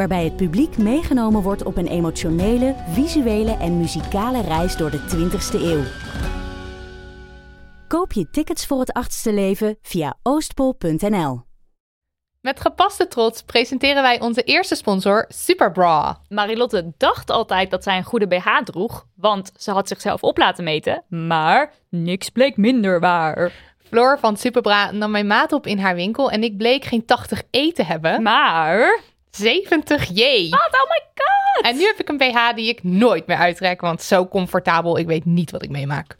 waarbij het publiek meegenomen wordt op een emotionele, visuele en muzikale reis door de 20ste eeuw. Koop je tickets voor het achtste leven via oostpol.nl. Met gepaste trots presenteren wij onze eerste sponsor, Superbra. Marilotte dacht altijd dat zij een goede BH droeg, want ze had zichzelf op laten meten. Maar niks bleek minder waar. Floor van Superbra nam mijn maat op in haar winkel en ik bleek geen 80E te hebben, Maar 70J. Wat? Oh my god! En nu heb ik een BH die ik nooit meer uittrek, want zo comfortabel, ik weet niet wat ik meemaak.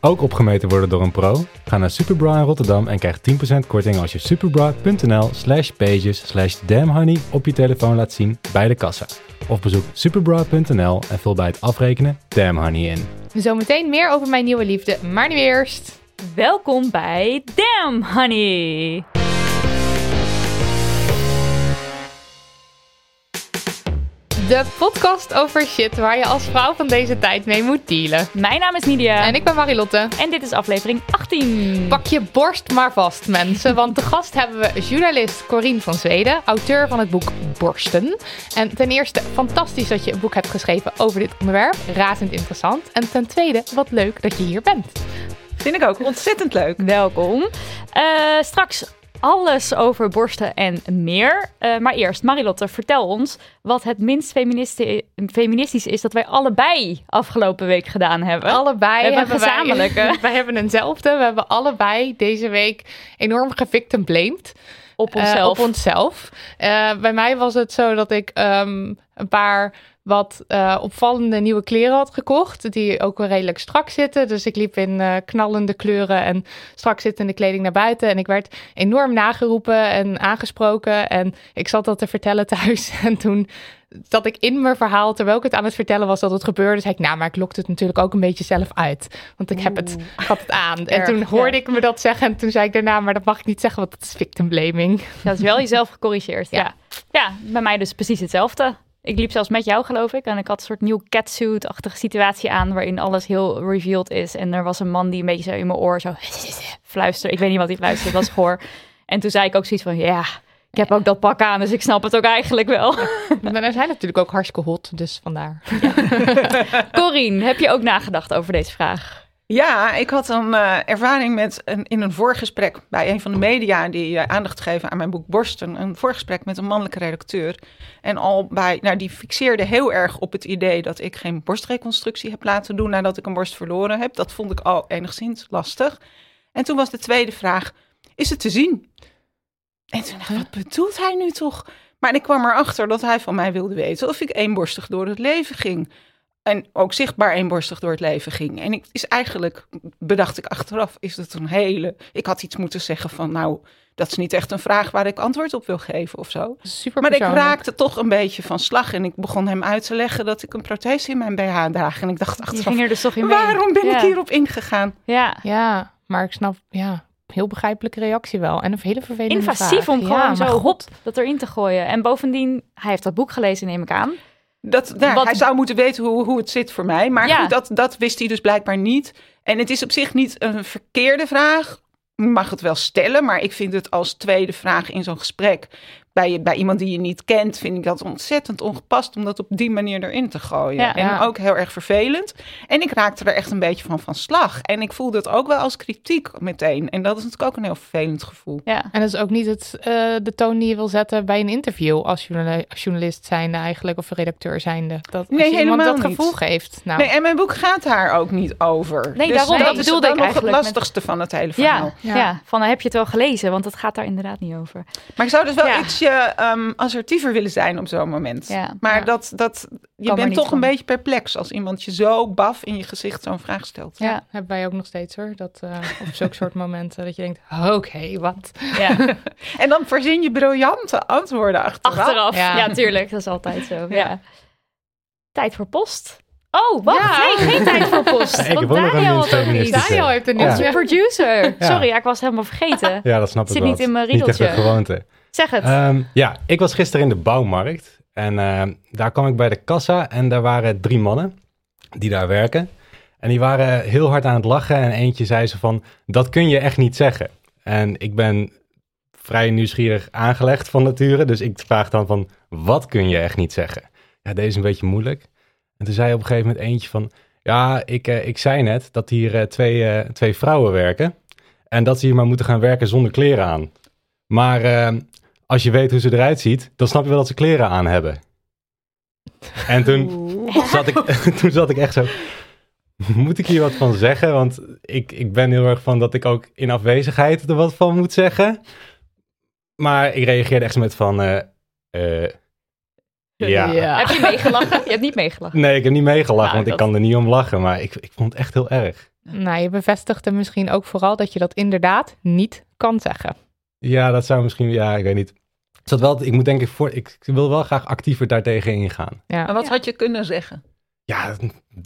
Ook opgemeten worden door een pro? Ga naar Superbra in Rotterdam en krijg 10% korting als je superbra.nl slash pages slash damnhoney op je telefoon laat zien bij de kassa. Of bezoek superbra.nl en vul bij het afrekenen damnhoney in. Zometeen meer over mijn nieuwe liefde, maar nu eerst... Welkom bij Damn Honey! De podcast over shit waar je als vrouw van deze tijd mee moet dealen. Mijn naam is Nidia. En ik ben Marilotte. En dit is aflevering 18. Pak je borst maar vast, mensen. Want de gast hebben we journalist Corine van Zweden, auteur van het boek Borsten. En ten eerste, fantastisch dat je een boek hebt geschreven over dit onderwerp. Razend interessant. En ten tweede, wat leuk dat je hier bent. Vind ik ook ontzettend leuk. Welkom. Eh, straks alles over borsten en meer. Eh, maar eerst, Marilotte, vertel ons wat het minst feministi- feministisch is dat wij allebei afgelopen week gedaan hebben. Allebei We hebben een wij- gezamenlijke. Wij, hebben eenzelfde. We hebben allebei deze week enorm gevictimblamed. op Eh, onszelf. op onszelf. Eh, bij mij was het zo dat ik ehm, een paar wat eh, opvallende nieuwe kleren had gekocht. Die ook wel redelijk strak zitten. Dus ik liep in eh, knallende kleuren en strak zittende kleding naar buiten. En ik werd enorm nageroepen en aangesproken. En ik zat dat te vertellen thuis. En toen zat ik in mijn verhaal, terwijl ik het aan het vertellen was dat het gebeurde, zei ik, nou, maar ik lokte het natuurlijk ook een beetje zelf uit. Want ik heb het, ik had het aan. En Erg, toen ja. hoorde ik me dat zeggen en toen zei ik daarna, maar dat mag ik niet zeggen, want dat is victim blaming. Dat is wel jezelf gecorrigeerd. Ja. Ja. ja. bij mij dus precies hetzelfde. Ik liep zelfs met jou, geloof ik. En ik had een soort nieuw catsuit-achtige situatie aan... waarin alles heel revealed is. En er was een man die een beetje zo in mijn oor zo fluisterde. Ik weet niet wat hij fluisterde, het was goor. En toen zei ik ook zoiets van... Ja, ik heb ook dat pak aan, dus ik snap het ook eigenlijk wel. Maar er zijn natuurlijk ook hartstikke hot, dus vandaar. Corine, heb je ook nagedacht over deze vraag? Ja, ik had een eh, ervaring met een, in een voorgesprek bij een van de media die eh, aandacht geven aan mijn boek Borsten. Een voorgesprek met een mannelijke redacteur. En al bij, nou, die fixeerde heel erg op het idee dat ik geen borstreconstructie heb laten doen nadat ik een borst verloren heb. Dat vond ik al enigszins lastig. En toen was de tweede vraag: is het te zien? En toen dacht ik, wat bedoelt hij nu toch? Maar ik kwam erachter dat hij van mij wilde weten of ik eenborstig door het leven ging. En ook zichtbaar eenborstig door het leven ging. En ik is eigenlijk, bedacht ik achteraf, is het een hele. Ik had iets moeten zeggen van, nou, dat is niet echt een vraag waar ik antwoord op wil geven of zo. Super Maar ik raakte toch een beetje van slag. En ik begon hem uit te leggen dat ik een prothese in mijn BH draag. En ik dacht achteraf, ging er dus toch in mee. waarom ben ik Ja. hierop ingegaan? Ja, Ja, maar ik snap, ja, heel begrijpelijke reactie wel. En een hele vervelende invasief vraag. om Ja, gewoon zo maar hop god. dat erin te gooien. En bovendien, hij heeft dat boek gelezen, neem ik aan. Dat, nou, Wat- Hij zou moeten weten hoe, hoe het zit voor mij. Maar Ja. goed, dat, dat wist hij dus blijkbaar niet. En het is op zich niet een verkeerde vraag. Je mag het wel stellen, maar ik vind het als tweede vraag in zo'n gesprek bij, bij iemand die je niet kent, vind ik dat ontzettend ongepast om dat op die manier erin te gooien. Ja. en Ja. ook heel erg vervelend. En ik raakte er echt een beetje van van slag. En ik voelde het ook wel als kritiek meteen. En dat is natuurlijk ook een heel vervelend gevoel. Ja. En dat is ook niet het, eh, de toon die je wil zetten bij een interview als als journalist zijnde eigenlijk of redacteur zijnde. Dat als Nee, je iemand dat helemaal niet. gevoel geeft. Nou, Nee, en mijn boek gaat daar ook niet over. Nee, daarom, dat dat is bedoelde dan ik nog eigenlijk het met- lastigste van het hele verhaal. Ja, Ja. ja. van heb je het wel gelezen, want het gaat daar inderdaad niet over. Maar ik zou dus wel Ja. Ehm, assertiever willen zijn op zo'n moment. Ja. Maar Ja. dat, dat, je bent niet toch van. een beetje perplex als iemand je zo baf in je gezicht zo'n vraag stelt. ja, Ja. hebben wij ook nog steeds hoor. Dat eh, op zulke soort momenten dat je denkt, oké, wat? Ja. En dan verzin je briljante antwoorden achteraf. Achteraf. Ja. Ja. tuurlijk. Dat is altijd zo. Ja. Ja. Tijd voor post. Oh, wacht. Ja. Nee, geen tijd voor post. Ja, ik want Daniel had ook feministische. Daniel heeft een Ja. Onze nieuwtje. producer. Ja. Sorry, ja, ik was helemaal vergeten. Ja, dat snap ik Zit wel. niet in mijn Niet echt riedeltje. een gewoonte. Zeg het. Ehm, ja, ik was gisteren in de bouwmarkt. En ehm, daar kwam ik bij de kassa en daar waren drie mannen die daar werken. En die waren heel hard aan het lachen en eentje zei ze van, dat kun je echt niet zeggen. En ik ben vrij nieuwsgierig aangelegd van nature, dus ik vraag dan van, wat kun je echt niet zeggen? Ja, deze is een beetje moeilijk. En toen zei op een gegeven moment eentje van, ja, ik, eh, ik zei net dat hier eh, twee, eh, twee vrouwen werken. En dat ze hier maar moeten gaan werken zonder kleren aan. Maar ehm, als je weet hoe ze eruit ziet, dan snap je wel dat ze kleren aan hebben. En toen zat, ik, toen zat ik echt zo. Moet ik hier wat van zeggen? Want ik, ik ben heel erg van dat ik ook in afwezigheid er wat van moet zeggen. Maar ik reageerde echt met van. eh, eh, ja. Heb je meegelachen? Je hebt niet meegelachen. Nee, ik heb niet meegelachen, Nou, want ik kan er niet om lachen. Maar ik, ik vond het echt heel erg. Nou, je bevestigde misschien ook vooral dat je dat inderdaad niet kan zeggen. Ja, dat zou misschien. Ja, ik weet niet. Is dat wel, ik moet denk ik voor. Ik wil wel graag actiever daartegen ingaan. Ja. En wat Ja. had je kunnen zeggen? Ja,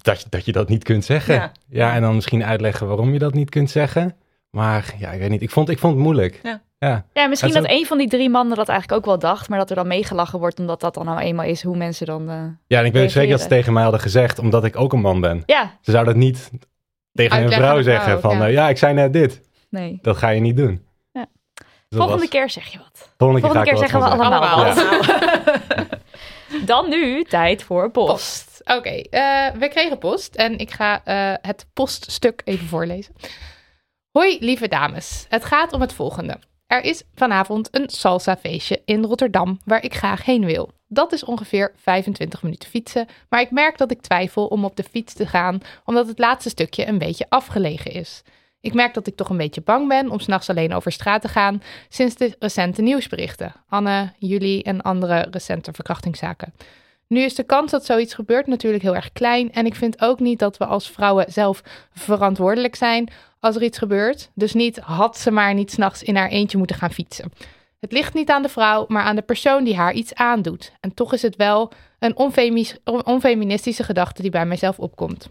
dat, je- dat je dat niet kunt zeggen. Ja. Ja. en dan misschien uitleggen waarom je dat niet kunt zeggen. Maar ja, ik weet niet. Ik vond, ik vond het moeilijk. Ja. Ja. Ja, misschien dat is een van die drie mannen dat eigenlijk ook wel dacht, maar dat er dan meegelachen wordt, omdat dat dan nou eenmaal is hoe mensen dan... eh, Ja, en ik weet zeker dat ze tegen mij hadden gezegd, omdat ik ook een man ben. Ja, Ze zouden dat niet tegen een vrouw zeggen vrouw, van, ja. ja. ja, ik zei net dit. nee. Dat ga je niet doen. Volgende was- keer zeg je wat. volgende Volgende keer zeggen we allemaal. Wat. Dan nu tijd voor post. Post. Oké, eh, we kregen post en ik ga eh, het poststuk even voorlezen. Hoi, lieve dames. Het gaat om het volgende. Er is vanavond een salsa feestje in Rotterdam waar ik graag heen wil. Dat is ongeveer 25 minuten fietsen, maar ik merk dat ik twijfel om op de fiets te gaan omdat het laatste stukje een beetje afgelegen is. Ik merk dat ik toch een beetje bang ben om s'nachts alleen over straat te gaan sinds de recente nieuwsberichten. Anne, jullie en andere recente verkrachtingszaken. Nu is de kans dat zoiets gebeurt natuurlijk heel erg klein. En ik vind ook niet dat we als vrouwen zelf verantwoordelijk zijn als er iets gebeurt. Dus niet had ze maar niet s'nachts in haar eentje moeten gaan fietsen. Het ligt niet aan de vrouw, maar aan de persoon die haar iets aandoet. En toch is het wel een onfeministische gedachte die bij mijzelf opkomt.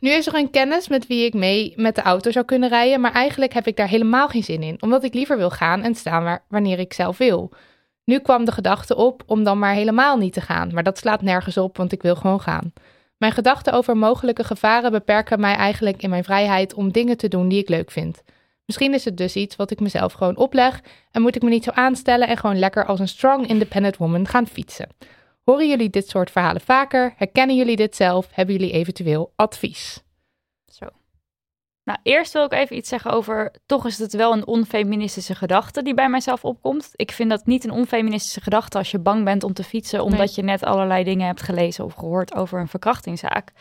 Nu is er een kennis met wie ik mee met de auto zou kunnen rijden, maar eigenlijk heb ik daar helemaal geen zin in, omdat ik liever wil gaan en staan waar, wanneer ik zelf wil. Nu kwam de gedachte op om dan maar helemaal niet te gaan, maar dat slaat nergens op, want ik wil gewoon gaan. Mijn gedachten over mogelijke gevaren beperken mij eigenlijk in mijn vrijheid om dingen te doen die ik leuk vind. Misschien is het dus iets wat ik mezelf gewoon opleg en moet ik me niet zo aanstellen en gewoon lekker als een strong independent woman gaan fietsen. Horen jullie dit soort verhalen vaker? Herkennen jullie dit zelf? Hebben jullie eventueel advies? Zo. Nou, eerst wil ik even iets zeggen over. Toch is het wel een onfeministische gedachte die bij mijzelf opkomt. Ik vind dat niet een onfeministische gedachte als je bang bent om te fietsen, omdat Nee. je net allerlei dingen hebt gelezen of gehoord over een verkrachtingszaak.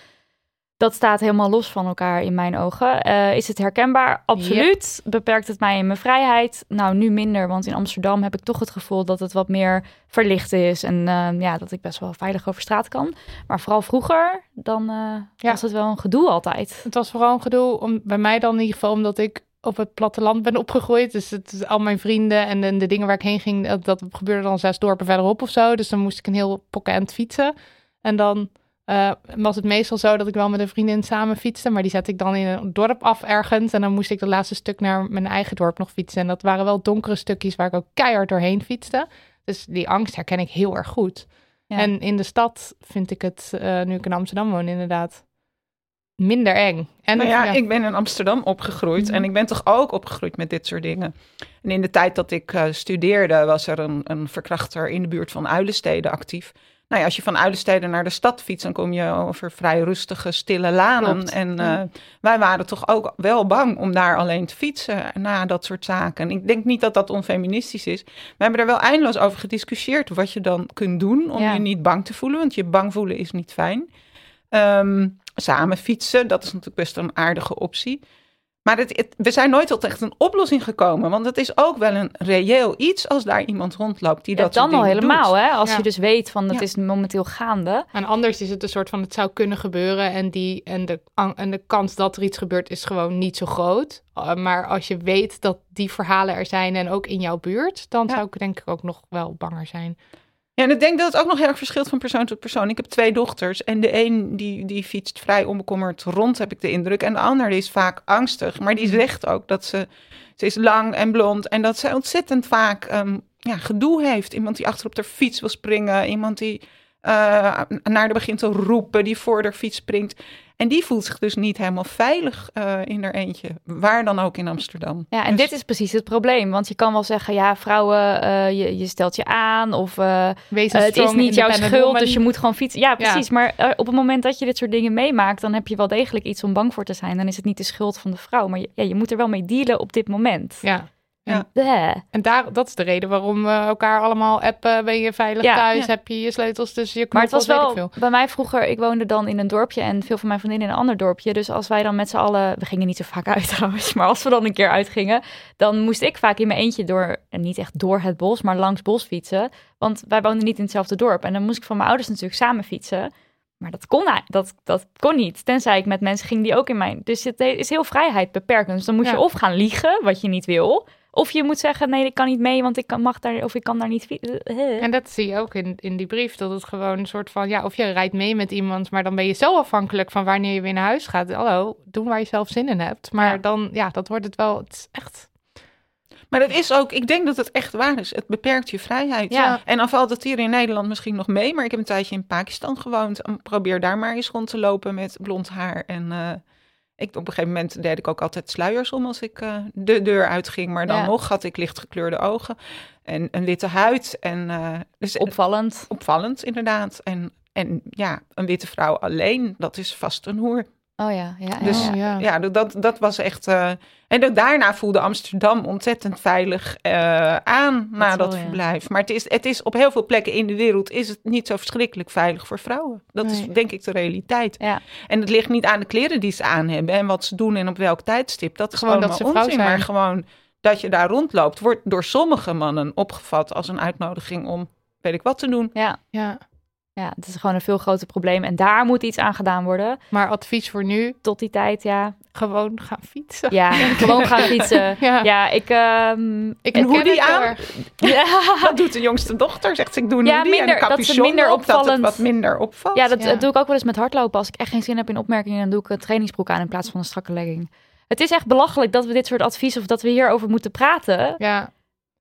Dat staat helemaal los van elkaar in mijn ogen. Eh, is het herkenbaar? Absoluut. Beperkt het mij in mijn vrijheid? Nou, nu minder, want in Amsterdam heb ik toch het gevoel dat het wat meer verlicht is. En eh, ja, dat ik best wel veilig over straat kan. Maar vooral vroeger, dan eh, Ja. was het wel een gedoe altijd. Het was vooral een gedoe, om, bij mij dan in ieder geval, omdat ik op het platteland ben opgegroeid. Dus het, al mijn vrienden en de, de dingen waar ik heen ging, dat, dat gebeurde dan zes dorpen verderop of zo. Dus dan moest ik een heel pokken fietsen. En dan eh, was het meestal zo dat ik wel met een vriendin samen fietste, maar die zette ik dan in een dorp af ergens. En dan moest ik de laatste stuk naar mijn eigen dorp nog fietsen. En dat waren wel donkere stukjes waar ik ook keihard doorheen fietste. Dus die angst herken ik heel erg goed. Ja. En in de stad vind ik het, eh, nu ik in Amsterdam woon, inderdaad minder eng. En Nou ja, ja, ik ben in Amsterdam opgegroeid en ik ben toch ook opgegroeid met dit soort dingen. En in de tijd dat ik eh, studeerde was er een, een verkrachter in de buurt van Uilenstede actief. Nou ja, als je van Uilenstede naar de stad fietst, dan kom je over vrij rustige, stille lanen. Klopt. En eh, wij waren toch ook wel bang om daar alleen te fietsen na dat soort zaken. En ik denk niet dat dat onfeministisch is. We hebben er wel eindeloos over gediscussieerd wat je dan kunt doen om Ja. je niet bang te voelen. Want je bang voelen is niet fijn. Ehm, samen fietsen, dat is natuurlijk best een aardige optie. Maar het, het- we zijn nooit tot echt een oplossing gekomen. Want het is ook wel een reëel iets als daar iemand rondloopt die Ja, dat dan al helemaal, doet. hè? Als Ja. je dus weet van het Ja. is momenteel gaande. En anders is het een soort van het zou kunnen gebeuren en, die, en, de, en de kans dat er iets gebeurt is gewoon niet zo groot. Uh, maar als je weet dat die verhalen er zijn en ook in jouw buurt, dan Ja. zou ik denk ik ook nog wel banger zijn. Ja, en ik denk dat het ook nog heel erg verschilt van persoon tot persoon. Ik heb twee dochters en de een die, die fietst vrij onbekommerd rond, heb ik de indruk. En de ander die is vaak angstig. Maar die zegt ook dat ze, ze is lang en blond en dat ze ontzettend vaak ehm, ja, gedoe heeft. Iemand die achter op de fiets wil springen, iemand die eh, naar haar begint te roepen, die voor de fiets springt. En die voelt zich dus niet helemaal veilig eh, in haar eentje, waar dan ook in Amsterdam. Ja, en Dus- dit is precies het probleem. Want je kan wel zeggen, ja, vrouwen, eh, je, je stelt je aan. Of Wees het is niet jouw schuld, woman. dus je moet gewoon fietsen. Ja, precies. Maar op het moment dat je dit soort dingen meemaakt, dan heb je wel degelijk iets om bang voor te zijn. Dan is het niet de schuld van de vrouw. Maar je, ja, je moet er wel mee dealen op dit moment. Ja, Bleh. en daar, dat is de reden waarom we elkaar allemaal appen. Ben je veilig Ja. thuis? Ja. Heb je je sleutels tussen je Maar het was wel veel. bij mij vroeger, ik woonde dan in een dorpje en veel van mijn vriendinnen in een ander dorpje. Dus als wij dan met z'n allen, we gingen niet zo vaak uit trouwens, maar als we dan een keer uitgingen, dan moest ik vaak in mijn eentje door, en niet echt door het bos, maar langs bos fietsen. Want wij woonden niet in hetzelfde dorp. En dan moest ik van mijn ouders natuurlijk samen fietsen. Maar dat kon, dat, dat kon niet. Tenzij ik met mensen ging die ook in mijn. Dus het is heel vrijheid beperkend. Dus dan moet je of gaan liegen, wat je niet wil. Of je moet zeggen: nee, ik kan niet mee, want ik kan, mag daar of ik kan daar niet fietsen. En dat zie je ook in, in die brief. Dat het gewoon een soort van, ja, of je rijdt mee met iemand, maar dan ben je zo afhankelijk van wanneer je weer naar huis gaat. Hallo, doen waar je zelf zin in hebt. Maar Ja. dan, ja, dat wordt het wel, het is echt... Maar dat is ook, ik denk dat het echt waar is. Het beperkt je vrijheid. Ja. En dan valt het hier in Nederland misschien nog mee. Maar ik heb een tijdje in Pakistan gewoond. En probeer daar maar eens rond te lopen met blond haar. En eh, ik, op een gegeven moment deed ik ook altijd sluiers om als ik eh, de deur uitging. Maar dan Ja. nog had ik lichtgekleurde ogen en een witte huid. En, eh, dus Opvallend. opvallend inderdaad. En, en ja, een witte vrouw alleen, dat is vast een hoer. Oh ja, ja. Dus ja. ja. ja, dat, dat was echt. eh, en ook daarna voelde Amsterdam ontzettend veilig eh, aan na wel, dat ja. verblijf. Maar het is, het is op heel veel plekken in de wereld is het niet zo verschrikkelijk veilig voor vrouwen. Dat is denk ik de realiteit. Ja. En het ligt niet aan de kleren die ze aan hebben en wat ze doen en op welk tijdstip. Dat is Gewoon dat ze vrouw onzin. Maar zijn. gewoon dat je daar rondloopt, wordt door sommige mannen opgevat als een uitnodiging om weet ik wat te doen. Ja, Ja, ja, het is gewoon een veel groter probleem. En daar moet iets aan gedaan worden. maar advies voor nu, Tot die tijd, ja. gewoon gaan fietsen. Ja, gewoon gaan fietsen. Ja. Ja, ik... ehm, Ik En herken hoe die het heel aan- ja, Dat doet de jongste dochter, zegt ze. Ik doe een Ja, hoodie en minder- een dat minder op, dat het opvallend- wat minder opvalt. ja, dat Ja. dat doe ik ook wel eens met hardlopen. Als ik echt geen zin heb in opmerkingen, dan doe ik een trainingsbroek aan in plaats van een strakke legging. Het is echt belachelijk dat we dit soort advies of dat we hierover moeten praten. Ja,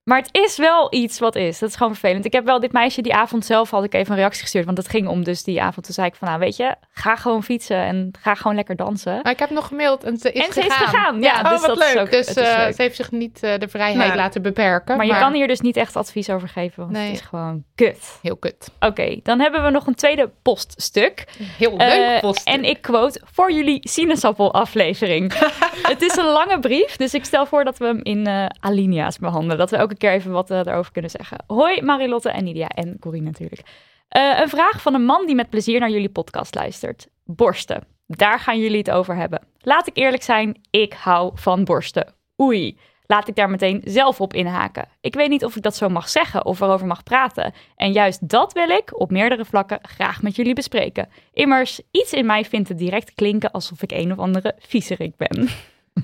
Maar het is wel iets wat is. Dat is gewoon vervelend. Ik heb wel dit meisje die avond zelf had ik even een reactie gestuurd. Want het ging om dus die avond. Toen zei ik van nou weet je, ga gewoon fietsen en ga gewoon lekker dansen. maar ik heb nog gemaild en ze is en ze gegaan. is gegaan. Ja, Oh, dus wat dat is leuk. ook Dus eh, leuk. ze heeft zich niet eh, de vrijheid Nou. laten beperken. Maar je kan hier dus niet echt advies over geven, want Nee. het is gewoon kut. Heel kut. Oké, dan hebben we nog een tweede poststuk. Heel leuk Eh, post. en ik quote voor jullie sinaasappelaflevering. het is een lange brief, dus ik stel voor dat we hem in alinea's behandelen. Dat we elke even wat eh, erover kunnen zeggen. Hoi Marilotte en Nidia en Corine natuurlijk. Eh, een vraag van een man die met plezier naar jullie podcast luistert. Borsten. Daar gaan jullie het over hebben. Laat ik eerlijk zijn, ik hou van borsten. Oei. Laat ik daar meteen zelf op inhaken. Ik weet niet of ik dat zo mag zeggen of erover mag praten. En juist dat wil ik op meerdere vlakken graag met jullie bespreken. Immers, iets in mij vindt het direct klinken alsof ik een of andere viezerik ben.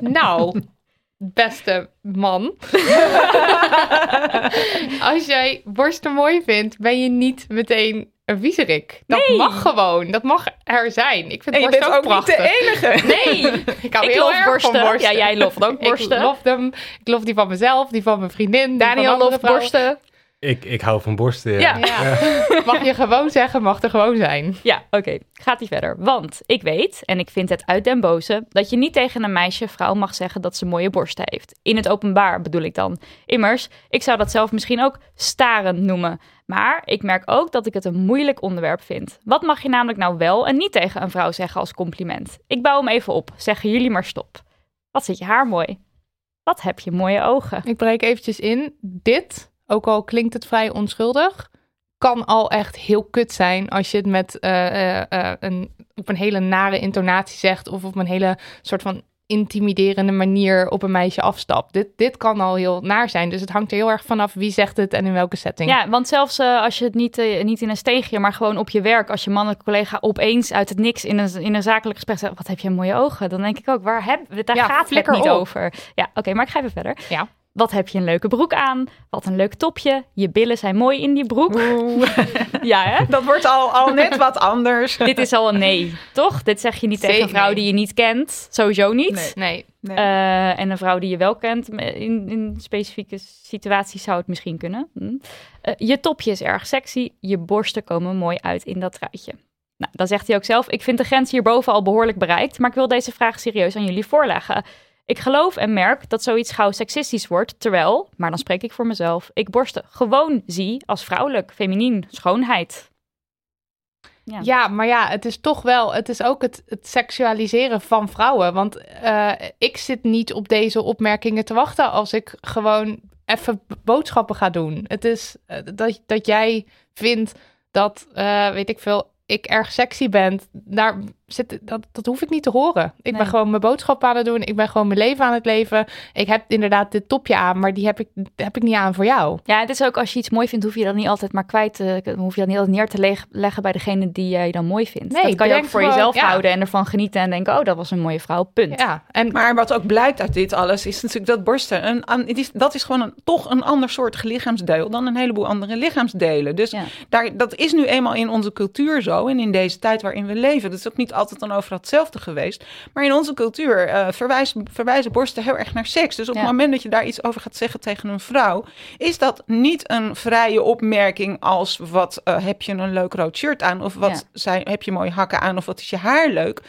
Nou, beste man. Als jij borsten mooi vindt, ben je niet meteen een viezerik. Dat Nee. mag gewoon. Dat mag er zijn. Ik vind En je bent ook niet prachtig. de enige. Nee, Ik hou ik heel erg borsten. van borsten. Ja, jij loft ook borsten. Ik lof hem. Ik lof die van mezelf, die van mijn vriendin. Daniel loft borsten. Ik, ik hou van borsten. Ja. Ja. Mag je gewoon zeggen, mag er gewoon zijn. Ja, oké. Gaat die verder. Want ik weet, en ik vind het uit den boze, dat je niet tegen een meisje, vrouw mag zeggen dat ze mooie borsten heeft. In het openbaar bedoel ik dan. Immers, ik zou dat zelf misschien ook starend noemen. Maar ik merk ook dat ik het een moeilijk onderwerp vind. Wat mag je namelijk nou wel en niet tegen een vrouw zeggen als compliment? Ik bouw hem even op. Zeggen jullie maar stop. Wat zit je haar mooi? Wat heb je mooie ogen? Ik breek eventjes in. Dit, ook al klinkt het vrij onschuldig, kan al echt heel kut zijn als je het met eh, eh, eh, een, op een hele nare intonatie zegt of op een hele soort van intimiderende manier op een meisje afstapt. Dit, dit kan al heel naar zijn. Dus het hangt er heel erg vanaf wie zegt het en in welke setting. Ja, want zelfs als je het niet, niet in een steegje, maar gewoon op je werk, als je mannelijke collega opeens uit het niks in een, in een zakelijk gesprek zegt, wat heb je mooie ogen? Dan denk ik ook, waar heb, daar Ja, gaat het niet op. over. Ja, oké, maar ik ga even verder. Ja. Wat heb je een leuke broek aan? Wat een leuk topje. Je billen zijn mooi in die broek. Ja, hè? Dat wordt al, al net wat anders. Dit is al een nee, toch? Dit zeg je niet tegen een vrouw nee. die je niet kent. Sowieso niet. Nee. Nee. Nee. Eh, en een vrouw die je wel kent, in, in specifieke situaties zou het misschien kunnen. Hm. Eh, je topje is erg sexy, je borsten komen mooi uit in dat truitje. Nou, dan zegt hij ook zelf, ik vind de grens hierboven al behoorlijk bereikt, maar ik wil deze vraag serieus aan jullie voorleggen. Ik geloof en merk dat zoiets gauw seksistisch wordt, terwijl, maar dan spreek ik voor mezelf, ik borsten gewoon zie als vrouwelijk, feminien, schoonheid. Ja. Ja, maar ja, het is toch wel, het is ook het, seksualiseren van vrouwen. Want eh, ik zit niet op deze opmerkingen te wachten als ik gewoon even boodschappen ga doen. Het is eh, dat, dat jij vindt dat, eh, weet ik veel, ik erg sexy ben. Daar zit, dat, dat hoef ik niet te horen. Ik Nee. ben gewoon mijn boodschap aan het doen. Ik ben gewoon mijn leven aan het leven. Ik heb inderdaad dit topje aan, maar die heb ik, heb ik niet aan voor jou. Ja, het is ook als je iets mooi vindt, hoef je dat niet altijd maar kwijt te, hoef je dat niet altijd neer te leg- leggen bij degene die jij dan mooi vindt. Nee, dat kan je ook voor gewoon- jezelf ja. houden en ervan genieten en denken, oh, dat was een mooie vrouw, punt. Ja, en Maar wat ook blijkt uit dit alles is natuurlijk dat borsten, een, het is, dat is gewoon een, toch een ander soort lichaamsdeel dan een heleboel andere lichaamsdelen. Dus Ja. daar, dat is nu eenmaal in onze cultuur zo en in deze tijd waarin we leven. Dat is ook niet altijd dan overal hetzelfde geweest. Maar in onze cultuur eh, verwijzen, verwijzen borsten heel erg naar seks. Dus op Ja. het moment dat je daar iets over gaat zeggen tegen een vrouw, is dat niet een vrije opmerking als wat eh, heb je een leuk rood shirt aan of wat zijn, heb je mooie hakken aan of wat is je haar leuk.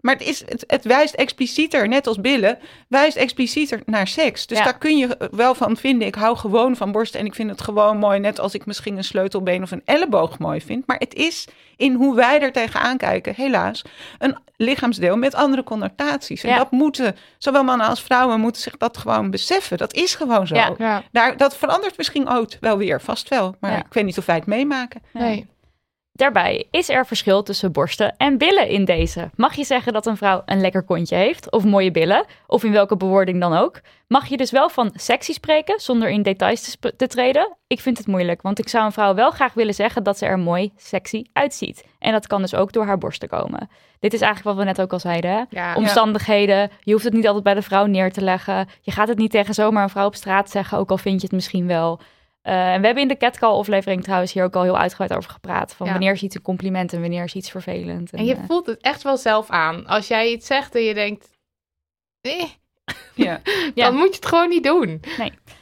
Maar het, is, het, het wijst explicieter, net als billen, wijst explicieter naar seks. Dus Ja. daar kun je wel van vinden. Ik hou gewoon van borsten en ik vind het gewoon mooi. Net als ik misschien een sleutelbeen of een elleboog mooi vind. Maar het is in hoe wij er tegenaan kijken, helaas, een lichaamsdeel met andere connotaties. En Ja. dat moeten, zowel mannen als vrouwen, moeten zich dat gewoon beseffen. Dat is gewoon zo. Ja. ja, Daar, dat verandert misschien ooit wel weer, vast wel. Maar Ja. ik weet niet of wij het meemaken. nee. Daarbij is er verschil tussen borsten en billen in deze. Mag je zeggen dat een vrouw een lekker kontje heeft, of mooie billen, of in welke bewoording dan ook? Mag je dus wel van sexy spreken, zonder in details te, treden? Ik vind het moeilijk, want ik zou een vrouw wel graag willen zeggen dat ze er mooi sexy uitziet. En dat kan dus ook door haar borsten komen. Dit is eigenlijk wat we net ook al zeiden. Hè? Ja. Omstandigheden, je hoeft het niet altijd bij de vrouw neer te leggen. Je gaat het niet tegen zomaar een vrouw op straat zeggen, ook al vind je het misschien wel. Eh, en we hebben in de catcall-aflevering trouwens hier ook al heel uitgebreid over gepraat. Van Ja. wanneer is iets een compliment en wanneer is iets vervelend. En je eh, voelt het echt wel zelf aan. Als jij iets zegt en je denkt, eh, Ja. Ja. dan moet je het gewoon niet doen.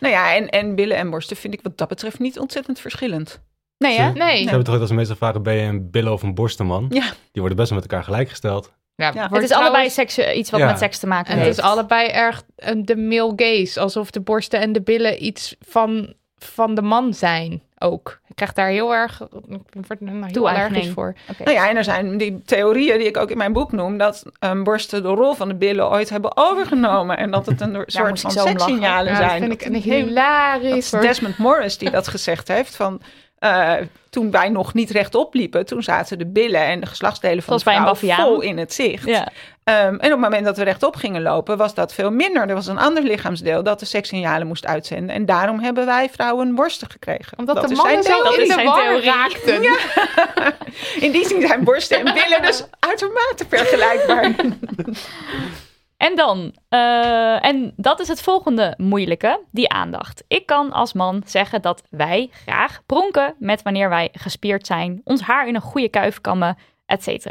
Nou ja, en, en billen en borsten vind ik wat dat betreft niet ontzettend verschillend. nee, hè? Ze- Nee. Ze hebben toch ook als mensen vragen, ben je een billen of een borstenman? Ja. Die worden best wel met elkaar gelijkgesteld. Ja, Ja. Het is trouwens- allebei seks, iets wat Ja. met seks te maken En het heeft. is allebei erg een- de male gaze. Alsof de borsten en de billen iets van, van de man zijn ook. Ik krijg daar heel erg ik word er nou heel allergisch voor. Nou ja, en er zijn die theorieën die ik ook in mijn boek noem, dat um, borsten de rol van de billen ooit hebben overgenomen. En dat het een soort van sekssignalen Ja, dat zijn. vind Dat ik een is heel- Dat hilarisch. is. Desmond Morris die dat gezegd heeft. Van, eh, toen wij nog niet rechtop liepen, toen zaten de billen en de geslachtsdelen van Zoals de vrouw vol in het zicht. Ja. Ehm, en op het moment dat we rechtop gingen lopen, was dat veel minder. Er was een ander lichaamsdeel dat de sekssignalen moest uitzenden. En daarom hebben wij vrouwen borsten gekregen. Omdat dat de mannen zijn zo in de zijn war theorie. raakten. In die zin zijn borsten en billen dus uitermate vergelijkbaar. En dan, eh, en dat is het volgende moeilijke, die aandacht. Ik kan als man zeggen dat wij graag pronken met wanneer wij gespierd zijn, ons haar in een goede kuif kammen, etc.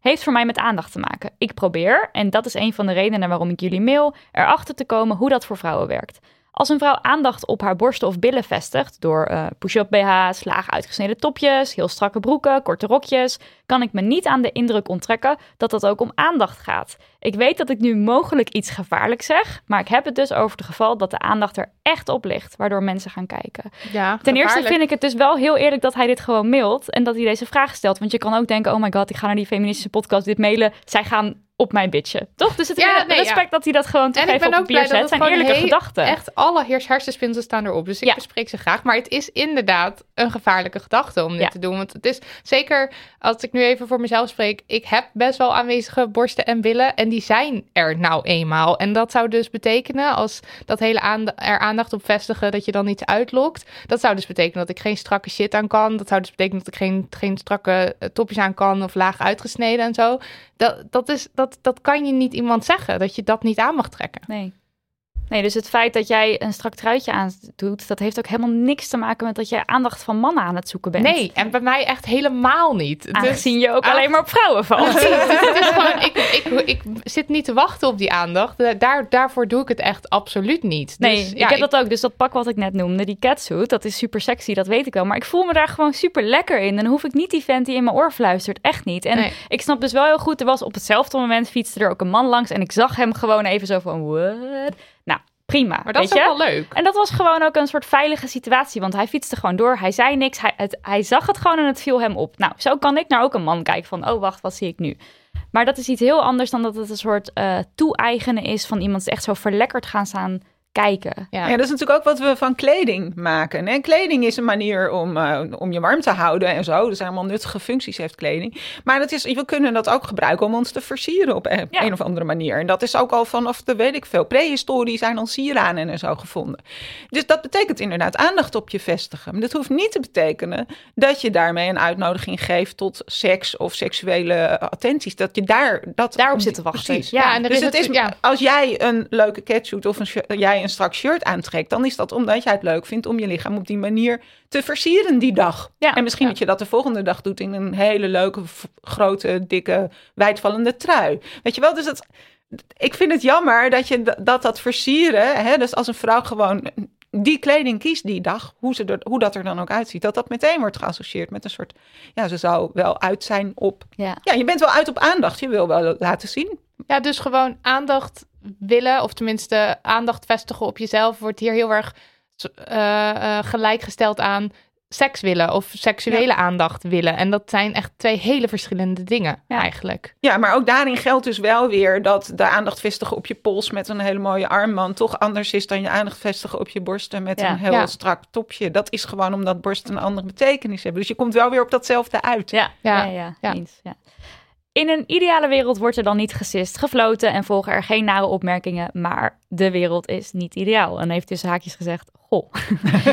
Heeft voor mij met aandacht te maken. Ik probeer, en dat is een van de redenen waarom ik jullie mail, erachter te komen hoe dat voor vrouwen werkt. Als een vrouw aandacht op haar borsten of billen vestigt door eh, push-up BH's, laag uitgesneden topjes, heel strakke broeken, korte rokjes, kan ik me niet aan de indruk onttrekken dat dat ook om aandacht gaat. Ik weet dat ik nu mogelijk iets gevaarlijks zeg, maar ik heb het dus over het geval dat de aandacht er echt op ligt, waardoor mensen gaan kijken. Ja, Ten eerste vind ik het dus wel heel eerlijk dat hij dit gewoon mailt en dat hij deze vraag stelt. Want je kan ook denken, oh my god, ik ga naar die feministische podcast dit mailen. Zij gaan op mijn bitchen. Toch? Dus het is Ja, nee, respect ja. dat hij dat gewoon En ik ben op ook blij dat zet. het zijn eerlijke gedachten. Echt alle hersenspinsels staan erop. Dus ik Ja. bespreek ze graag. Maar het is inderdaad een gevaarlijke gedachte om dit te doen. Want het is zeker, als ik nu even voor mezelf spreek, ik heb best wel aanwezige borsten en billen. En die zijn er nou eenmaal. En dat zou dus betekenen, als dat hele er aandacht op vestigen, dat je dan iets uitlokt. Dat zou dus betekenen dat ik geen strakke shit aan kan. Dat zou dus betekenen dat ik geen, geen strakke eh, topjes aan kan of laag uitgesneden en zo. Dat, dat, is, dat, dat kan je niet iemand zeggen, dat je dat niet aan mag trekken. Nee. Nee, dus het feit dat jij een strak truitje aan doet, dat heeft ook helemaal niks te maken met dat jij aandacht van mannen aan het zoeken bent. Nee, en bij mij echt helemaal niet. Dus- Aangezien je ook Ah. alleen maar op vrouwen valt. Dus het is gewoon, ik, ik, ik zit niet te wachten op die aandacht. Daar, daarvoor doe ik het echt absoluut niet. Nee, dus, ik heb dat ook. Dus dat pak wat ik net noemde, die catsuit, dat is super sexy, dat weet ik wel. Maar ik voel me daar gewoon super lekker in. Dan hoef ik niet die vent die in mijn oor fluistert. Echt niet. En Nee. ik snap dus wel heel goed, er was op hetzelfde moment fietste er ook een man langs. En ik zag hem gewoon even zo van, what? Prima. Maar dat weet is je? ook wel leuk. En dat was gewoon ook een soort veilige situatie. Want hij fietste gewoon door. Hij zei niks. Hij, het, hij zag het gewoon en het viel hem op. Nou, zo kan ik naar ook een man kijken van... oh, wacht, wat zie ik nu? Maar dat is iets heel anders dan dat het een soort eh toe-eigenen is... van iemand echt zo verlekkerd gaan staan kijken. Ja. Ja, dat is natuurlijk ook wat we van kleding maken. Hè? Kleding is een manier om, eh, om je warm te houden en zo. Dus allemaal nuttige functies heeft kleding. Maar dat is, we kunnen dat ook gebruiken om ons te versieren op een, Ja. een of andere manier. En dat is ook al vanaf de, weet ik veel, prehistorie zijn al sieraden en zo gevonden. Dus dat betekent inderdaad aandacht op je vestigen. Maar dat hoeft niet te betekenen dat je daarmee een uitnodiging geeft tot seks of seksuele attenties. Dat je daar... Dat, Daarop zit te wachten. Precies. Ja, Ja, en er dus is het het- is, ja. als jij een leuke catsuit of een, shirt- jij een strak shirt aantrekt, dan is dat omdat jij het leuk vindt om je lichaam op die manier te versieren die dag. Ja. En misschien Ja. dat je dat de volgende dag doet in een hele leuke, grote, dikke, wijdvallende trui. Weet je wel, dus dat, ik vind het jammer dat je dat, dat versieren, hè, dus als een vrouw gewoon die kleding kiest die dag, hoe, ze er, hoe dat er dan ook uitziet, dat dat meteen wordt geassocieerd met een soort, ja, ze zou wel uit zijn op, Ja. ja, je bent wel uit op aandacht, je wil wel laten zien. Ja, dus gewoon aandacht willen, of tenminste aandacht vestigen op jezelf, wordt hier heel erg eh, eh, gelijkgesteld aan seks willen of seksuele aandacht willen. En dat zijn echt twee hele verschillende dingen Ja. eigenlijk. Ja, maar ook daarin geldt dus wel weer dat de aandacht vestigen op je pols met een hele mooie armband toch anders is dan je aandacht vestigen op je borsten met Ja. een heel Ja. strak topje. Dat is gewoon omdat borsten een andere betekenis hebben. Dus je komt wel weer op datzelfde uit. Ja, ja, Ja, ja, ja. eens, ja. In een ideale wereld wordt er dan niet gesist, gefloten en volgen er geen nare opmerkingen. Maar de wereld is niet ideaal. En heeft tussen haakjes gezegd, goh,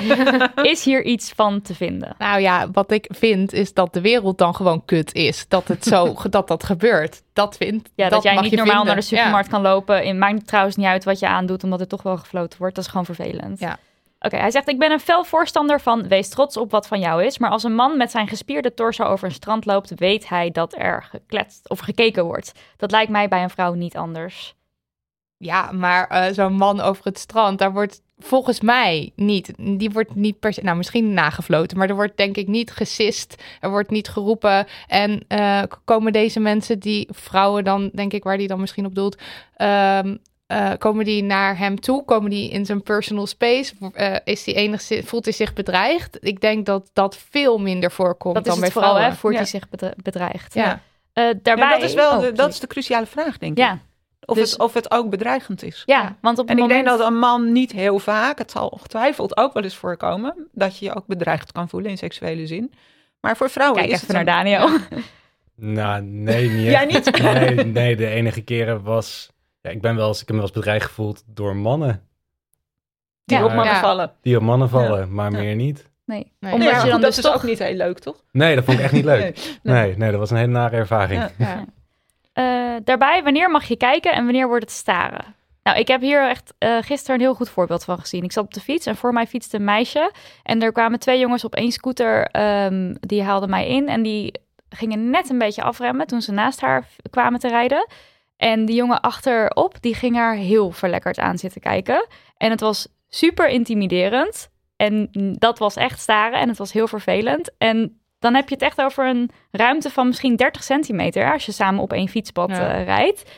is hier iets van te vinden? Nou ja, wat ik vind is dat de wereld dan gewoon kut is. Dat het zo, dat dat gebeurt. Dat vind Ja, dat, jij niet normaal vinden. naar de supermarkt kan lopen. Het maakt trouwens niet uit wat je aandoet, omdat er toch wel gefloten wordt. Dat is gewoon vervelend. Ja. Oké, hij zegt, ik ben een fel voorstander van wees trots op wat van jou is. Maar als een man met zijn gespierde torso over een strand loopt, weet hij dat er gekletst of gekeken wordt. Dat lijkt mij bij een vrouw niet anders. Ja, maar eh, zo'n man over het strand, daar wordt volgens mij niet, die wordt niet per se, nou misschien nagefloten, maar er wordt denk ik niet gesist, er wordt niet geroepen. En eh, komen deze mensen, die vrouwen dan, denk ik, waar die dan misschien op doelt, ehm, eh, komen die naar hem toe? Komen die in zijn personal space? Eh, is die enigszins, voelt hij zich bedreigd? Ik denk dat dat veel minder voorkomt Dat is dan het bij vooral, hè, vrouwen. voelt Ja. hij zich bedre- bedreigd. Ja. Eh, daarbij... Ja, dat is wel Oh, de, dat is de cruciale vraag, denk ik. Ja, Of, dus- het, of het ook bedreigend is. ja, want op het En ik denk dat een man niet heel vaak, het zal ongetwijfeld ook wel eens voorkomen, dat je je ook bedreigd kan voelen in seksuele zin. Maar voor vrouwen Kijk is even het naar een- Daniel. Nou, nee, niet Jij niet? Nee, nee, de enige keren was... Ja, ik, ben wel eens, ik heb me wel eens bedreigd gevoeld door mannen die Ja. op mannen Ja. vallen. die op mannen vallen, maar Ja. meer niet. Nee, Nee. omdat Ja, je goed, dan dat dus is toch... ook niet heel leuk, toch? Nee, dat vond ik echt niet leuk. Nee. Nee, nee, dat was een hele nare ervaring. Ja. Ja. Eh, daarbij, wanneer mag je kijken en wanneer wordt het staren? Nou, ik heb hier echt eh, gisteren een heel goed voorbeeld van gezien. Ik zat op de fiets en voor mij fietste een meisje. En er kwamen twee jongens op één scooter, ehm, die haalden mij in. En die gingen net een beetje afremmen toen ze naast haar kwamen te rijden. En die jongen achterop, die ging haar heel verlekkerd aan zitten kijken. En het was super intimiderend. En dat was echt staren en het was heel vervelend. En dan heb je het echt over een ruimte van misschien 30 centimeter als je samen op één fietspad Ja. eh, rijdt.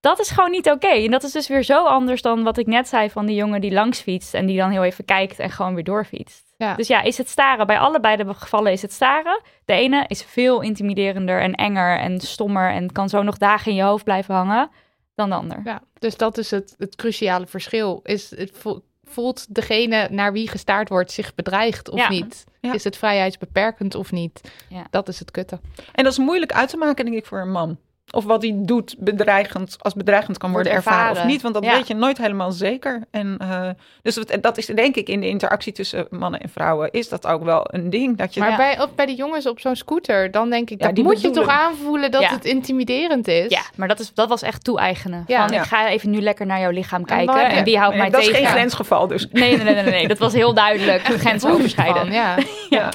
Dat is gewoon niet oké. En dat is dus weer zo anders dan wat ik net zei van die jongen die langs fietst en die dan heel even kijkt en gewoon weer doorfietst. Ja. Dus ja, is het staren? Bij allebei de gevallen is het staren. De ene is veel intimiderender en enger en stommer en kan zo nog dagen in je hoofd blijven hangen dan de ander. Ja, dus dat is het, het cruciale verschil. Is het vo- voelt degene naar wie gestaard wordt zich bedreigd of Ja. niet? Ja. Is het vrijheidsbeperkend of niet? Ja. Dat is het kutte. En dat is moeilijk uit te maken, denk ik, voor een man. Of wat hij doet bedreigend, als bedreigend kan worden ervaren, ervaren. of niet. Want dat Ja. weet je nooit helemaal zeker. En eh, dus dat, dat is denk ik in de interactie tussen mannen en vrouwen, is dat ook wel een ding. Dat je Maar Ja. bij, ook bij de jongens op zo'n scooter, dan denk ik, Ja, dat die moet je toch aanvoelen dat Ja. het intimiderend is? Ja, maar dat, is, dat was echt toe-eigenen. Ja. Van, Ja. ik ga even nu lekker naar jouw lichaam kijken en wie houdt mij dat is tegen? geen grensgeval, dus. Nee, nee, nee, nee, nee, dat was heel duidelijk. Grens overschrijden. Van, ja. Ja.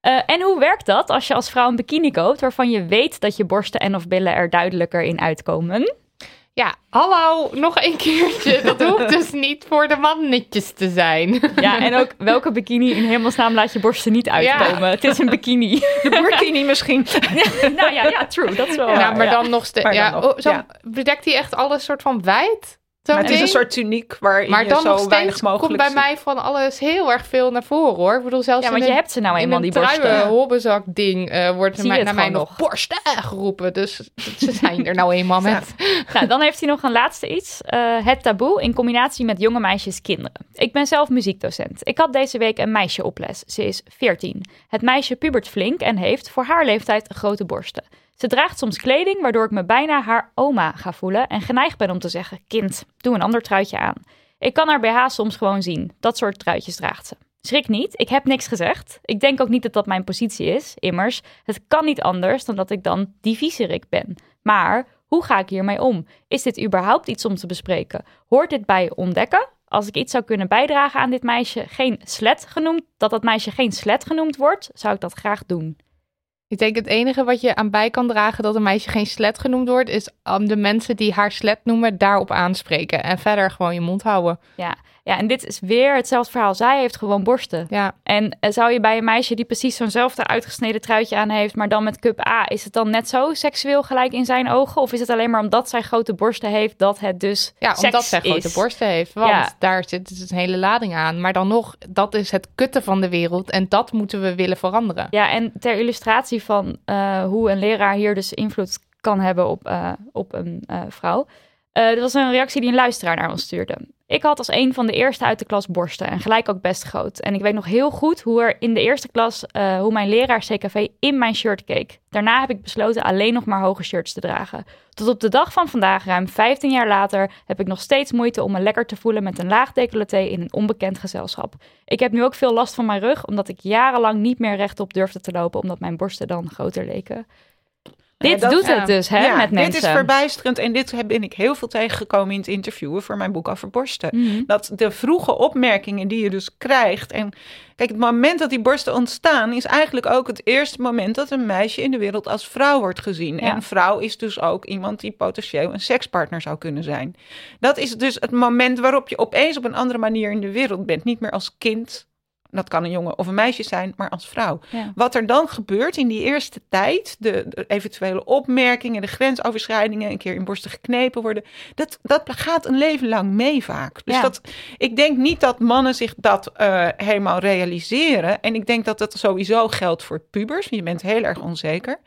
Eh, en hoe werkt dat als je als vrouw een bikini koopt waarvan je weet dat je borsten en of billen er duidelijker in uitkomen? ja, hallo, nog een keertje. Dat hoeft dus niet voor de mannetjes te zijn. Ja, en ook welke bikini in hemelsnaam laat je borsten niet uitkomen? Het is een bikini. De burkini misschien. nou ja, ja, true. Dat is wel Ja, waar, maar ja. dan nog steeds. Dan Ja, oh, zo bedekt hij echt alles soort van wijd. Maar het is een soort tuniek waarin Maar je dan zo nog weinig mogelijk komt bij ziet. mij van alles heel erg veel naar voren hoor. Ik bedoel, zelfs Ja, want in je een- hebt ze nou eenmaal, een die borsten. hobbenzak ding eh, wordt er Zie het naar mij nog borsten geroepen. Dus ze zijn er nou eenmaal met. Nou, dan heeft hij nog een laatste iets. Eh, het taboe in combinatie met jonge meisjes kinderen. Ik ben zelf muziekdocent. Ik had deze week een meisje op les. Ze is 14. Het meisje pubert flink en heeft voor haar leeftijd grote borsten. Ze draagt soms kleding waardoor ik me bijna haar oma ga voelen en geneigd ben om te zeggen: Kind, doe een ander truitje aan. Ik kan haar BH soms gewoon zien. Dat soort truitjes draagt ze. Schrik niet, ik heb niks gezegd. Ik denk ook niet dat dat mijn positie is. Immers, het kan niet anders dan dat ik dan die viezerik ben. Maar hoe ga ik hiermee om? Is dit überhaupt iets om te bespreken? Hoort dit bij ontdekken? Als ik iets zou kunnen bijdragen aan dit meisje, geen slet genoemd, dat dat meisje geen slet genoemd wordt, zou ik dat graag doen. Ik denk het enige wat je aan bij kan dragen dat een meisje geen slet genoemd wordt, is om de mensen die haar slet noemen daarop aanspreken. En verder gewoon je mond houden. Ja, ja en dit is weer hetzelfde verhaal. Zij heeft gewoon borsten. Ja, En eh, zou je bij een meisje die precies zo'nzelfde uitgesneden truitje aan heeft, maar dan met cup A, is het dan net zo seksueel gelijk in zijn ogen? Of is het alleen maar omdat zij grote borsten heeft dat het dus ja omdat zij is? grote borsten heeft. Want Ja. daar zit dus een hele lading aan. Maar dan nog, dat is het kutte van de wereld. En dat moeten we willen veranderen. Ja, en ter illustratie van eh, hoe een leraar hier dus invloed kan hebben op, eh, op een vrouw. Eh dat was een reactie die een luisteraar naar ons stuurde. Ik had als een van de eerste uit de klas borsten en gelijk ook best groot. En ik weet nog heel goed hoe er in de eerste klas, eh, hoe mijn leraar CKV in mijn shirt keek. Daarna heb ik besloten alleen nog maar hoge shirts te dragen. Tot op de dag van vandaag, ruim 15 jaar later, heb ik nog steeds moeite om me lekker te voelen met een laag decolleté in een onbekend gezelschap. Ik heb nu ook veel last van mijn rug, omdat ik jarenlang niet meer rechtop durfde te lopen, omdat mijn borsten dan groter leken. Dit dat- doet het dus, hè, met mensen. Dit is verbijsterend en dit heb- ben ik heel veel tegengekomen in het interviewen voor mijn boek over borsten. Mhm. Dat de vroege opmerkingen die je dus krijgt. En kijk, het moment dat die borsten ontstaan, is eigenlijk ook het eerste moment dat een meisje in de wereld als vrouw wordt gezien. Ja. En vrouw is dus ook iemand die potentieel een sekspartner zou kunnen zijn. Dat is dus het moment waarop je opeens op een andere manier in de wereld bent. Niet meer als kind. Dat kan een jongen of een meisje zijn, maar als vrouw. Ja. Wat er dan gebeurt in die eerste tijd, de, de eventuele opmerkingen, de grensoverschrijdingen, een keer in borsten geknepen worden, dat, dat gaat een leven lang mee vaak. Dus Ja. dat, ik denk niet dat mannen zich dat eh, helemaal realiseren. En ik denk dat dat sowieso geldt voor pubers. Je bent heel erg onzeker.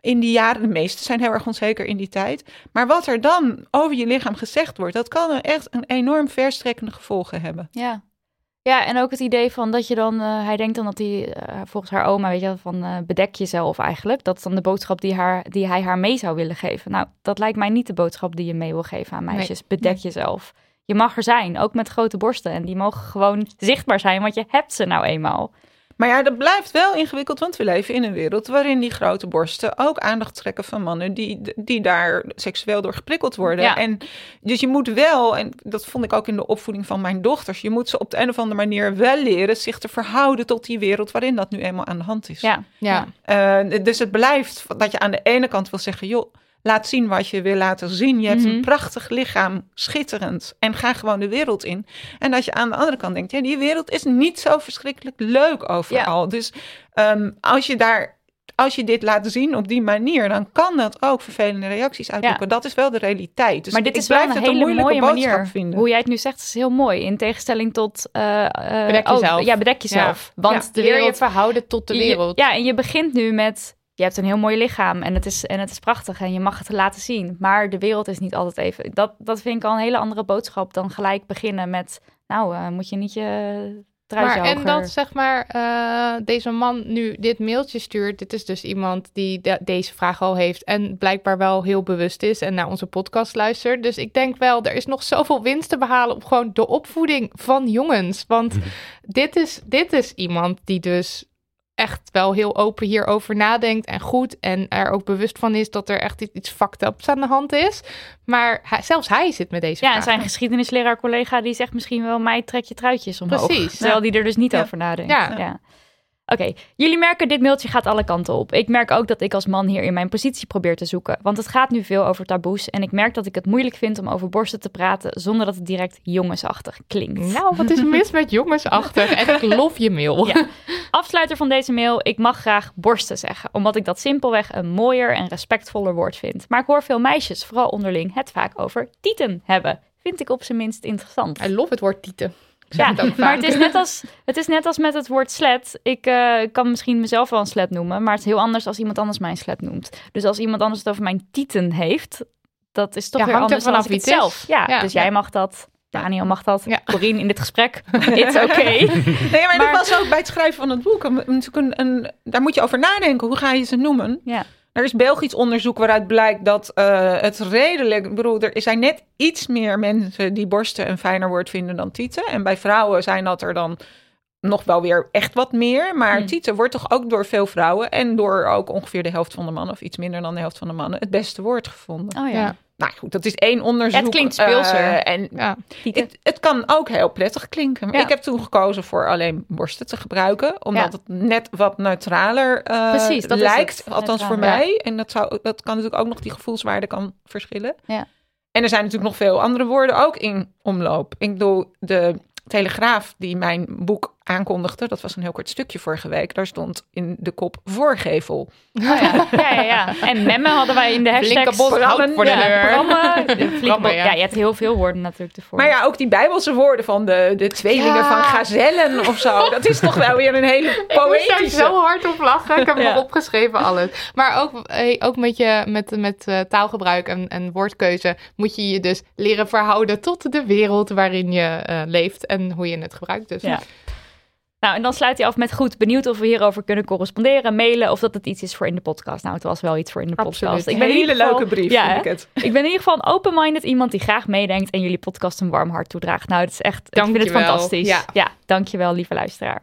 In die jaren, de meesten zijn heel erg onzeker in die tijd. Maar wat er dan over je lichaam gezegd wordt, dat kan echt een enorm verstrekkende gevolgen hebben. Ja. Ja, en ook het idee van dat je dan, eh, hij denkt dan dat hij, eh, volgens haar oma, weet je, wel, van eh, bedek jezelf eigenlijk. Dat is dan de boodschap die, haar, die hij haar mee zou willen geven. Nou, dat lijkt mij niet de boodschap die je mee wil geven aan meisjes. Bedek jezelf. Je mag er zijn, ook met grote borsten. En die mogen gewoon zichtbaar zijn, want je hebt ze nou eenmaal. Maar ja, dat blijft wel ingewikkeld, want we leven in een wereld waarin die grote borsten ook aandacht trekken van mannen die, die daar seksueel door geprikkeld worden. Ja. En dus je moet wel, en dat vond ik ook in de opvoeding van mijn dochters, je moet ze op de een of andere manier wel leren zich te verhouden tot die wereld waarin dat nu eenmaal aan de hand is. Ja, Ja. Eh, dus het blijft dat je aan de ene kant wil zeggen, joh, laat zien wat je wil laten zien. Je hebt Mhm. een prachtig lichaam, schitterend. En ga gewoon de wereld in. En dat je aan de andere kant denkt, ja, die wereld is niet zo verschrikkelijk leuk overal. Dus ehm, als je daar... Als je dit laat zien op die manier, dan kan dat ook vervelende reacties uitlokken. Dat is wel de realiteit. Dus maar dit ik is wel een hele moeilijke mooie boodschap manier. vinden. Hoe jij het nu zegt is heel mooi. In tegenstelling tot... eh, eh, Bedek oh, jezelf. ja, bedek jezelf. Want Ja, de leer je wereld... verhouden tot de je- wereld. ja, en je begint nu met... Je hebt een heel mooi lichaam en het, is, en het is prachtig en je mag het laten zien. Maar de wereld is niet altijd even... Dat, dat vind ik al een hele andere boodschap dan gelijk beginnen met... Nou, eh, moet je niet je truitje Maar en dat zeg maar, eh, deze man nu dit mailtje stuurt. Dit is dus iemand die de- deze vraag al heeft. En blijkbaar wel heel bewust is en naar onze podcast luistert. Dus ik denk wel, er is nog zoveel winst te behalen op gewoon de opvoeding van jongens. Want dit is, dit is iemand die dus echt wel heel open hierover nadenkt en goed. En er ook bewust van is dat er echt iets, iets fucked ups aan de hand is. Maar hij, zelfs hij zit met deze Ja, en zijn geschiedenisleraar collega die zegt misschien wel... mij trek je truitjes omhoog. Precies. Terwijl die er dus niet Ja. over nadenkt. Ja. ja. Oké, jullie merken, dit mailtje gaat alle kanten op. Ik merk ook dat ik als man hier in mijn positie probeer te zoeken. Want het gaat nu veel over taboes. En ik merk dat ik het moeilijk vind om over borsten te praten... zonder dat het direct jongensachtig klinkt. Nou, wat is mis met jongensachtig? En ik lof je mail. Ja. Afsluiter van deze mail. Ik mag graag borsten zeggen, omdat ik dat simpelweg een mooier en respectvoller woord vind. Maar ik hoor veel meisjes, vooral onderling, het vaak over tieten hebben. Vind ik op zijn minst interessant. I love het woord tieten. Ja, het ook maar het is, net als, het is net als met het woord slet. Ik eh, kan misschien mezelf wel een slet noemen, maar het is heel anders als iemand anders mijn slet noemt. Dus als iemand anders het over mijn tieten heeft, dat is toch Ja, weer er anders dan ik het zelf. Ja, Ja. dus jij mag dat. Daniel mag dat. Ja. Corine in dit gesprek. It's okay. Nee, maar, Maar- dat was ook bij het schrijven van het boek. Een, een, een, daar moet je over nadenken. Hoe ga je ze noemen? Ja. Er is Belgisch onderzoek waaruit blijkt dat eh, het redelijk... Ik er zijn net iets meer mensen die borsten een fijner woord vinden dan tieten. En bij vrouwen zijn dat er dan nog wel weer echt wat meer. Maar tieten wordt toch ook door veel vrouwen... en door ook ongeveer de helft van de mannen... of iets minder dan de helft van de mannen... het beste woord gevonden. Oh ja. Ja. Nou goed, dat is één onderzoek. Het klinkt speelser. eh, en Ja. Het, het kan ook heel prettig klinken. Maar Ja. Ik heb toen gekozen voor alleen borsten te gebruiken. Omdat Ja. het net wat neutraler eh, Precies, dat lijkt. het. Althans voor mij. En dat, zou, dat kan natuurlijk ook nog die gevoelswaarde kan verschillen. Ja. En er zijn natuurlijk nog veel andere woorden ook in omloop. Ik bedoel, de Telegraaf die mijn boek aankondigde... dat was een heel kort stukje vorige week. Daar stond in de kop voorgevel. Oh ja. Ja, ja, ja. En memmen hadden wij in de hashtag. Flinke bos hout voor de ja, deur. Brammen, de ja. je hebt heel veel woorden natuurlijk ervoor. Maar ja, ook die bijbelse woorden van de, de tweelingen Ja. van gazellen of zo. Dat is toch wel weer een hele Ik moest poëtische... zo hard op lachen. Ik heb hem opgeschreven, alles. Maar ook, ook met, je, met, met eh, taalgebruik en, en woordkeuze moet je je dus leren verhouden tot de wereld waarin je eh, leeft en hoe je het gebruikt. Dus Ja. Nou, en dan sluit hij af met goed. Benieuwd of we hierover kunnen corresponderen, mailen of dat het iets is voor in de podcast. Nou, het was wel iets voor in de Absoluut. podcast. Ik ben in hele ieder geval- leuke brief, Ja, vind ik het. Ik ben in ieder geval een open-minded iemand die graag meedenkt en jullie podcast een warm hart toedraagt. Nou, het is echt, ik vind het Dankjewel. fantastisch. Ja. ja, dankjewel, lieve luisteraar.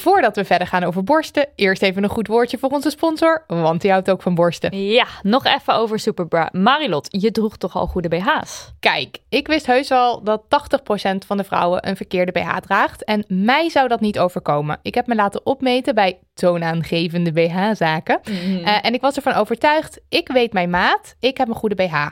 Voordat we verder gaan over borsten, eerst even een goed woordje voor onze sponsor, want die houdt ook van borsten. Ja, nog even over Superbra. Marilot, je droeg toch al goede BH's? Kijk, ik wist heus al dat 80% van de vrouwen een verkeerde BH draagt en mij zou dat niet overkomen. Ik heb me laten opmeten bij toonaangevende BH-zaken Eh, en ik was ervan overtuigd, ik weet mijn maat, ik heb een goede BH.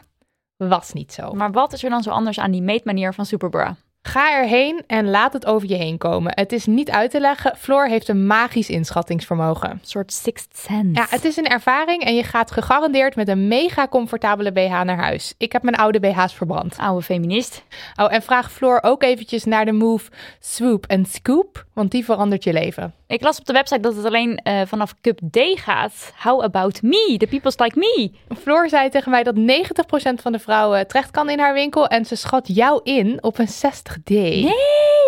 Was niet zo. Maar wat is er dan zo anders aan die meetmanier van Superbra? Ga erheen en laat het over je heen komen. Het is niet uit te leggen. Floor heeft een magisch inschattingsvermogen. Een soort sixth sense. Ja, het is een ervaring en je gaat gegarandeerd met een mega comfortabele BH naar huis. Ik heb mijn oude BH's verbrand. Oude feminist. Oh, en vraag Floor ook eventjes naar de move Swoop en Scoop, want die verandert je leven. Ik las op de website dat het alleen eh, vanaf Cup D gaat. How about me? The people's like me. Floor zei tegen mij dat 90% van de vrouwen terecht kan in haar winkel en ze schat jou in op een 60D. Nee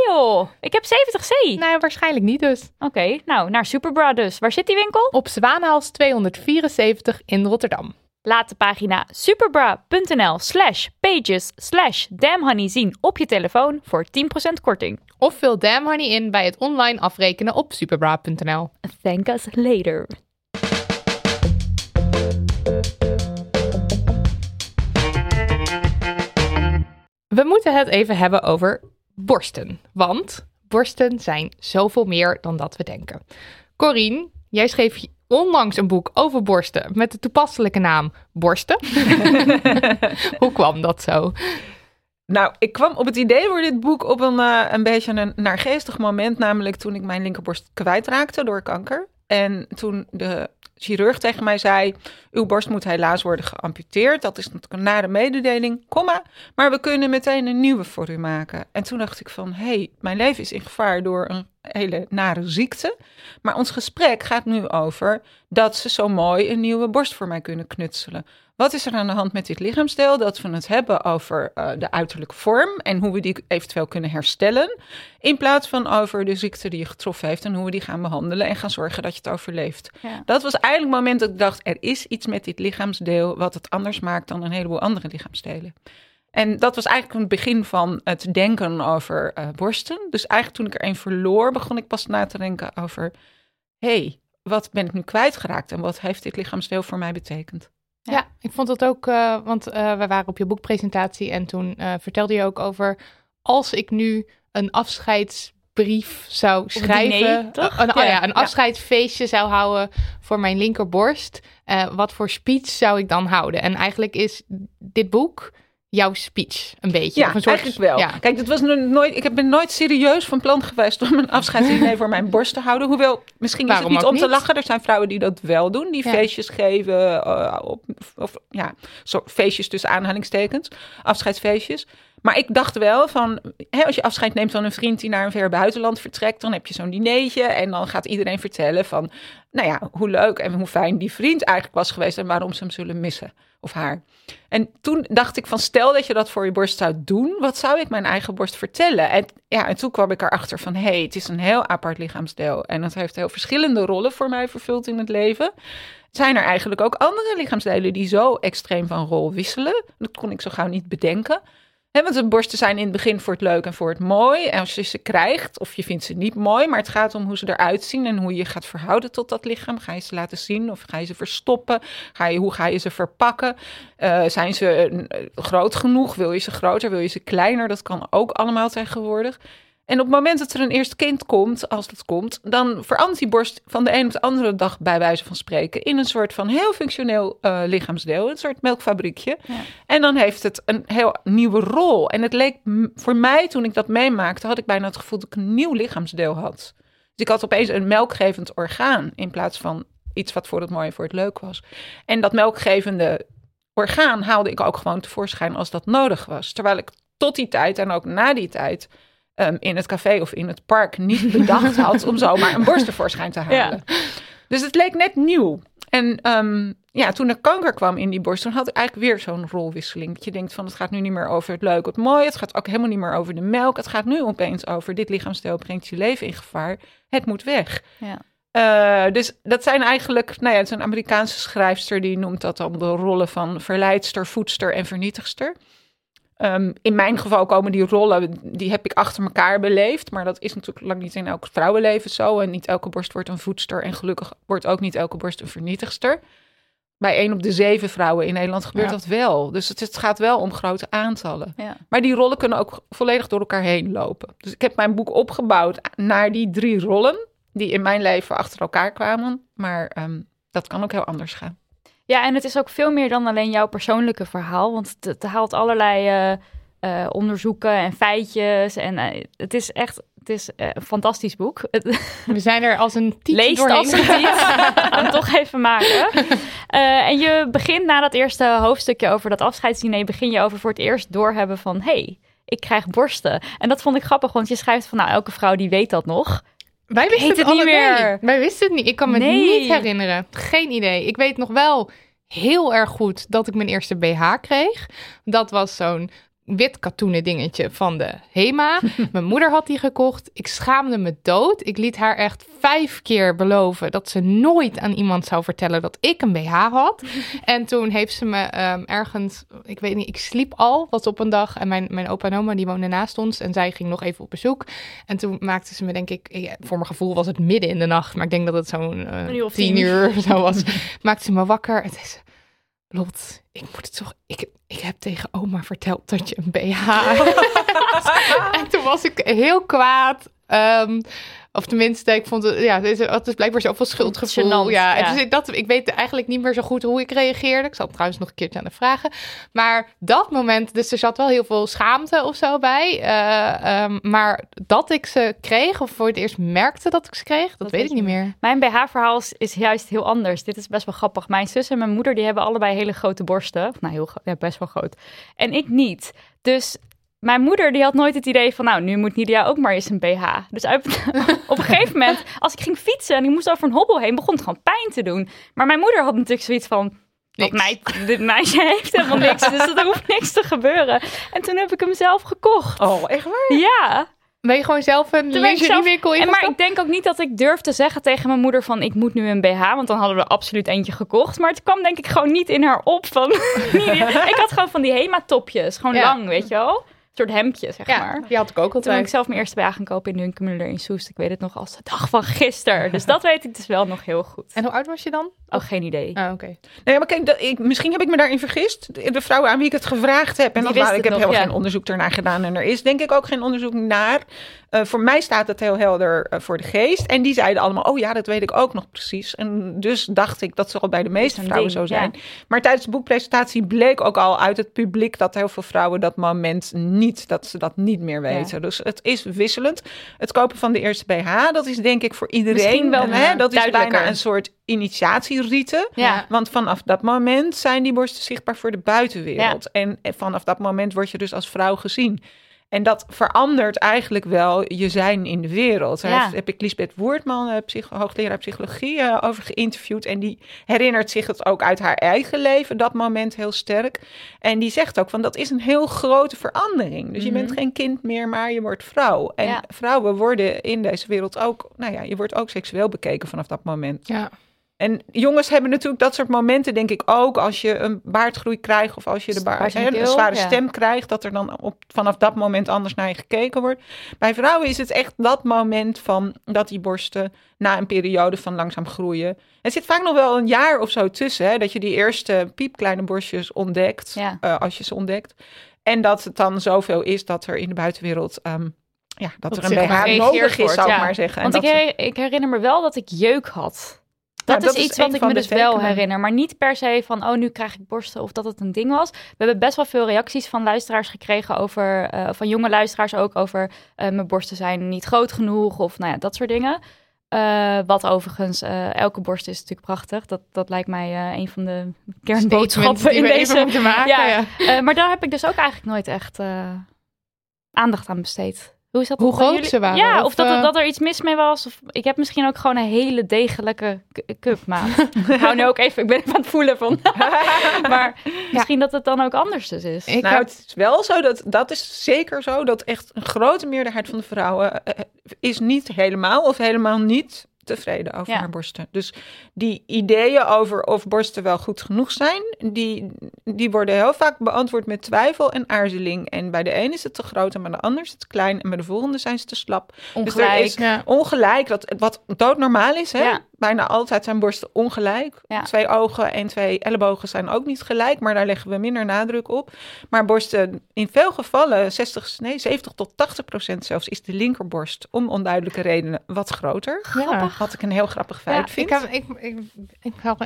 joh, ik heb 70C. Nou, waarschijnlijk niet dus. Oké, nou naar Superbra dus. Waar zit die winkel? Op Zwaanhals 274 in Rotterdam. Laat de pagina superbra.nl slash pages slash damnhoney zien op je telefoon voor 10% korting. Of vul Damn Honey in bij het online afrekenen op superbra.nl. Thank us later. We moeten het even hebben over borsten. Want Borsten zijn zoveel meer dan dat we denken. Corine, jij schreef onlangs een boek over borsten met de toepasselijke naam Borsten. Hoe kwam dat zo? Nou, ik kwam op het idee voor dit boek op een, uh, een beetje een naargeestig moment. Namelijk toen ik mijn linkerborst kwijtraakte door kanker. En toen de chirurg tegen mij zei: Uw borst moet helaas worden geamputeerd. Dat is natuurlijk een nare mededeling, komma. Maar we kunnen meteen een nieuwe voor u maken. En toen dacht ik: van, hé, hey, mijn leven is in gevaar door een hele nare ziekte. Maar ons gesprek gaat nu over dat ze zo mooi een nieuwe borst voor mij kunnen knutselen. Wat is er aan de hand met dit lichaamsdeel? Dat we het hebben over uh, de uiterlijke vorm en hoe we die eventueel kunnen herstellen. In plaats van over de ziekte die je getroffen heeft en hoe we die gaan behandelen en gaan zorgen dat je het overleeft. Ja. Dat was eigenlijk het moment dat ik dacht: er is iets met dit lichaamsdeel wat het anders maakt dan een heleboel andere lichaamsdelen. En dat was eigenlijk het begin van het denken over uh, borsten. Dus eigenlijk toen ik er een verloor, begon ik pas na te denken over: hé, hey, wat ben ik nu kwijtgeraakt en wat heeft dit lichaamsdeel voor mij betekend? Ja, ik vond dat ook, uh, want uh, we waren op je boekpresentatie en toen uh, vertelde je ook over als ik nu een afscheidsbrief zou schrijven, toch? Een, oh ja, een afscheidsfeestje zou houden voor mijn linkerborst, wat voor speech zou ik dan houden? En eigenlijk is dit boek jouw speech een beetje. Ja, of een soort, eigenlijk wel. Ja. Kijk, het was nooit, ik ben nooit serieus van plan geweest om een afscheidsdiner voor mijn borst te houden. Hoewel, misschien is het niet om niet? te lachen. Er zijn vrouwen die dat wel doen, die Ja. feestjes geven. uh, op, of ja, soort feestjes tussen aanhalingstekens, afscheidsfeestjes. Maar ik dacht wel van, hè, als je afscheid neemt van een vriend die naar een ver buitenland vertrekt, dan heb je zo'n dineetje en dan gaat iedereen vertellen van, nou ja, hoe leuk en hoe fijn die vriend eigenlijk was geweest en waarom ze hem zullen missen of haar. En toen dacht ik van, stel dat je dat voor je borst zou doen, wat zou ik mijn eigen borst vertellen? En, ja, en toen kwam ik erachter van, hé, hey, het is een heel apart lichaamsdeel en het heeft heel verschillende rollen voor mij vervuld in het leven. Zijn er eigenlijk ook andere lichaamsdelen die zo extreem van rol wisselen? Dat kon ik zo gauw niet bedenken. He, want de borsten zijn in het begin voor het leuk en voor het mooi. En als je ze krijgt, of je vindt ze niet mooi, maar het gaat om hoe ze eruit zien en hoe je gaat verhouden tot dat lichaam. Ga je ze laten zien of ga je ze verstoppen? Ga je, hoe ga je ze verpakken? Uh, zijn ze uh, groot genoeg? Wil je ze groter? Wil je ze kleiner? Dat kan ook allemaal tegenwoordig. En op het moment dat er een eerste kind komt, als dat komt, dan verandert die borst van de een op de andere dag, bij wijze van spreken, in een soort van heel functioneel uh, lichaamsdeel, een soort melkfabriekje. Ja. En dan heeft het een heel nieuwe rol. En het leek voor mij, toen ik dat meemaakte, had ik bijna het gevoel dat ik een nieuw lichaamsdeel had. Dus ik had opeens een melkgevend orgaan in plaats van iets wat voor het mooie voor het leuk was. En dat melkgevende orgaan haalde ik ook gewoon tevoorschijn als dat nodig was. Terwijl ik tot die tijd en ook na die tijd um, in het café of in het park niet bedacht had om zomaar een borst tevoorschijn te halen. Ja. Dus het leek net nieuw. En um, ja, toen er kanker kwam in die borst, toen had ik eigenlijk weer zo'n rolwisseling. Dat je denkt van het gaat nu niet meer over het leuke, het mooie. Het gaat ook helemaal niet meer over de melk. Het gaat nu opeens over dit lichaamsdeel brengt je leven in gevaar. Het moet weg. Ja. Uh, dus dat zijn eigenlijk, nou ja, het is een Amerikaanse schrijfster die noemt dat dan de rollen van verleidster, voedster en vernietigster. Um, in mijn geval komen die rollen, die heb ik achter elkaar beleefd. Maar dat is natuurlijk lang niet in elk vrouwenleven zo. En niet elke borst wordt een voedster. En gelukkig wordt ook niet elke borst een vernietigster. Bij één op de zeven vrouwen in Nederland gebeurt ja. dat wel. Dus het, het, gaat wel om grote aantallen. Ja. Maar die rollen kunnen ook volledig door elkaar heen lopen. Dus ik heb mijn boek opgebouwd naar die drie rollen. Die in mijn leven achter elkaar kwamen. Maar um, dat kan ook heel anders gaan. Ja, en het is ook veel meer dan alleen jouw persoonlijke verhaal. Want het, het haalt allerlei uh, uh, onderzoeken en feitjes. En uh, het is echt het is, een fantastisch boek. We zijn er als een tiet Lees doorheen. als een tiet. en toch even maken. en je begint na dat eerste hoofdstukje over dat afscheidsdiner... begin je over voor het eerst doorhebben van... hey, ik krijg borsten. En dat vond ik grappig, want je schrijft van... nou, elke vrouw die weet dat nog... Wij wisten het, het, niet allebei. meer. Wij wisten het niet. Ik kan me Nee. niet herinneren. Geen idee. Ik weet nog wel heel erg goed dat ik mijn eerste BH kreeg. Dat was zo'n wit katoenen dingetje van de Hema. mijn moeder had die gekocht. Ik schaamde me dood. Ik liet haar echt vijf keer beloven dat ze nooit aan iemand zou vertellen dat ik een BH had. en toen heeft ze me um, ergens, ik weet niet, ik sliep al, was op een dag. En mijn, mijn opa en oma die woonden naast ons. En zij ging nog even op bezoek. En toen maakte ze me, denk ik, ja, voor mijn gevoel was het midden in de nacht. Maar ik denk dat het zo'n uh, uur of tien uur zo was. maakte ze me wakker en zei ze, Lot, ik moet het toch. Ik, ik heb tegen oma verteld dat je een BH en toen was ik heel kwaad. Ehm, of tenminste, ik vond het, ja, het is, blijkbaar zoveel schuldgevoel. Gênant, ja. Dus dat, ik weet eigenlijk niet meer zo goed hoe ik reageerde. Ik zal het trouwens nog een keertje aan de vragen. Maar dat moment, dus er zat wel heel veel schaamte of zo bij. Eh, ehm, maar dat ik ze kreeg, of voor het eerst merkte dat ik ze kreeg, dat, weet ik niet meer. Mijn BH-verhaal is, is juist heel anders. Dit is best wel grappig. Mijn zus en mijn moeder die hebben allebei hele grote borsten. Nou, heel ja, best wel groot. En ik niet. Dus mijn moeder die had nooit het idee van... nou, nu moet Nidia ook maar eens een BH. Dus uit- op een gegeven moment, als ik ging fietsen... en ik moest over een hobbel heen, begon het gewoon pijn te doen. Maar mijn moeder had natuurlijk zoiets van... Dat meid, dit meisje heeft helemaal niks, dus er hoeft niks te gebeuren. En toen heb ik hem zelf gekocht. Oh, echt waar? Ja. Ben je gewoon zelf een lingeriewinkel in En maar ik denk ook niet dat ik durf te zeggen tegen mijn moeder van ik moet nu een BH, want dan hadden we er absoluut eentje gekocht. Maar het kwam denk ik gewoon niet in haar op van. ik had gewoon van die Hema topjes, gewoon Ja. lang, weet je wel. Soort hemdje, zeg Ja, maar. die had ik ook Toen ben ik zelf mijn eerste BH gaan kopen in de Hunkemuller in Soest. Ik weet het nog als de dag van gisteren. Dus dat weet ik dus wel nog heel goed. En hoe oud was je dan? Oh, geen idee. Ah, oké. Nee, maar kijk, dat, ik, misschien heb ik me daarin vergist. De, de vrouwen aan wie ik het gevraagd heb. En dat, ik heb nog, ja. geen onderzoek ernaar gedaan. En er is denk ik ook geen onderzoek naar. Eh, voor mij staat het heel helder eh, voor de geest. En die zeiden allemaal, oh ja, dat weet ik ook nog precies. En dus dacht ik, dat zal bij de meeste vrouwen ding, zo zijn. Maar tijdens de boekpresentatie bleek ook al uit het publiek... dat heel veel vrouwen dat moment niet, dat ze dat niet meer weten. Dus het is wisselend. Het kopen van de eerste BH, dat is denk ik voor iedereen... Misschien wel, hè, dat is bijna een soort initiatierieten. Ja. Want vanaf dat moment zijn die borsten zichtbaar voor de buitenwereld. En vanaf dat moment word je dus als vrouw gezien. En dat verandert eigenlijk wel je zijn in de wereld. Daar Ja. heb ik Lisbeth Woerdman, eh, psycho- hoogleraar psychologie, eh, over geïnterviewd. En die herinnert zich het ook uit haar eigen leven, dat moment heel sterk. En die zegt ook van dat is een heel grote verandering. Dus je bent geen kind meer, maar je wordt vrouw. En Ja. vrouwen worden in deze wereld ook, nou ja, je wordt ook seksueel bekeken vanaf dat moment. Ja. En jongens hebben natuurlijk dat soort momenten, denk ik ook, als je een baardgroei krijgt of als je de baard, een zware ja. stem krijgt, dat er dan op, vanaf dat moment anders naar je gekeken wordt. Bij vrouwen is het echt dat moment van dat die borsten na een periode van langzaam groeien. Er zit vaak nog wel een jaar of zo tussen, hè, dat je die eerste piepkleine borstjes ontdekt, Ja. eh, als je ze ontdekt. En dat het dan zoveel is dat er in de buitenwereld, ehm, ja, dat, Dat er een BH nodig is, zou ik ja. maar zeggen. En Want ik, her- ik herinner me wel dat ik jeuk had. Dat, Nou, is iets wat ik me dus wel herinner. Maar niet per se van, oh, nu krijg ik borsten of dat het een ding was. We hebben best wel veel reacties van luisteraars gekregen over, eh, van jonge luisteraars ook, over eh, mijn borsten zijn niet groot genoeg of nou ja, dat soort dingen. Eh, wat overigens, elke borst is natuurlijk prachtig. Dat, dat lijkt mij een van de kernboodschappen in deze. maken. Ja. Ja. Maar daar heb ik dus ook eigenlijk nooit echt aandacht aan besteed. Hoe is dat Hoe bij groot jullie? ze waren, Ja, of, of, dat, er, eh, dat er iets mis mee was. Of, ik heb misschien ook gewoon een hele degelijke k- cupmaat. Ik hou nu ook even, ik ben even aan het voelen van. maar misschien dat het dan ook anders dus is. Ik nou, heb- het is wel zo dat dat is zeker zo dat echt een grote meerderheid van de vrouwen eh, is niet helemaal of helemaal niet tevreden over Ja. haar borsten. Dus die ideeën over of borsten wel goed genoeg zijn, die, die worden heel vaak beantwoord met twijfel en aarzeling. En bij de een is het te groot en bij de ander is het te klein en bij de volgende zijn ze te slap. Ongelijk. Dus er is Ja. ongelijk, dat, wat doodnormaal is. Hè? Ja. Bijna altijd zijn borsten ongelijk. Ja. Twee ogen en twee ellebogen zijn ook niet gelijk, maar daar leggen we minder nadruk op. Maar borsten, in veel gevallen, 60, nee, 70 tot 80 procent zelfs, is de linkerborst om onduidelijke redenen wat groter. Grappig. Wat ik een heel grappig feit Ja, vind. ik, heb, ik, ik, ik ga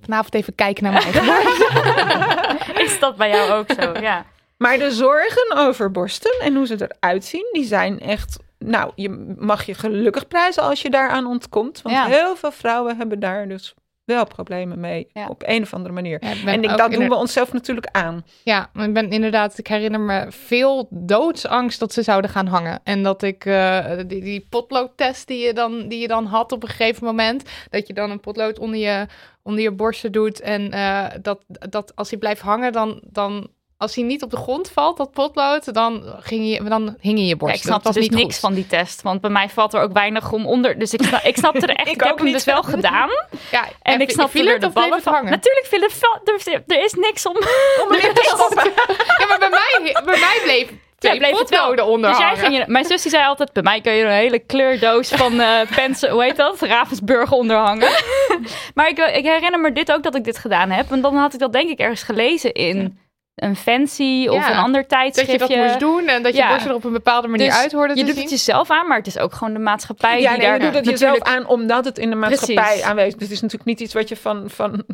vanavond even kijken naar mijn eigen. Is dat bij jou ook zo? Ja. Maar de zorgen over borsten en hoe ze eruit zien, die zijn echt. Nou, je mag je gelukkig prijzen als je daaraan ontkomt. Want Ja. heel veel vrouwen hebben daar dus wel problemen mee. Ja. Op een of andere manier. Ja, en ik, dat doen we onszelf natuurlijk aan. Ja, maar ik ben inderdaad, ik herinner me veel doodsangst dat ze zouden gaan hangen. En dat ik eh, die, die potloodtest die je, dan, die je dan had op een gegeven moment, dat je dan een potlood onder je, onder je borsten doet. En eh, dat, dat als hij blijft hangen, dan, dan als hij niet op de grond valt, dat potlood, dan, ging je, dan hing je je Ja, borst. ik snapte dat dus niet niks goed. van die test. Want bij mij valt er ook weinig om onder. Dus ik, ik snapte er echt. Ik ik, heb hem dus wel gedaan. Ja, En ik viel er de ballen van. hangen? Natuurlijk viel er, er is niks om, om te stoppen. Ja, maar bij mij, bij mij bleef het wel. potloden onder Dus jij ging je, mijn zus die zei altijd, bij mij kun je een hele kleurdoos van eh pensen, hoe heet dat? Ravensburg onderhangen. maar ik, ik herinner me dit ook dat ik dit gedaan heb. En dan had ik dat denk ik ergens gelezen in een fancy of Ja, een ander Dat je tijdschriftje. dat moest doen en dat je Ja. borsten er op een bepaalde manier Dus uit hoorden je doet zien. het jezelf aan, maar het is ook gewoon de maatschappij ja, die nee, daar je doet het natuurlijk jezelf aan omdat het in de maatschappij Precies. aanwezig is. Het is natuurlijk niet iets wat je van, van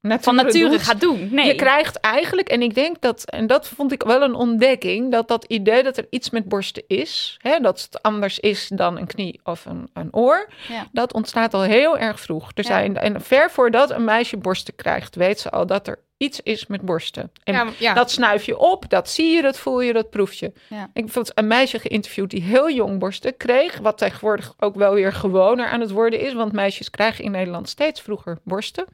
nature, van nature doet. gaat doen. Nee. Je krijgt eigenlijk, en ik denk dat, en dat vond ik wel een ontdekking, dat dat idee dat er iets met borsten is, hè, dat het anders is dan een knie of een, een oor, Ja. dat ontstaat al heel erg vroeg. Er zijn, en ver voordat een meisje borsten krijgt, weet ze al dat er iets is met borsten. En ja, ja. dat snuif je op, dat zie je, dat voel je, dat proef je. Ja. Ik heb bijvoorbeeld een meisje geïnterviewd die heel jong borsten kreeg. Wat tegenwoordig ook wel weer gewoner aan het worden is. Want meisjes krijgen in Nederland steeds vroeger borsten.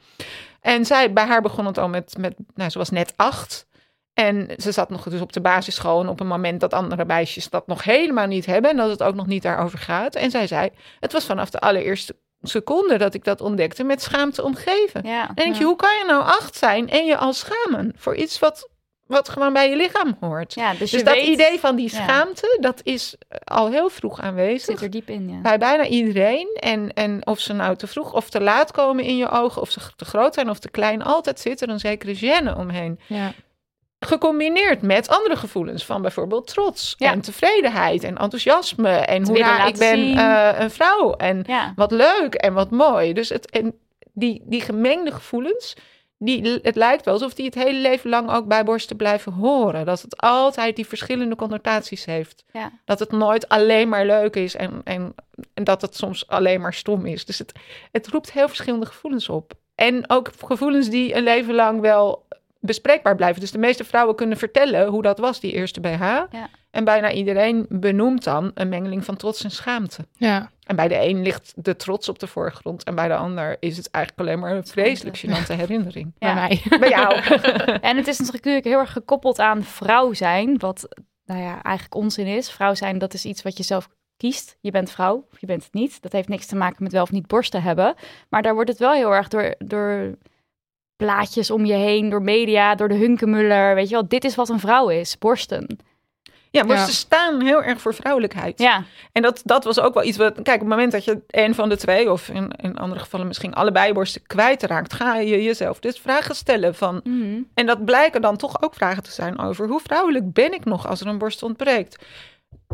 En zij, bij haar begon het al met, met nou, ze was net acht. En ze zat nog dus op de basisschool en op een moment dat andere meisjes dat nog helemaal niet hebben. En dat het ook nog niet daarover gaat. En zij zei, het was vanaf de allereerste seconde dat ik dat ontdekte met schaamte omgeven. Ja. Dan denk je, hoe kan je nou acht zijn en je al schamen voor iets wat, wat gewoon bij je lichaam hoort? Ja, dus, Dus je dat weet, idee van die schaamte, dat is eh, al heel vroeg aanwezig. zit er diep in. Ja. Bij bijna iedereen. En, en of ze nou te vroeg of te laat komen in je ogen, of ze te groot zijn of te klein, altijd zit er een zekere gêne omheen. Gecombineerd met andere gevoelens van bijvoorbeeld trots Ja. en tevredenheid en enthousiasme. En hoe ik ben eh, een vrouw. En Ja. wat leuk en wat mooi. Dus het, en die, die gemengde gevoelens, die, het lijkt wel alsof die het hele leven lang ook bij borsten blijven horen. Dat het altijd die verschillende connotaties heeft. Ja. Dat het nooit alleen maar leuk is en, en, en dat het soms alleen maar stom is. Dus het, het roept heel verschillende gevoelens op. En ook gevoelens die een leven lang wel bespreekbaar blijven. Dus de meeste vrouwen kunnen vertellen hoe dat was, die eerste BH. Ja. En bijna iedereen benoemt dan een mengeling van trots en schaamte. ja. En bij de een ligt de trots op de voorgrond. En bij de ander is het eigenlijk alleen maar een vreselijk gênante herinnering. Ja. bij mij. Bij jou. En het is natuurlijk heel erg gekoppeld aan vrouw zijn, wat nou ja, eigenlijk onzin is. Vrouw zijn, dat is iets wat je zelf kiest. Je bent vrouw of je bent het niet. Dat heeft niks te maken met wel of niet borsten hebben. Maar daar wordt het wel heel erg door, door plaatjes om je heen, door media, door de hunkemuller. Weet je wel, dit is wat een vrouw is, borsten. Ja, maar Ja. ze staan heel erg voor vrouwelijkheid. Ja, En dat, dat was ook wel iets wat... Kijk, op het moment dat je een van de twee... of in, in andere gevallen misschien allebei borsten kwijtraakt... ga je jezelf dus vragen stellen van... Mhm. En dat blijken dan toch ook vragen te zijn over... hoe vrouwelijk ben ik nog als er een borst ontbreekt?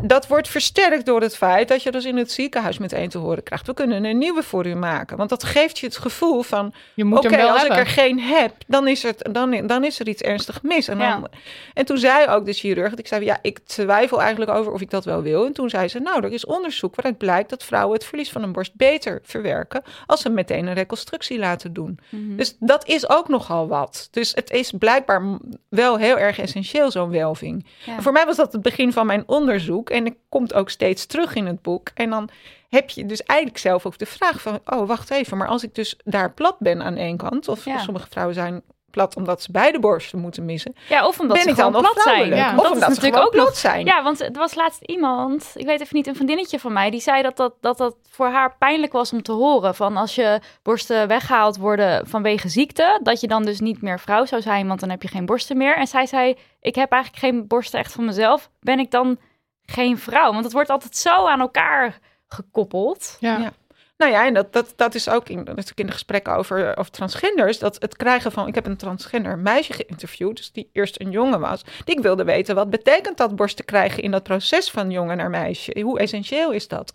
Dat wordt versterkt door het feit dat je dus in het ziekenhuis meteen te horen krijgt... we kunnen een nieuwe voor u maken. Want dat geeft je het gevoel van... Je moet Oké, wel als hebben. ik er geen heb, dan is, het, dan, dan is er iets ernstig mis. En, dan, en toen zei ook de chirurg, ik zei, ja, ik twijfel eigenlijk over of ik dat wel wil. En toen zei ze, nou, er is onderzoek waaruit blijkt dat vrouwen het verlies van een borst beter verwerken als ze meteen een reconstructie laten doen. Mhm. Dus dat is ook nogal wat. Dus het is blijkbaar wel heel erg essentieel, zo'n welving. Ja. En voor mij was dat het begin van mijn onderzoek. En het komt ook steeds terug in het boek. En dan heb je dus eigenlijk zelf ook de vraag van... oh, wacht even, maar als ik dus daar plat ben aan één kant... of Ja. sommige vrouwen zijn plat omdat ze beide borsten moeten missen... ja of omdat ben ze gewoon plat zijn. Ja. Of dat is omdat ze natuurlijk ook plat zijn. Ja, want er was laatst iemand, ik weet even niet, een vriendinnetje van mij, die zei dat dat, dat dat voor haar pijnlijk was om te horen. Van als je borsten weggehaald worden vanwege ziekte, dat je dan dus niet meer vrouw zou zijn, want dan heb je geen borsten meer. En zij zei, ik heb eigenlijk geen borsten echt van mezelf. Ben ik dan geen vrouw? Want het wordt altijd zo aan elkaar gekoppeld. Ja. Ja. Nou ja, en dat, dat, dat is ook in, natuurlijk in de gesprekken over, over transgenders. Dat het krijgen van. Ik heb een transgender meisje geïnterviewd. Dus die eerst een jongen was. Die ik wilde weten. Wat betekent dat borsten krijgen in dat proces van jongen naar meisje? Hoe essentieel is dat?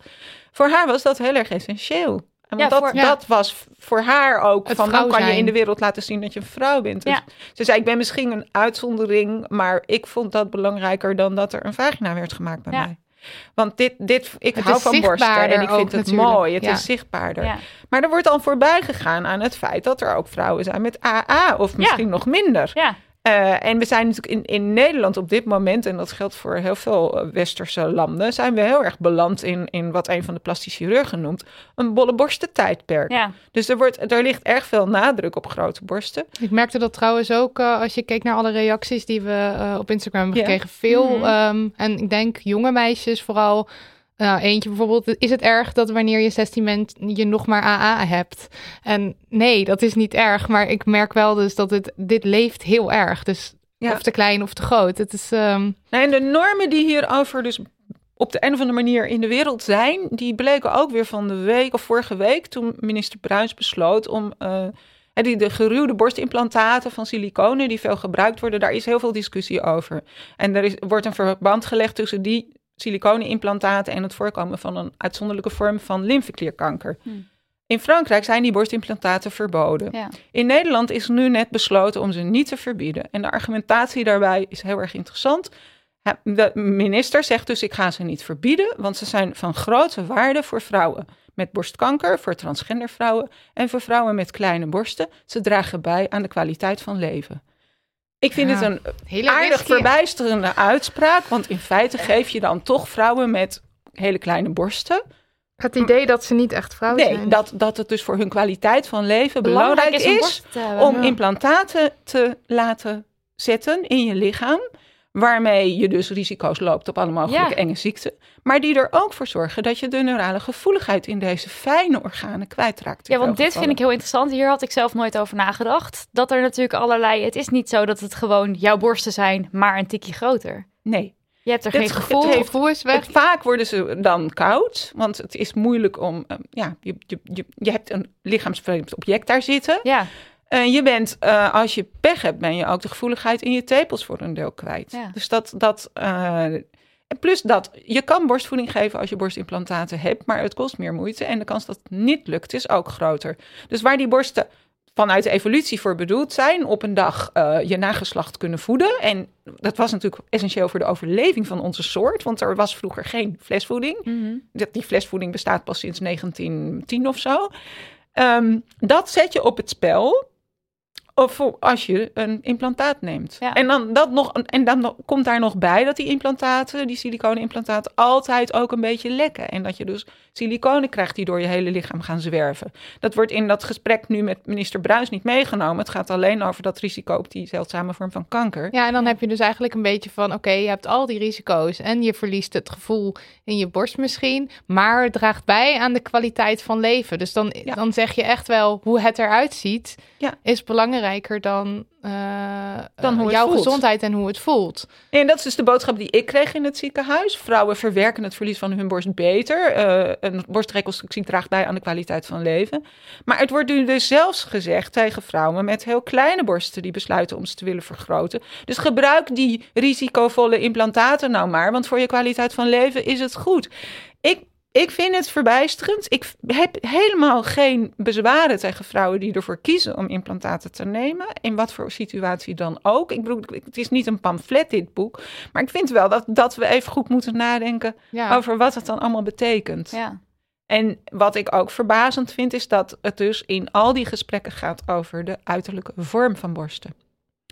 Voor haar was dat heel erg essentieel. En Ja, want dat, voor- ja. dat was voor haar ook. Het van dan vrouw kan je in de wereld laten zien dat je een vrouw bent. Dus Ja. Ze zei: Ik ben misschien een uitzondering. Maar ik vond dat belangrijker dan dat er een vagina werd gemaakt bij Ja. mij. Want dit, dit, ik Het hou van borsten en ik vind ook het natuurlijk. mooi. Het Ja. is zichtbaarder. Ja. Maar er wordt dan voorbij gegaan aan het feit dat er ook vrouwen zijn met AA of misschien nog minder. Eh, en we zijn natuurlijk in, in Nederland op dit moment, en dat geldt voor heel veel eh, westerse landen, zijn we heel erg beland in, in wat een van de plastische chirurgen noemt, een bolle borstentijdperk. ja. Dus er, wordt, er ligt erg veel nadruk op grote borsten. Ik merkte dat trouwens ook eh, als je keek naar alle reacties die we eh, op Instagram hebben Ja. gekregen. Veel, Mhm. ehm, en ik denk jonge meisjes vooral. Nou, eentje bijvoorbeeld, is het erg dat wanneer je 16 bent je nog maar AA hebt? En nee, dat is niet erg. Maar ik merk wel dus dat het, dit leeft heel erg. Dus Ja. of te klein of te groot. Het is, Nou, en de normen die hierover dus op de een of andere manier in de wereld zijn, die bleken ook weer van de week of vorige week toen minister Bruins besloot om eh, die, de geruwde borstimplantaten van siliconen die veel gebruikt worden, daar is heel veel discussie over. En er is, wordt een verband gelegd tussen die siliconenimplantaten en het voorkomen van een uitzonderlijke vorm van lymfeklierkanker. Hmm. In Frankrijk zijn die borstimplantaten verboden. Ja. In Nederland is nu net besloten om ze niet te verbieden. En de argumentatie daarbij is heel erg interessant. De minister zegt dus: ik ga ze niet verbieden, want ze zijn van grote waarde voor vrouwen met borstkanker, voor transgender vrouwen en voor vrouwen met kleine borsten. Ze dragen bij aan de kwaliteit van leven. Ik vind Ja. het een Hele aardig risky. verbijsterende uitspraak, want in feite geef je dan toch vrouwen met hele kleine borsten. Het idee dat ze niet echt vrouw Nee, zijn. dat, dat het dus voor hun kwaliteit van leven belangrijk, is om implantaten te laten zetten in je lichaam. Waarmee je dus risico's loopt op alle mogelijke Ja. enge ziekten. Maar die er ook voor zorgen dat je de neurale gevoeligheid in deze fijne organen kwijtraakt. Ja, want dit vind ik heel interessant. Hier had ik zelf nooit over nagedacht. Dat er natuurlijk allerlei... Het is niet zo dat het gewoon jouw borsten zijn, maar een tikje groter. Nee. Je hebt er Het geen ge- gevoel. het heeft- gevoel is weg. Het, vaak worden ze dan koud. Want het is moeilijk om... eh, ja, je, je, je, je hebt een lichaamsvreemd object daar zitten. Ja, Je bent, eh, als je pech hebt, ben je ook de gevoeligheid in je tepels voor een deel kwijt. Ja. Dus dat, dat eh, en plus dat, je kan borstvoeding geven als je borstimplantaten hebt, maar het kost meer moeite en de kans dat het niet lukt is ook groter. Dus waar die borsten vanuit de evolutie voor bedoeld zijn, op een dag eh, je nageslacht kunnen voeden. En dat was natuurlijk essentieel voor de overleving van onze soort, want er was vroeger geen flesvoeding. Mhm. Die flesvoeding bestaat pas sinds 1910 of zo. Ehm, dat zet je op het spel of als je een implantaat neemt. Ja. En, dan, dat nog, en dan komt daar nog bij dat die implantaten, die siliconenimplantaten, altijd ook een beetje lekken. En dat je dus siliconen krijgt die door je hele lichaam gaan zwerven. Dat wordt in dat gesprek nu met minister Bruins niet meegenomen. Het gaat alleen over dat risico op die zeldzame vorm van kanker. Ja, en dan heb je dus eigenlijk een beetje van, oké, je hebt al die risico's en je verliest het gevoel in je borst misschien, maar het draagt bij aan de kwaliteit van leven. Dus dan, Ja. dan zeg je echt wel hoe het eruit ziet, Ja. is belangrijker dan, het jouw voelt. gezondheid en hoe het voelt. En dat is dus de boodschap die ik kreeg in het ziekenhuis. Vrouwen verwerken het verlies van hun borst beter. Eh, een borstreconstructie draagt bij aan de kwaliteit van leven. Maar het wordt nu dus zelfs gezegd tegen vrouwen met heel kleine borsten die besluiten om ze te willen vergroten. Dus gebruik die risicovolle implantaten nou maar, want voor je kwaliteit van leven is het goed. Ik, ik vind het verbijsterend. Ik heb helemaal geen bezwaren tegen vrouwen die ervoor kiezen om implantaten te nemen. In wat voor situatie dan ook. Ik bedoel, het is niet een pamflet dit boek. Maar ik vind wel dat, dat we even goed moeten nadenken Ja. over wat het dan allemaal betekent. ja. En wat ik ook verbazend vind, is dat het dus in al die gesprekken gaat over de uiterlijke vorm van borsten.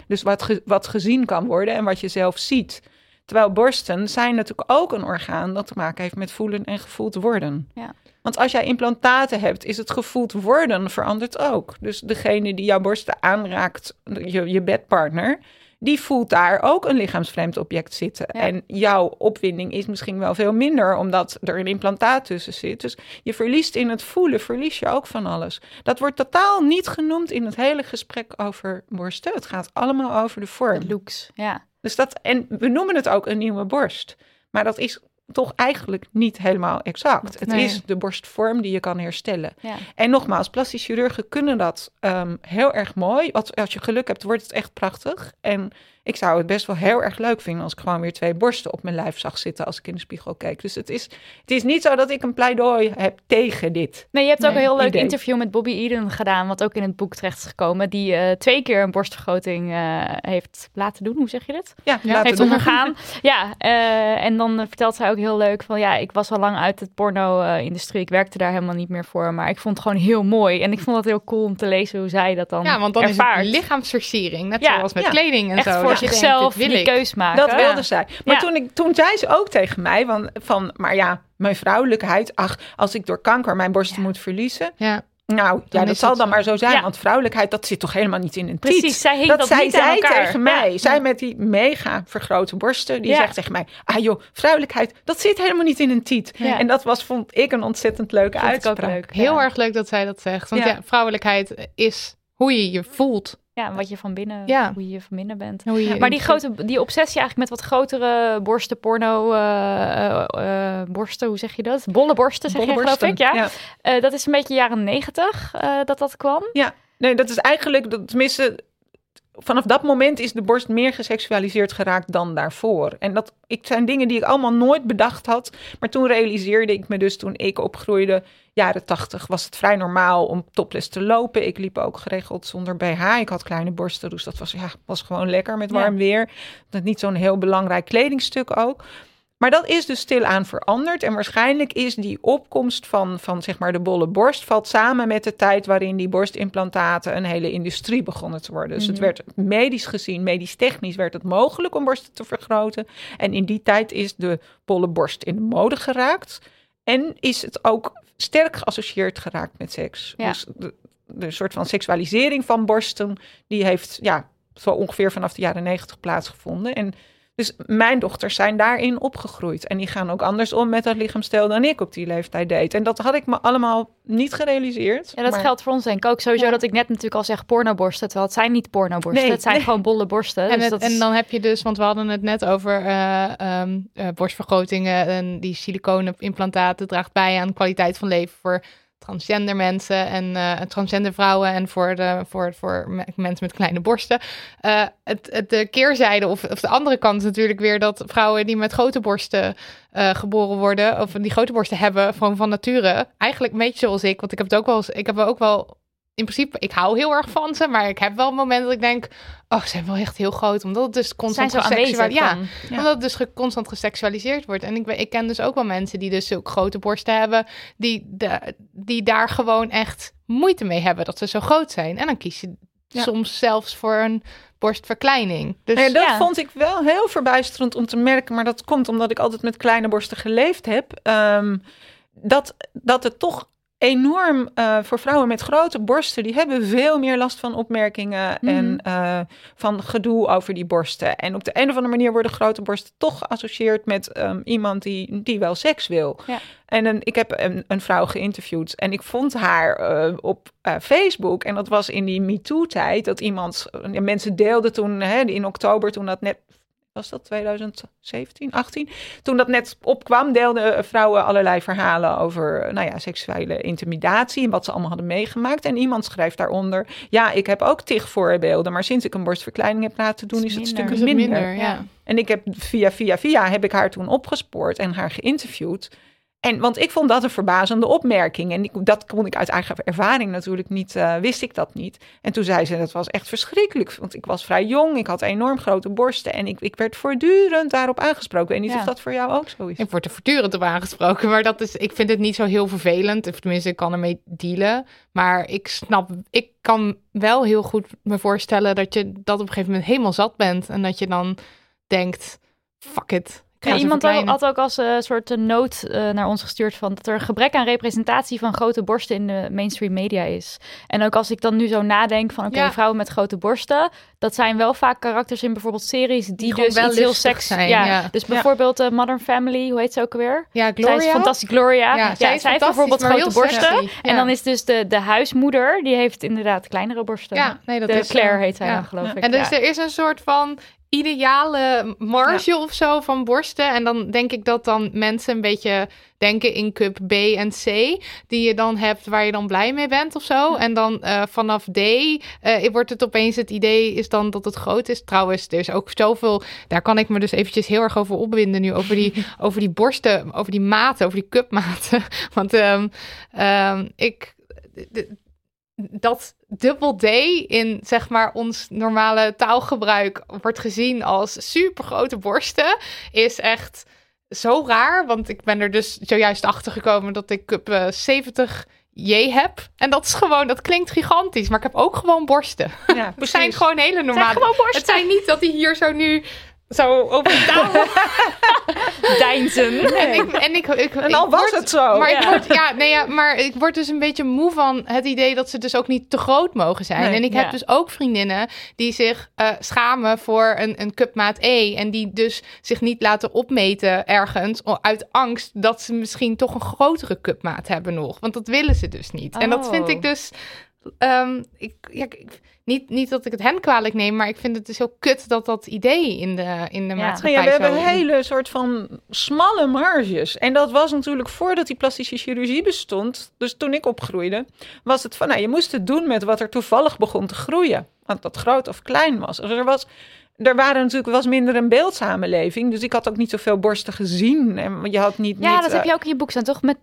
Dus wat, ge- wat gezien kan worden en wat je zelf ziet. Terwijl borsten zijn natuurlijk ook een orgaan dat te maken heeft met voelen en gevoeld worden. Ja. Want als jij implantaten hebt, is het gevoeld worden verandert ook. Dus degene die jouw borsten aanraakt, je, je bedpartner, die voelt daar ook een lichaamsvreemd object zitten. Ja. En jouw opwinding is misschien wel veel minder, omdat er een implantaat tussen zit. Dus je verliest in het voelen, verlies je ook van alles. Dat wordt totaal niet genoemd in het hele gesprek over borsten. Het gaat allemaal over de vorm. Looks. Ja. Dus dat, en we noemen het ook een nieuwe borst. Maar dat is toch eigenlijk niet helemaal exact. Het Nee. is de borstvorm die je kan herstellen. Ja. En nogmaals, plastisch chirurgen kunnen dat ehm, heel erg mooi. Want als je geluk hebt, wordt het echt prachtig. En ik zou het best wel heel erg leuk vinden als ik gewoon weer twee borsten op mijn lijf zag zitten als ik in de spiegel keek. Dus het is, het is niet zo dat ik een pleidooi heb tegen dit. Nee, je hebt ook Nee, een heel leuk idee. interview met Bobby Eden gedaan, wat ook in het boek terecht is gekomen. Die eh, twee keer een borstvergroting eh, heeft laten doen. Hoe zeg je dit? Ja, laten heeft ondergaan. ja, eh, en dan vertelt zij ook heel leuk van ja, ik was al lang uit het porno-industrie. ik werkte daar helemaal niet meer voor, maar ik vond het gewoon heel mooi. En ik vond het heel cool om te lezen hoe zij dat dan Ja, want dan ervaart. is het lichaamsversiering, net Ja, zoals met ja. kleding en Echt zo. voor Dat je denkt, zichzelf dit wil die ik. keus maken. Dat wilde zij. Maar Ja. toen, ik, toen zei ze ook tegen mij van, van, maar ja, mijn vrouwelijkheid, ach, als ik door kanker mijn borsten moet verliezen, Ja. nou, ja, dat zal dan zo. maar zo zijn, Ja. want vrouwelijkheid, dat zit toch helemaal niet in een Precies, tiet. zij hing dat, dat zei niet aan zij elkaar. tegen mij. Ja. Zij met die mega vergrote borsten, die Ja. zegt tegen mij, ah joh, vrouwelijkheid, dat zit helemaal niet in een tiet. Ja. En dat was, vond ik, een ontzettend leuke Vond ik ook uitspraak. leuk. Heel ja. erg leuk dat zij dat zegt. Want Ja. ja, vrouwelijkheid is hoe je je voelt. Ja, wat je van binnen, Ja. hoe je van binnen bent. Je Maar die grote, die obsessie eigenlijk met wat grotere borsten, porno, eh, eh, eh, borsten, hoe zeg je dat? Bolle borsten, zeg Bolle je geloof borsten, ik, ja. ja. Dat is een beetje jaren negentig dat dat kwam. Ja. Nee, dat is eigenlijk, dat- tenminste, vanaf dat moment is de borst meer geseksualiseerd geraakt dan daarvoor. En dat ik, zijn dingen die ik allemaal nooit bedacht had. Maar toen realiseerde ik me dus, toen ik opgroeide, jaren tachtig, was het vrij normaal om topless te lopen. Ik liep ook geregeld zonder BH. Ik had kleine borsten, dus dat was, ja, was gewoon lekker met warm weer. Dat niet zo'n heel belangrijk kledingstuk ook. Maar dat is dus stilaan veranderd. En waarschijnlijk is die opkomst van, van zeg maar de bolle borst... valt samen met de tijd waarin die borstimplantaten... een hele industrie begonnen te worden. Dus het werd medisch gezien, medisch technisch... werd het mogelijk om borsten te vergroten. En in die tijd is de bolle borst in de mode geraakt. En is het ook sterk geassocieerd geraakt met seks. Ja. Dus de, de soort van seksualisering van borsten... die heeft ja, zo ongeveer vanaf de jaren negentig plaatsgevonden. En dus mijn dochters zijn daarin opgegroeid. En die gaan ook anders om met dat lichaamsstijl dan ik op die leeftijd deed. En dat had ik me allemaal niet gerealiseerd. Ja, dat maar- geldt voor ons denk ik ook. Sowieso Ja. dat ik net natuurlijk al zeg pornoborsten. Terwijl het zijn niet pornoborsten. Nee, het zijn nee. gewoon bolle borsten. En, dus het- dat en dan heb je dus, want we hadden het net over eh, ehm, eh, borstvergrotingen en die siliconen implantaten draagt bij aan kwaliteit van leven voor transgender mensen en eh, transgender vrouwen en voor, de, voor, voor me- mensen met kleine borsten. Eh, het, het, de keerzijde of, of de andere kant is natuurlijk weer dat vrouwen die met grote borsten eh, geboren worden, of die grote borsten hebben, gewoon van nature, eigenlijk een beetje zoals ik, want ik heb het ook wel ik heb ook wel in principe, ik hou heel erg van ze, maar ik heb wel momenten dat ik denk, oh, ze zijn wel echt heel groot, omdat het dus constant geseksualiseerd- ja. Ja. omdat het dus ge- constant geseksualiseerd wordt. En ik, ik ken dus ook wel mensen die dus zulke grote borsten hebben, die, de, die daar gewoon echt moeite mee hebben dat ze zo groot zijn. En dan kies je Ja. soms zelfs voor een borstverkleining. Dus Nee, dat ja. vond ik wel heel verbijsterend om te merken. Maar dat komt omdat ik altijd met kleine borsten geleefd heb. ehm, dat, dat het toch enorm eh, voor vrouwen met grote borsten... die hebben veel meer last van opmerkingen en eh, van gedoe over die borsten. En op de een of andere manier worden grote borsten toch geassocieerd... met ehm, iemand die, die wel seks wil. Ja. En een, ik heb een, een vrouw geïnterviewd en ik vond haar eh, op Facebook. En dat was in die MeToo-tijd dat iemand, mensen deelden toen hè, in oktober, toen dat net, was dat 2017, 18? Toen dat net opkwam, deelden vrouwen allerlei verhalen over nou ja, seksuele intimidatie en wat ze allemaal hadden meegemaakt. En iemand schrijft daaronder, ja, ik heb ook tig voorbeelden, maar sinds ik een borstverkleining heb laten doen, is het minder. stukken is het minder. minder, ja. En ik heb via, via, via heb ik haar toen opgespoord en haar geïnterviewd. En want ik vond dat een verbazende opmerking. En ik, dat kon ik uit eigen ervaring natuurlijk niet, eh, wist ik dat niet. En toen zei ze, dat was echt verschrikkelijk. Want ik was vrij jong, ik had enorm grote borsten. En ik, ik werd voortdurend daarop aangesproken. Ik weet niet Ja. of dat voor jou ook zo is. Ik word er voortdurend op aangesproken, maar dat is, ik vind het niet zo heel vervelend. Of tenminste, ik kan ermee dealen. Maar ik snap, ik kan wel heel goed me voorstellen dat je dat op een gegeven moment helemaal zat bent. En dat je dan denkt, fuck it. Ja, iemand had, ook als een soort een noot eh, naar ons gestuurd van dat er een gebrek aan representatie van grote borsten in de mainstream media is. En ook als ik dan nu zo nadenk van oké, Ja. vrouwen met grote borsten, dat zijn wel vaak karakters in bijvoorbeeld series die, gewoon dus wel heel seks zijn, Ja, ja. dus bijvoorbeeld eh, Modern Family, hoe heet ze ook alweer? Ja, Zij Gloria. is fantastisch, Gloria. Ja, zij zij heeft bijvoorbeeld grote borsten. En dan is dus de, de huismoeder, die heeft inderdaad kleinere borsten. Ja, nee, dat de is Claire zo. heet zij dan, geloof ik. En dus er is een soort van ideale marge of zo van borsten. En dan denk ik dat dan mensen een beetje denken in cup B en C. Die je dan hebt waar je dan blij mee bent of zo. En dan eh, vanaf D eh, wordt het opeens het idee is dan dat het groot is. Trouwens, er is ook zoveel... Daar kan ik me dus eventjes heel erg over opwinden nu. Over die, over die borsten, over die maten, over die cupmaten. Want ehm, ehm, ik... dat dubbel D in zeg maar ons normale taalgebruik wordt gezien als super grote borsten, is echt zo raar. Want ik ben er dus zojuist achter gekomen dat ik cup eh, 70 J heb. En dat is gewoon, dat klinkt gigantisch, maar ik heb ook gewoon borsten. Ja, Het zijn gewoon hele normale. gewoon borsten. Het zijn niet dat die hier zo nu zo over de tafel. Deinzen. En ik, en ik, ik, En ik al was word- het zo. Maar, ik Ja. word, ja, nee, ja, maar ik word dus een beetje moe van het idee dat ze dus ook niet te groot mogen zijn. Nee, en ik heb dus ook vriendinnen die zich eh, schamen voor een, een cupmaat E. En die dus zich niet laten opmeten ergens uit angst dat ze misschien toch een grotere cupmaat hebben nog. Want dat willen ze dus niet. En dat vind Oh. ik dus ehm, ik, ja, ik- niet, niet dat ik het hen kwalijk neem, maar ik vind het dus heel kut dat dat idee in de, in de Ja. Maatschappij ja, we hebben een hele soort van smalle marges. En dat was natuurlijk voordat die plastische chirurgie bestond. Dus toen ik opgroeide, was het van, nou, je moest het doen met wat er toevallig begon te groeien. Want dat groot of klein was. Dus er was... Er waren natuurlijk was minder een beeldsamenleving. Dus ik had ook niet zoveel borsten gezien. En je had niet. Ja, niet, dat heb eh, je ook in je boek staan, toch? Met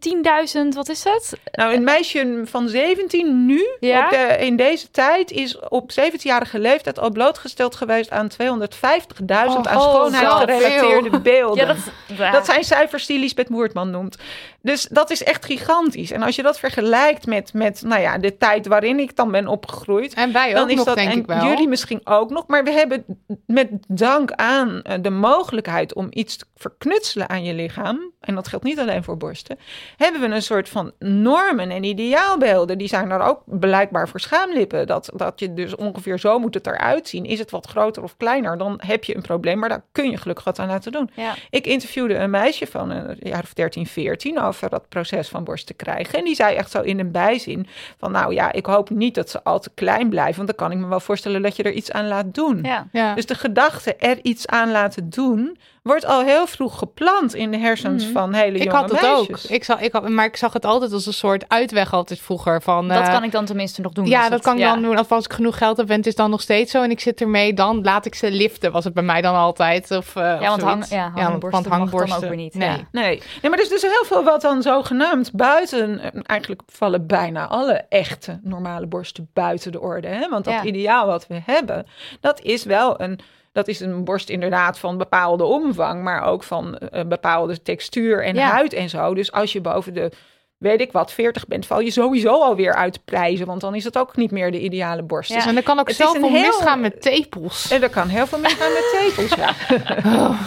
10.000, wat is het? Nou, een meisje van 17 nu, Ja? op de- in deze tijd, is op 17-jarige leeftijd al blootgesteld geweest aan 250.000 aan Oh, schoonheidsgerelateerde zoveel. beelden. Ja, dat, Dat zijn cijfers die Lisbeth Moertman noemt. Dus dat is echt gigantisch. En als je dat vergelijkt met, met nou ja, de tijd waarin ik dan ben opgegroeid. En wij Dan ook is nog, dat, denk en ik wel. jullie misschien ook nog. Maar we hebben met dank aan eh, de mogelijkheid om iets te verknutselen aan je lichaam. En dat geldt niet alleen voor borsten. Hebben we een soort van normen en ideaalbeelden. Die zijn er ook blijkbaar voor schaamlippen. Dat, dat je dus ongeveer zo moet het eruit zien. Is het wat groter of kleiner, dan heb je een probleem. Maar daar kun je gelukkig wat aan laten doen. Ja. Ik interviewde een meisje van een jaar of 13, 14 over dat proces van borst te krijgen. En die zei echt zo in een bijzin van nou ja, ik hoop niet dat ze al te klein blijven. Want dan kan ik me wel voorstellen dat je er iets aan laat doen. Ja. ja. Dus de gedachte er iets aan laten doen, wordt al heel vroeg geplant in de hersens van hele ik jonge had het meisjes. ook. Ik zag, ik had, maar ik zag het altijd als een soort uitweg altijd vroeger. Van, Dat eh, kan ik dan tenminste nog doen. Ja, dat kan ik ja. dan doen. Of als ik genoeg geld heb en het is dan nog steeds zo en ik zit ermee, dan laat ik ze liften. Was het bij mij dan altijd. Of, eh, Ja, of want hang, zoiets. ja, hangborsten mag dan ook weer niet. Nee. Ja. Nee. nee, maar er is dus heel veel wat dan zogenaamd buiten... Eigenlijk vallen bijna alle echte normale borsten buiten de orde. Hè? Want dat Ja. ideaal wat we hebben, dat is wel een... Dat is een borst inderdaad van bepaalde omvang, maar ook van eh, een bepaalde textuur en Ja. huid en zo. Dus als je boven de, weet ik wat, 40 bent, val je sowieso alweer uit prijzen. Want dan is het ook niet meer de ideale borst. Ja. Dus- En er kan ook Het zoveel een heel- misgaan met tepels. en er kan heel veel misgaan met tepels, ja.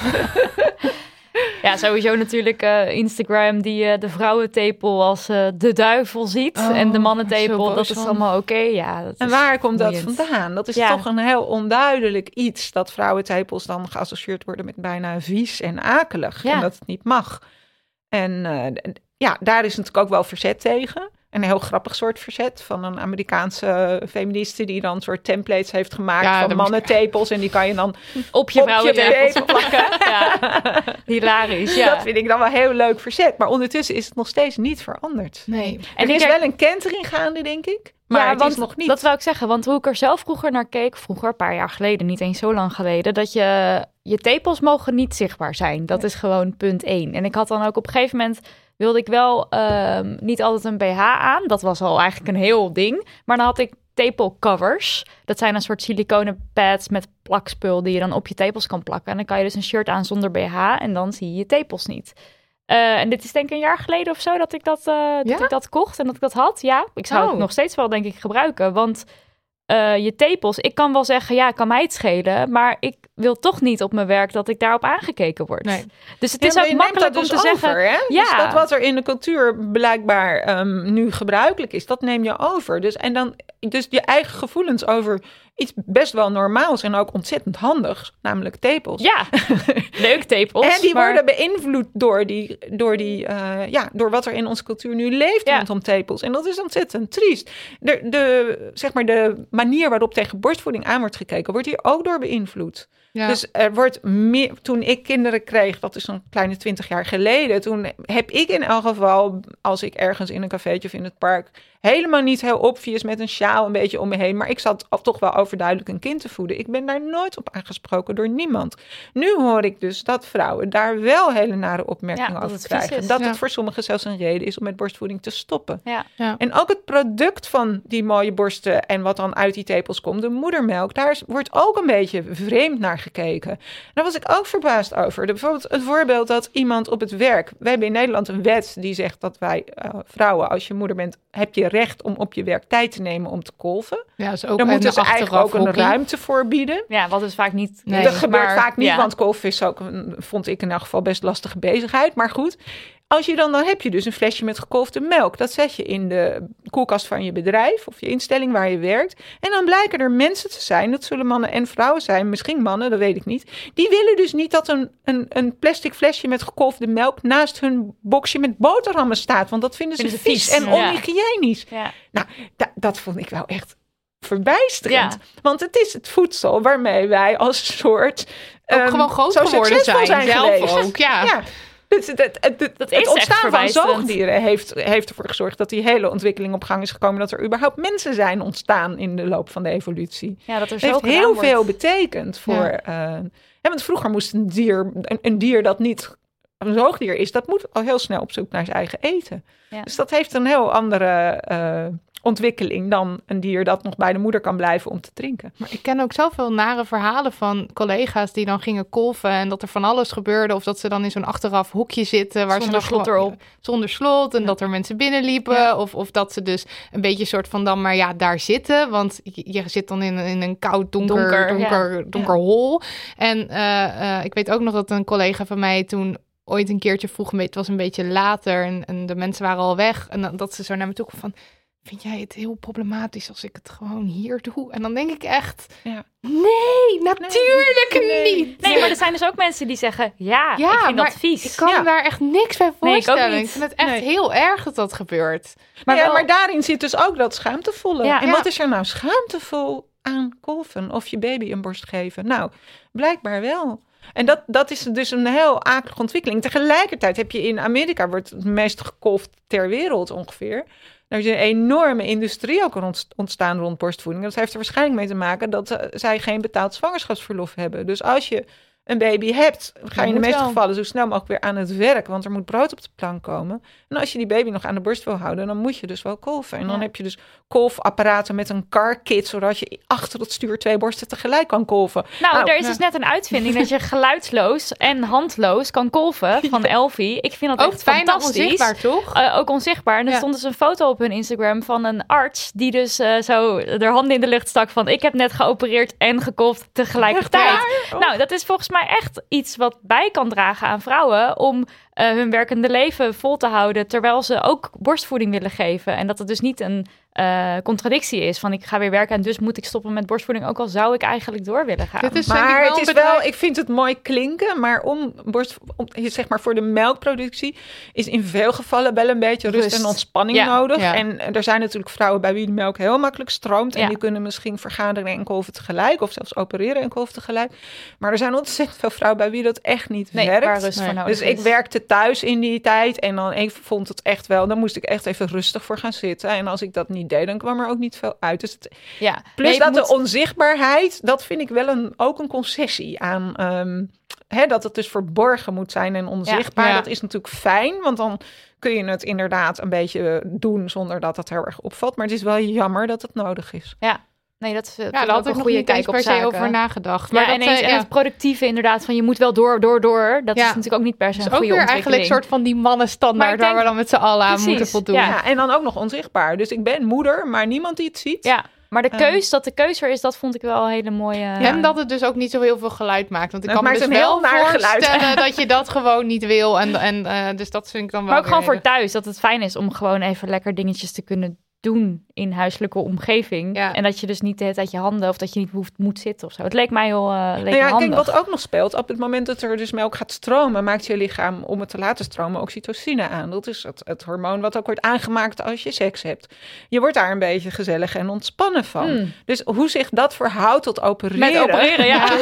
Ja, sowieso natuurlijk eh, Instagram die eh, de vrouwentepel als eh, de duivel ziet. Oh, en de mannentepel, dat is van. allemaal oké. Ja, dat En waar komt dat vandaan? Dat is Ja. toch een heel onduidelijk iets dat vrouwentepels dan geassocieerd worden met bijna vies en akelig. Ja. En dat het niet mag. En ja, daar is natuurlijk ook wel verzet tegen. Een heel grappig soort verzet van een Amerikaanse feministe die dan een soort templates heeft gemaakt Ja, van ik- mannentepels. En die kan je dan Op je Op je vrouwentepels tepel. plakken. Ja. Hilarisch, ja. Dat vind ik dan wel heel leuk verzet. Maar ondertussen is het nog steeds niet veranderd. Nee. En er is wel een kentering gaande, denk ik. Maar ja, het want is nog niet. Dat wou ik zeggen, want hoe ik er zelf vroeger naar keek, vroeger, een paar jaar geleden, niet eens zo lang geleden, dat je je tepels mogen niet zichtbaar zijn. Dat is gewoon punt één. En ik had dan ook op een gegeven moment wilde ik wel ehm, niet altijd een BH aan. Dat was al eigenlijk een heel ding. Maar dan had ik tepelcovers. Dat zijn een soort siliconen pads met plakspul die je dan op je tepels kan plakken. En dan kan je dus een shirt aan zonder BH en dan zie je je tepels niet. Eh, en dit is denk ik een jaar geleden of zo dat ik dat, eh, dat ik dat kocht en dat ik dat had. Ja, ik zou het Oh. nog steeds wel denk ik gebruiken. Want eh, je tepels, ik kan wel zeggen, ja, kan mij het schelen. Maar ik wil toch niet op mijn werk dat ik daarop aangekeken word. Nee. Dus het Ja, is ook makkelijk dat om dus te zeggen... hè? Ja. Dus dat wat er in de cultuur blijkbaar ehm, nu gebruikelijk is, dat neem je over. Dus, en dan, dus je eigen gevoelens over iets best wel normaals en ook ontzettend handigs, namelijk tepels. Ja, leuk tepels. En die maar- worden beïnvloed door, die, door, die, eh, ja, door wat er in onze cultuur nu leeft Ja. rondom tepels. En dat is ontzettend triest. De, de, zeg maar de manier waarop tegen borstvoeding aan wordt gekeken, wordt hier ook door beïnvloed. Ja. Dus er wordt meer. Toen ik kinderen kreeg, dat is zo'n kleine twintig jaar geleden. Toen heb ik in elk geval, als ik ergens in een cafeetje of in het park. helemaal niet heel obvious met een sjaal een beetje om me heen. Maar ik zat al toch wel overduidelijk een kind te voeden. Ik ben daar nooit op aangesproken door niemand. Nu hoor ik dus dat vrouwen daar wel hele nare opmerkingen Ja, over krijgen. Dat Ja. het voor sommigen zelfs een reden is om met borstvoeding te stoppen. Ja. Ja. En ook het product van die mooie borsten en wat dan uit die tepels komt, de moedermelk, daar wordt ook een beetje vreemd naar gekeken. Daar was ik ook verbaasd over. De, bijvoorbeeld het voorbeeld dat iemand op het werk, we hebben in Nederland een wet die zegt dat wij eh, vrouwen, als je moeder bent, heb je recht om op je werk tijd te nemen om te kolven. ja, is ook Dan een moeten ze eigenlijk ook een ruimte voor bieden. ja, wat is vaak niet... Nee, dat gebeurt maar- vaak niet, ja. want kolf is ook, een- vond ik in elk geval best lastige bezigheid. Maar goed, Als je dan, dan heb je dus een flesje met gekolfde melk. Dat zet je in de koelkast van je bedrijf of je instelling waar je werkt. En dan blijken er mensen te zijn, dat zullen mannen en vrouwen zijn, misschien mannen, dat weet ik niet. Die willen dus niet dat een, een, een plastic flesje met gekolfde melk naast hun boxje met boterhammen staat. Want dat vinden ze Vinden ze vies, vies, en onhygiënisch. Ja. Nou, da- dat vond ik wel echt verbijsterend. Ja. Want het is het voedsel waarmee wij als soort... Ook ehm, gewoon groot zo geworden zijn, zelf geweest. ook, ja. ja. Dus het, het, ontstaan van zoogdieren heeft, heeft ervoor gezorgd dat die hele ontwikkeling op gang is gekomen. Dat er überhaupt mensen zijn ontstaan in de loop van de evolutie. Ja, dat er zo heeft heel wordt. veel betekend voor. Ja. eh, ja, want vroeger moest een dier, een, een dier dat niet een zoogdier is, dat moet al heel snel op zoek naar zijn eigen eten. Ja. Dus dat heeft een heel andere eh, ontwikkeling dan een dier dat nog bij de moeder kan blijven om te drinken. Maar ik ken ook zoveel nare verhalen van collega's die dan gingen kolven en dat er van alles gebeurde. Of dat ze dan in zo'n achteraf hoekje zitten waar Zonder ze slot gewoon- erop. Zonder slot en Ja. dat er mensen binnenliepen. Ja. Of, of dat ze dus een beetje soort van dan maar ja, daar zitten. Want je, je zit dan in, in een koud donker, Donker, donker, ja. donker, hol. En eh, eh, ik weet ook nog dat een collega van mij toen ooit een keertje vroeg, het was een beetje later en, en de mensen waren al weg. En dan- dat ze zo naar me toe kwam van, vind jij het heel problematisch als ik het gewoon hier doe? En dan denk ik echt, Ja. nee, natuurlijk Nee. niet. Nee, maar er zijn dus ook mensen die zeggen, ja, Ja, ik vind maar dat vies. Ik kan Ja. daar echt niks bij Nee, ik ook voorstellen. ik, niet. vind het echt Nee. heel erg dat dat gebeurt. Maar ja, wel- maar daarin zit dus ook dat schaamtevolle. Ja. en Ja. wat is er nou schaamtevol aan kolven of je baby een borst geven? Nou, blijkbaar wel. En dat, dat is dus een heel akelige ontwikkeling. Tegelijkertijd heb je in Amerika, wordt het meest gekolfd ter wereld ongeveer. Er is een enorme industrie ook ont- ontstaan rond borstvoeding. Dat heeft er waarschijnlijk mee te maken dat zij geen betaald zwangerschapsverlof hebben. Dus als je een baby hebt, ga je in de meeste wel. gevallen zo snel mogelijk weer aan het werk, want er moet brood op de plank komen. En als je die baby nog aan de borst wil houden, dan moet je dus wel kolven. En dan heb je dus kolfapparaten met een car kit, zodat je achter het stuur twee borsten tegelijk kan kolven. Nou, Nou, er is ja. dus net een uitvinding dat je geluidsloos en handloos kan kolven van Elfie. Ik vind dat Ook echt fantastisch. onzichtbaar, toch? Eh, ook onzichtbaar. En er Ja. stond dus een foto op hun Instagram van een arts die dus eh, zo haar handen in de lucht stak van ik heb net geopereerd en gekolfd tegelijkertijd. Nou, dat is volgens mij echt iets wat bij kan dragen aan vrouwen om eh, hun werkende leven vol te houden terwijl ze ook borstvoeding willen geven. En dat het dus niet een eh, contradictie is van ik ga weer werken en dus moet ik stoppen met borstvoeding ook al zou ik eigenlijk door willen gaan. Dit is denk ik Maar wel het is bedrijf- wel, ik vind het mooi klinken, maar om borst, om, zeg maar voor de melkproductie is in veel gevallen wel een beetje rust, Rust. en ontspanning Ja. nodig. Ja. En er zijn natuurlijk vrouwen bij wie de melk heel makkelijk stroomt en Ja. die kunnen misschien vergaderen en kolven tegelijk of zelfs opereren en kolven tegelijk. Maar er zijn ontzettend veel vrouwen bij wie dat echt niet nee, werkt. waar rust Nee. voor nodig Dus ik is. Thuis in die tijd en dan ik vond het echt wel, dan moest ik echt even rustig voor gaan zitten. En als ik dat niet deed, dan kwam er ook niet veel uit. Dus het, Ja. Plus dat de onzichtbaarheid, dat vind ik wel een, ook een concessie aan. ehm, hè, dat het dus verborgen moet zijn en onzichtbaar. Ja. Dat is natuurlijk fijn, want dan kun je het inderdaad een beetje doen zonder dat het heel erg opvalt. Maar het is wel jammer dat het nodig is. Nee, dat is, dat Ja, daar ook had ik een nog goede niet eens kijk op per se zaken. over nagedacht. Maar Ja, dat, en, eens, eh, en het productieve inderdaad, van je moet wel door, door, door. Dat Ja. is natuurlijk ook niet per se een ook goede weer ontwikkeling. eigenlijk een soort van die mannenstandaard waar we dan met z'n allen aan Precies, moeten voldoen. ja. Ja, en dan ook nog onzichtbaar. Dus ik ben moeder, maar niemand die het ziet. Ja, maar de Ehm. keus, dat de keus er is, dat vond ik wel een hele mooie... En dat het dus ook niet zo heel veel geluid maakt. Want ik kan me dus een wel heel naar geluid. voorstellen dat je dat gewoon niet wil. En, en eh, dus dat vind ik dan wel Maar ook gewoon weer voor thuis, dat het fijn is om gewoon even lekker dingetjes te kunnen doen in huiselijke omgeving. Ja. En dat je dus niet de hele tijd je handen of dat je niet hoeft, moet zitten of zo. Het leek mij heel eh leek Nou ja, handig. kijk, wat ook nog speelt, op het moment dat er dus melk gaat stromen, maakt je lichaam om het te laten stromen oxytocine aan. Dat is het, het hormoon wat ook wordt aangemaakt als je seks hebt. Je wordt daar een beetje gezellig en ontspannen van. Hmm. Dus hoe zich dat verhoudt tot opereren. Met opereren, ja.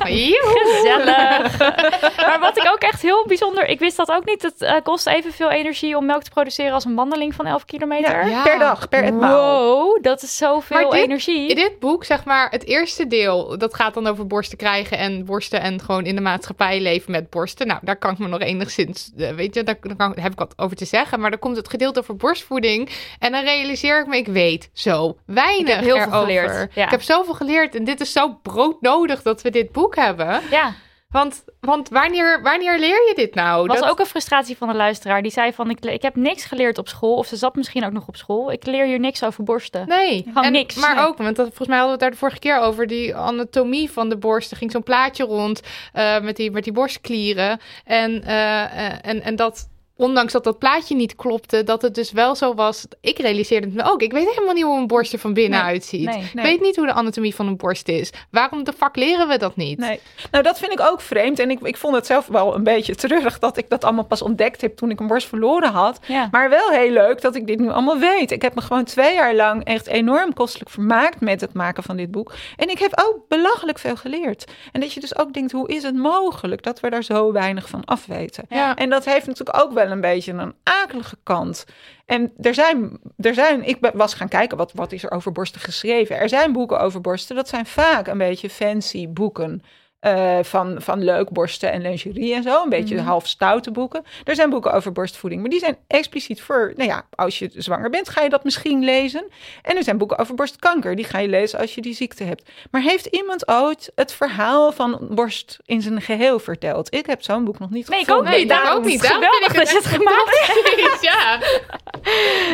Gezellig. maar wat ik ook echt heel bijzonder... Ik wist dat ook niet. Het eh, kost evenveel energie om melk te produceren als een wandeling van 11 kilometer. Ja. per dag, per etmaal. Wow, dat is zoveel Maar dit- energie. In dit boek, zeg maar, het eerste deel, dat gaat dan over borsten krijgen en borsten en gewoon in de maatschappij leven met borsten. Nou, daar kan ik me nog enigszins, eh, weet je, daar, kan- daar heb ik wat over te zeggen. Maar dan komt het gedeelte over borstvoeding en dan realiseer ik me, ik weet zo weinig Ik heb heel veel geleerd, ja. Ik heb zoveel geleerd en dit is zo broodnodig dat we dit boek hebben. ja, Want, want wanneer, wanneer leer je dit nou? was Dat- ook een frustratie van een luisteraar. Die zei van, ik, ik heb niks geleerd op school. Of ze zat misschien ook nog op school. Ik leer hier niks over borsten. Nee, Gewoon en, niks. Maar Nee. ook, want dat, volgens mij hadden we het daar de vorige keer over, die anatomie van de borst. Er ging zo'n plaatje rond eh, met, die, met die borstklieren. En, eh, eh, en, en dat ondanks dat dat plaatje niet klopte, dat het dus wel zo was. Ik realiseerde het me ook. Ik weet helemaal niet hoe een borst er van binnen Nee, uitziet. nee. Ik weet niet hoe de anatomie van een borst is. Waarom de fuck leren we dat niet? Nee. Nou, dat vind ik ook vreemd. En ik, ik vond het zelf wel een beetje treurig dat ik dat allemaal pas ontdekt heb toen ik een borst verloren had. Ja. Maar wel heel leuk dat ik dit nu allemaal weet. Ik heb me gewoon twee jaar lang echt enorm kostelijk vermaakt met het maken van dit boek. En ik heb ook belachelijk veel geleerd. En dat je dus ook denkt, hoe is het mogelijk dat we daar zo weinig van afweten? Ja. En dat heeft natuurlijk ook wel een beetje een akelige kant. En er zijn, er zijn ik was gaan kijken, wat, wat is er over borsten geschreven? Er zijn boeken over borsten, dat zijn vaak een beetje fancy boeken. Eh, van, van leuk borsten en lingerie en zo. Een beetje half stoute boeken. Er zijn boeken over borstvoeding, maar die zijn expliciet voor... Nou ja, als je zwanger bent, ga je dat misschien lezen. En er zijn boeken over borstkanker. Die ga je lezen als je die ziekte hebt. Maar heeft iemand ooit het verhaal van borst in zijn geheel verteld? Ik heb zo'n boek nog niet Nee, ik ook Nee, niet. Daarom ook niet. het Daarom geweldig vind ik dat je het gemaakt ja.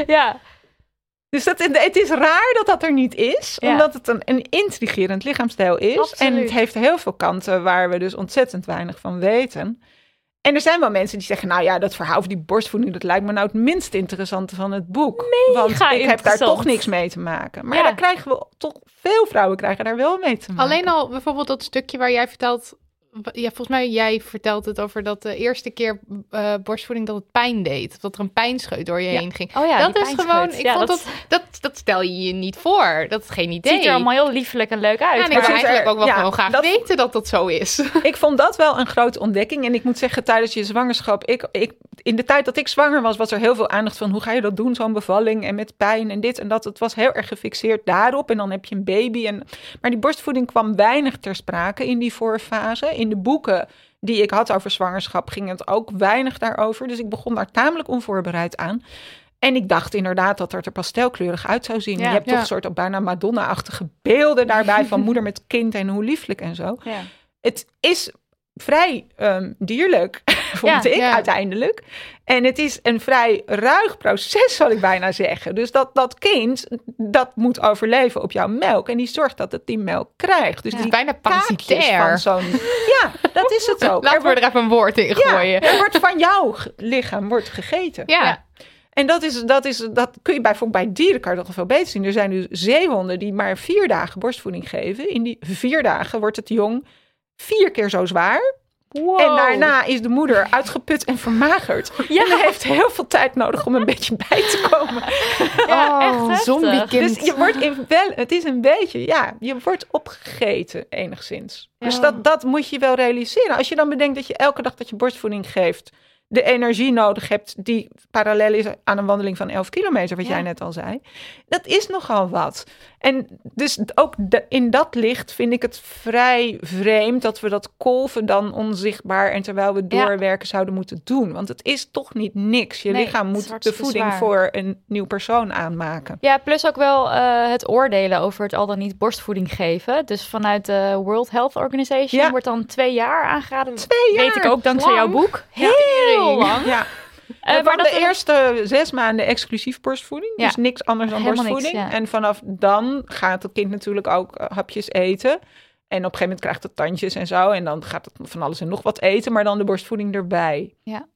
Ja. Dus dat, het is raar dat dat er niet is, Ja. omdat het een, een intrigerend lichaamsstijl is. Absoluut. En het heeft heel veel kanten waar we dus ontzettend weinig van weten. En er zijn wel mensen die zeggen, nou ja, dat verhaal over die borstvoeding, dat lijkt me nou het minst interessante van het boek. Want ik heb daar toch niks mee te maken. Maar Ja. daar krijgen we toch, veel vrouwen krijgen daar wel mee te maken. Alleen al bijvoorbeeld dat stukje waar jij vertelt. Ja, volgens mij jij vertelt het over dat de eerste keer eh, borstvoeding dat het pijn deed. Dat er een pijnscheut door je Ja. heen ging. Oh ja, dat die is gewoon, ik Ja, vond dat- dat, dat, stel je je niet voor. Dat is geen idee. Het ziet er allemaal heel liefelijk en leuk uit. Ja, en ik maar- zou Maar- eigenlijk ook wel Ja, gewoon graag dat- weten dat dat zo is. Ik vond dat wel een grote ontdekking. En ik moet zeggen, tijdens je zwangerschap, ik, ik, in de tijd dat ik zwanger was, was er heel veel aandacht van hoe ga je dat doen, zo'n bevalling en met pijn en dit en dat. Het was heel erg gefixeerd daarop. En dan heb je een baby. En, maar die borstvoeding kwam weinig ter sprake in die voorfase. In de boeken die ik had over zwangerschap ging het ook weinig daarover. Dus ik begon daar tamelijk onvoorbereid aan. En ik dacht inderdaad dat het er pastelkleurig uit zou zien. Ja, je hebt toch een soort bijna Madonna-achtige beelden daarbij van moeder met kind en hoe lieflijk en zo Ja. het is vrij ehm, dierlijk, vond Ja, ik ja. uiteindelijk. En het is een vrij ruig proces, zal ik bijna zeggen. Dus dat, dat kind, dat moet overleven op jouw melk. En die zorgt dat het die melk krijgt. Dus Ja. die Bijna parasitair. van zo'n... Ja, dat is het ook. Laten we wordt, er even een woord in ja, gooien. er wordt van jouw lichaam wordt gegeten. Ja. Ja. En dat, is, dat, is, dat kun je bijvoorbeeld bij dieren kan je dat nog veel beter zien. Er zijn dus zeehonden die maar vier dagen borstvoeding geven. In die vier dagen wordt het jong vier keer zo zwaar. Wow. En daarna is de moeder uitgeput en vermagerd. Ja. En heeft heel veel tijd nodig om een beetje bij te komen. Ja, Oh, echt zombiekind. Dus je wordt in wel, het is een beetje, ja, je wordt opgegeten enigszins. Dus dat, dat moet je wel realiseren. Als je dan bedenkt dat je elke dag dat je borstvoeding geeft, de energie nodig hebt die parallel is aan een wandeling van 11 kilometer, wat Ja. jij net al zei. Dat is nogal wat. En dus ook de- in dat licht vind ik het vrij vreemd dat we dat kolven dan onzichtbaar en terwijl we Ja. doorwerken zouden moeten doen. Want het is toch niet niks. Je Nee, lichaam moet de voeding zwaar. voor een nieuw persoon aanmaken. Ja, plus ook wel eh, het oordelen over het al dan niet borstvoeding geven. Dus vanuit de World Health Organization Ja. wordt dan twee jaar aangeraden. Twee jaar. Weet ik ook dankzij jouw boek. Ja. Heel lang. Ja, Eh, maar de eerste zes maanden exclusief borstvoeding. Ja. Dus niks anders dan Helemaal niks, borstvoeding. ja. En vanaf dan gaat het kind natuurlijk ook eh, hapjes eten. En op een gegeven moment krijgt het tandjes en zo. En dan gaat het van alles en nog wat eten. Maar dan de borstvoeding erbij. Ja.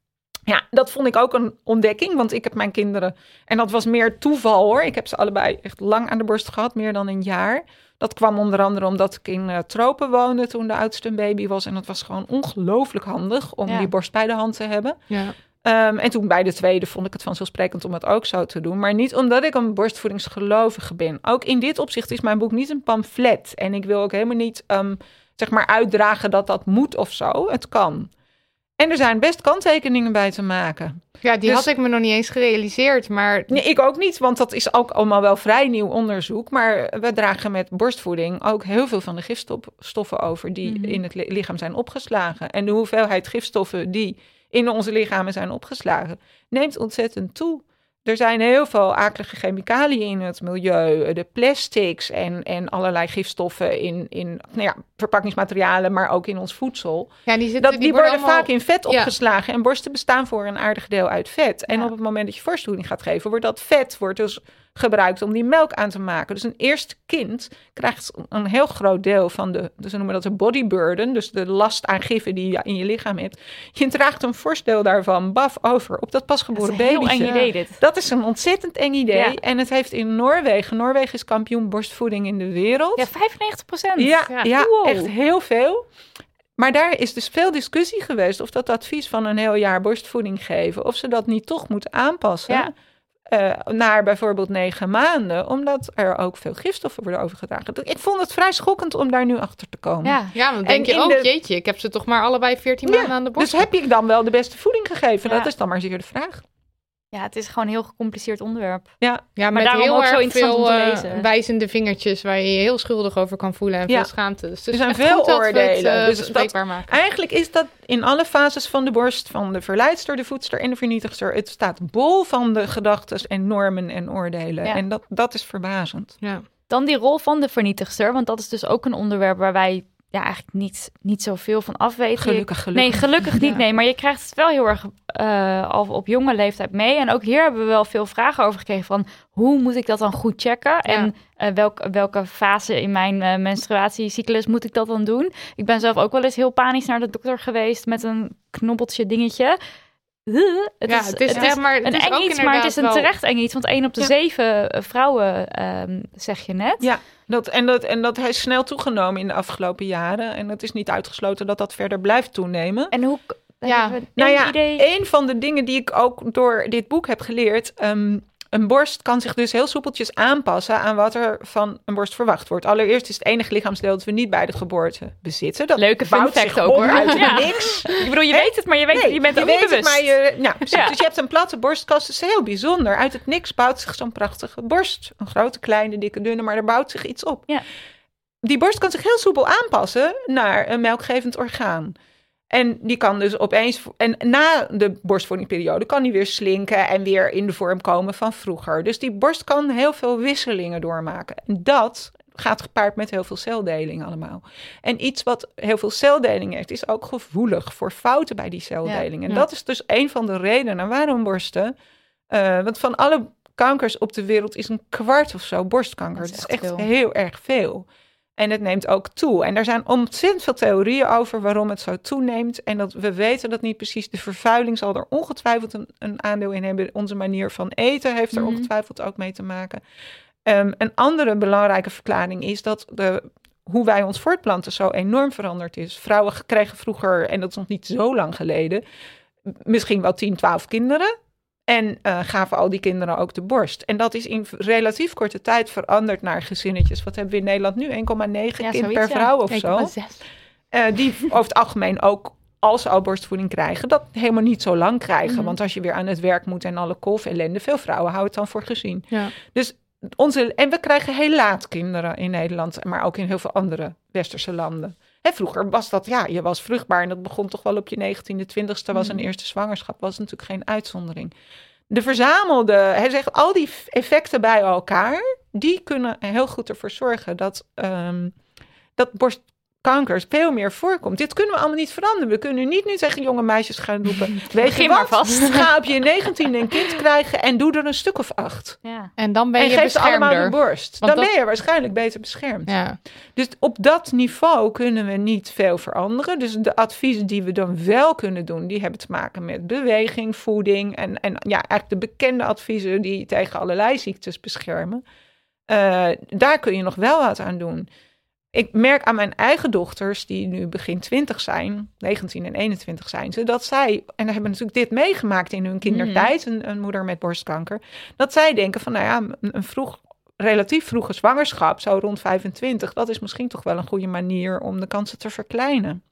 Ja, dat vond ik ook een ontdekking. Want ik heb mijn kinderen... En dat was meer toeval hoor. Ik heb ze allebei echt lang aan de borst gehad. Meer dan een jaar. Dat kwam onder andere omdat ik in eh, tropen woonde toen de oudste een baby was. En dat was gewoon ongelooflijk handig om Ja. die borst bij de hand te hebben. Ja. Ehm, en toen bij de tweede vond ik het vanzelfsprekend om het ook zo te doen. Maar niet omdat ik een borstvoedingsgelovige ben. Ook in dit opzicht is mijn boek niet een pamflet. En ik wil ook helemaal niet ehm, zeg maar uitdragen dat dat moet of zo. Het kan. En er zijn best kanttekeningen bij te maken. Ja, die Dus- had ik me nog niet eens gerealiseerd. Maar Nee, ik ook niet, want dat is ook allemaal wel vrij nieuw onderzoek. Maar we dragen met borstvoeding ook heel veel van de gifstoffen over die Mhm. in het li- lichaam zijn opgeslagen. En de hoeveelheid gifstoffen die in onze lichamen zijn opgeslagen, neemt ontzettend toe. Er zijn heel veel akelige chemicaliën in het milieu, de plastics en, en allerlei gifstoffen in, in nou ja, verpakkingsmaterialen, maar ook in ons voedsel. ja, die, zitten, Dat, die, worden allemaal- vaak in vet Ja. opgeslagen. En moment bestaan voor een aardig deel uit vet. En op het moment dat je borstvoeding gaat geven, wordt dat vet wordt dus gebruikt om die melk aan te maken. Dus een eerste kind krijgt een heel groot deel van de, dus ze noemen dat de body burden, dus de last aan giffen die je in je lichaam hebt. Je draagt een fors deel daarvan, baf, over op dat pasgeboren Dat is een heel eng idee dit. Dat is een ontzettend eng idee. Ja. En het heeft in Noorwegen, Noorwegen is kampioen borstvoeding in de wereld. Ja, 95 procent. Ja, ja, Wow. echt heel veel. Maar daar is dus veel discussie geweest of dat advies van een heel jaar borstvoeding geven, of ze dat niet toch moeten aanpassen Ja. Eh, naar bijvoorbeeld negen maanden, omdat er ook veel gifstoffen worden overgedragen. Ik vond het vrij schokkend om daar nu achter te komen. Ja. Ja, dan denk En je, in oh de- jeetje, ik heb ze toch maar allebei 14 Ja, maanden aan de borst. Dus heb ik dan wel de beste voeding gegeven? Ja. Dat is dan maar zeker de vraag. Ja, het is gewoon een heel gecompliceerd onderwerp. Ja, Ja, met daarom heel ook zo erg interessant veel om te lezen. wijzende vingertjes waar je je heel schuldig over kan voelen en Ja. veel schaamte. Dus Er zijn veel we het, oordelen, eh, dus dat- maken. Eigenlijk is dat in alle fases van de borst, van de verleidster, de voedster en de vernietigster. Het staat bol van de gedachten en normen en oordelen. Ja. En dat, dat is verbazend. Ja. Dan die rol van de vernietigster, want dat is dus ook een onderwerp waar wij ja, eigenlijk niet, niet zoveel van af weten. Gelukkig, gelukkig. Nee, gelukkig niet. Ja. Nee, maar je krijgt het wel heel erg eh, al op jonge leeftijd mee. En ook hier hebben we wel veel vragen over gekregen van hoe moet ik dat dan goed checken? En eh, welk, welke fase in mijn eh, menstruatiecyclus moet ik dat dan doen? Ik ben zelf ook wel eens heel panisch naar de dokter geweest met een knobbeltje dingetje. Het ja, is, het is, echt maar het een is eng iets, maar het is een terecht eng iets. Want één op de Ja. zeven eh, vrouwen, ehm, zeg je net. Ja, dat, en, dat, en dat is snel toegenomen in de afgelopen jaren. En het is niet uitgesloten dat dat verder blijft toenemen. En hoe... Ja, Nou ja, idee? een van de dingen die ik ook door dit boek heb geleerd. ehm, een borst kan zich dus heel soepeltjes aanpassen aan wat er van een borst verwacht wordt. Allereerst is het enige lichaamsdeel dat we niet bij de geboorte bezitten. Dat Leuke fun fact ook, hoor. uit Ja. niks. Ik bedoel, je weet het, maar je, weet, Nee, je bent er weet niet het, bewust. maar je. Ja. Dus je hebt een platte borstkast, dat is heel bijzonder. Uit het niks bouwt zich zo'n prachtige borst. Een grote, kleine, dikke, dunne, maar er bouwt zich iets op. Ja. Die borst kan zich heel soepel aanpassen naar een melkgevend orgaan. En die kan dus opeens, en na de borstvoedingperiode kan die weer slinken en weer in de vorm komen van vroeger. Dus die borst kan heel veel wisselingen doormaken. En dat gaat gepaard met heel veel celdeling allemaal. En iets wat heel veel celdeling heeft, is ook gevoelig voor fouten bij die celdeling. en ja. dat is dus een van de redenen waarom borsten. eh, want van alle kankers op de wereld is een kwart of zo borstkanker. Dat Dat is echt heel erg veel. En het neemt ook toe. En er zijn ontzettend veel theorieën over waarom het zo toeneemt. En dat we weten dat niet precies. De vervuiling zal er ongetwijfeld een, een aandeel in hebben. Onze manier van eten heeft er Mhm. ongetwijfeld ook mee te maken. Ehm, een andere belangrijke verklaring is dat de, hoe wij ons voortplanten zo enorm veranderd is. Vrouwen kregen vroeger, en dat is nog niet zo lang geleden, misschien wel 10, 12 kinderen. En eh, gaven al die kinderen ook de borst. En dat is in relatief korte tijd veranderd naar gezinnetjes. Wat hebben we in Nederland nu? 1,9 Ja, kind per ja. vrouw of zo. 1,6. Eh, die over het algemeen ook, als ze al borstvoeding krijgen, dat helemaal niet zo lang krijgen. Mhm. Want als je weer aan het werk moet en alle kolfellende, veel vrouwen houden het dan voor gezien. Ja. Dus onze, en we krijgen heel laat kinderen in Nederland, maar ook in heel veel andere westerse landen. Hè, vroeger was dat, ja, je was vruchtbaar en dat begon toch wel op je 19e, 20ste, was een Mhm. eerste zwangerschap, was natuurlijk geen uitzondering. De verzamelde, hij zegt, al die effecten bij elkaar, die kunnen heel goed ervoor zorgen dat, ehm, dat borstkankers veel meer voorkomt. Dit kunnen we allemaal niet veranderen. We kunnen niet nu tegen jonge meisjes gaan roepen, weet je wat, vast. ga op je 19e een kind krijgen en doe er een stuk of acht. Ja. En dan ben en je geef ze allemaal de borst. Want Dan dat- ben je waarschijnlijk beter beschermd. Ja. Dus op dat niveau kunnen we niet veel veranderen. Dus de adviezen die we dan wel kunnen doen, die hebben te maken met beweging, voeding en, en ja, eigenlijk de bekende adviezen die tegen allerlei ziektes beschermen. Eh, daar kun je nog wel wat aan doen. Ik merk aan mijn eigen dochters, die nu begin 20 zijn, 19 en 21 zijn ze, dat zij, en hebben natuurlijk dit meegemaakt in hun kindertijd, een, een moeder met borstkanker, dat zij denken van, nou ja, een, een vroeg, relatief vroege zwangerschap, zo rond 25, dat is misschien toch wel een goede manier om de kansen te verkleinen.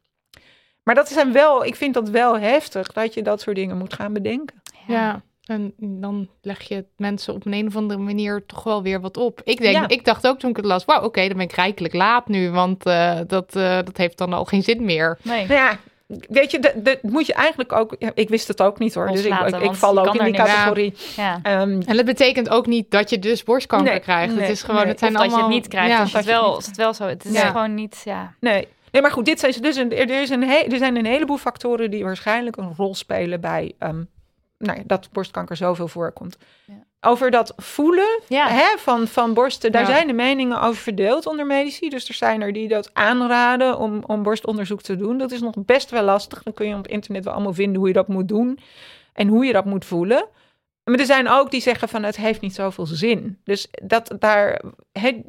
Maar dat zijn wel, ik vind dat wel heftig dat je dat soort dingen moet gaan bedenken. Ja. En dan leg je mensen op een, een of andere manier toch wel weer wat op. Ik, denk, Ja. ik dacht ook toen ik het las, wauw, oké, dan ben ik rijkelijk laat nu, want eh, dat, eh, dat heeft dan al geen zin meer. Nee. Nou ja, weet je, dat, dat moet je eigenlijk ook, ja, ik wist het ook niet hoor, dus ik, ik, val ook in die categorie. Ja. Ehm, En dat betekent ook niet dat je dus borstkanker Nee, krijgt. nee, het is gewoon, nee. het zijn Of dat je allemaal... het niet krijgt, Ja. als, je het wel, als het wel zo Het is Ja. gewoon niet, ja. Nee. Nee, maar goed, dit zijn, ze dus een, er, is een he- er zijn een heleboel factoren die waarschijnlijk een rol spelen bij ehm, nou ja, dat borstkanker zoveel voorkomt. Ja. over dat voelen Ja. hè, van, van borsten, daar Ja. zijn de meningen over verdeeld onder medici. Dus er zijn er die dat aanraden om, om borstonderzoek te doen. Dat is nog best wel lastig. Dan kun je op het internet wel allemaal vinden hoe je dat moet doen en hoe je dat moet voelen. Maar er zijn ook die zeggen van het heeft niet zoveel zin. Dus dat daar,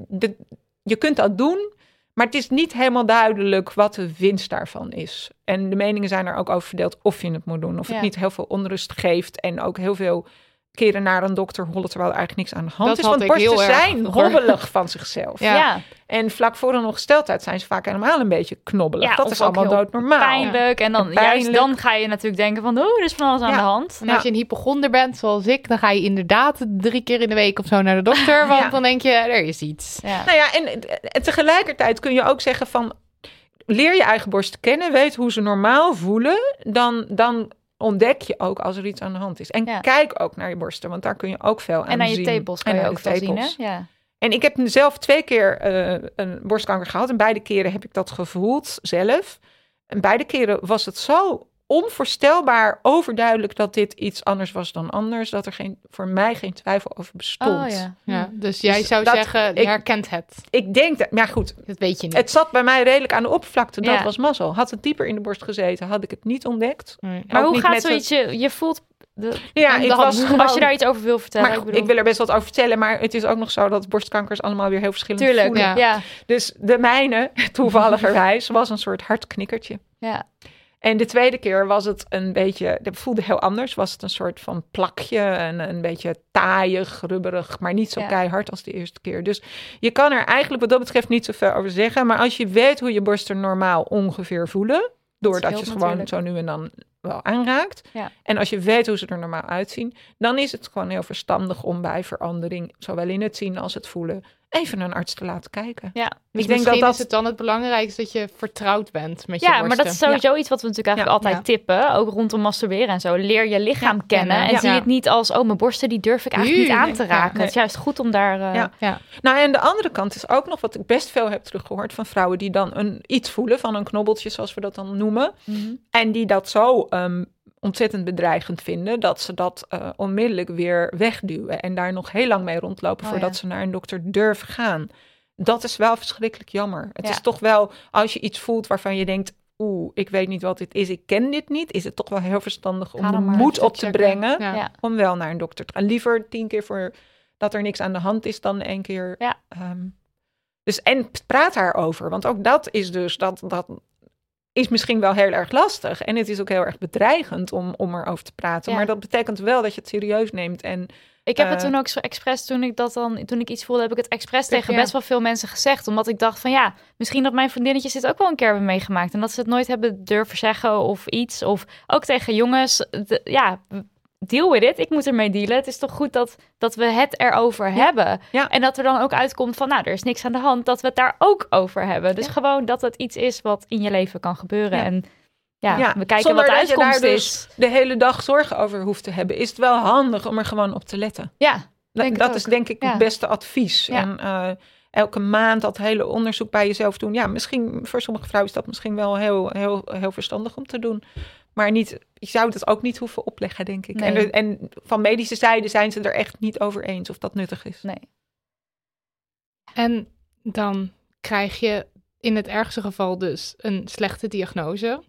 de, je kunt dat doen, maar het is niet helemaal duidelijk wat de winst daarvan is. En de meningen zijn er ook over verdeeld of je het moet doen. Of Ja. het niet heel veel onrust geeft en ook heel veel keren naar een dokter hollen terwijl er eigenlijk niks aan de hand Dat is. had Want ik borsten heel erg zijn hobbelig van zichzelf. Ja. Ja, En vlak voor een ongesteldheid zijn ze vaak helemaal een beetje knobbelig. Ja, dat is allemaal doodnormaal. pijnlijk. En dan, En juist dan ga je natuurlijk denken van, oh, er is van alles aan de hand. En als je een hypochonder bent, zoals ik, dan ga je inderdaad drie keer in de week of zo naar de dokter. Want Ja. dan denk je, er is iets. Ja. Nou ja, en, en tegelijkertijd kun je ook zeggen van... leer je eigen borst kennen, weet hoe ze normaal voelen... dan, dan ontdek je ook als er iets aan de hand is. En Ja. kijk ook naar je borsten, want daar kun je ook veel aan En aan je zien. tepels kan En je ook veel zien, hè? Ja. En ik heb zelf twee keer eh, een borstkanker gehad. En beide keren heb ik dat gevoeld zelf. En beide keren was het zo onvoorstelbaar overduidelijk... dat dit iets anders was dan anders. Dat er geen, voor mij geen twijfel over bestond. Oh ja. Ja, dus jij Dus zou dat- zeggen, je ik- herkent het. Ik denk dat... Maar goed, Dat weet je niet. Het zat bij mij redelijk aan de oppervlakte. Dat Ja. was mazzel. Had het dieper in de borst gezeten, had ik het niet ontdekt. Nee. Maar hoe gaat je, je voelt... De, Ja, ik was als je gewoon- daar iets over wil vertellen. Maar ik wil er best wat over vertellen, maar het is ook nog zo dat borstkankers allemaal weer heel verschillend Tuurlijk, voelen. ja. Ja. Dus de mijne, toevalligerwijs, was een soort hartknikkertje. ja. En de tweede keer was het een beetje, dat voelde heel anders. Was het een soort van plakje en een beetje taaiig, rubberig, maar niet zo Ja. keihard als de eerste keer. Dus je kan er eigenlijk wat dat betreft niet zoveel over zeggen. Maar als je weet hoe je borsten normaal ongeveer voelen, doordat je gewoon natuurlijk. zo nu en dan wel aanraakt. Ja. En als je weet hoe ze er normaal uitzien, dan is het gewoon heel verstandig om bij verandering, zowel in het zien als het voelen, even een arts te laten kijken. Ja. Dus ik denk dat dat is het dan het belangrijkste dat je vertrouwd bent met je Ja, borsten. maar dat is sowieso iets wat we natuurlijk eigenlijk Ja, altijd tippen. Ook rondom masturberen en zo. Leer je lichaam Ja, kennen. En ja. zie het niet als, oh, mijn borsten die durf ik eigenlijk niet aan nee, te ja, raken. nee. Het is juist goed om daar... eh, Ja. Ja. Nou, en de andere kant is ook nog wat ik best veel heb teruggehoord van vrouwen die dan een, iets voelen van een knobbeltje, zoals we dat dan noemen. Mhm. En die dat zo ehm, ontzettend bedreigend vinden dat ze dat eh, onmiddellijk weer wegduwen en daar nog heel lang mee rondlopen Oh, voordat ja. ze naar een dokter durven gaan. Dat is wel verschrikkelijk jammer. Het Ja. is toch wel, als je iets voelt waarvan je denkt, oeh, ik weet niet wat dit is, ik ken dit niet, is het toch wel heel verstandig om de moed op te checken. brengen Ja. Ja. om wel naar een dokter te gaan. Liever tien keer voor dat er niks aan de hand is dan één keer. Ja. ehm, dus en praat daarover, want ook dat is dus dat dat is misschien wel heel erg lastig en het is ook heel erg bedreigend om om erover te praten. Ja. Maar dat betekent wel dat je het serieus neemt en Ik heb het Eh, toen ook zo expres, toen ik dat dan, toen ik iets voelde, heb ik het expres tegen ja. best wel veel mensen gezegd. Omdat ik dacht van ja, misschien dat mijn vriendinnetjes dit ook wel een keer hebben meegemaakt. En dat ze het nooit hebben durven zeggen of iets. Of ook tegen jongens, de- ja, deal with it. Ik moet ermee dealen. Het is toch goed dat, dat we het erover hebben. Ja. En dat er dan ook uitkomt van nou, er is niks aan de hand. Dat we het daar ook over hebben. Dus Ja. gewoon dat het iets is wat in je leven kan gebeuren. En ja, we kijken zonder wat de uitkomst dus is. de hele dag zorgen over hoeft te hebben, is het wel handig om er gewoon op te letten. Ja, Dat, is denk ik het beste advies. En eh, elke maand dat hele onderzoek bij jezelf doen. Ja, misschien voor sommige vrouwen is dat misschien wel heel, heel, heel verstandig om te doen. Maar niet, je zou het ook niet hoeven opleggen, denk ik. En, Nee. en van medische zijde zijn ze er echt niet over eens of dat nuttig is. nee. En dan krijg je in het ergste geval dus een slechte diagnose.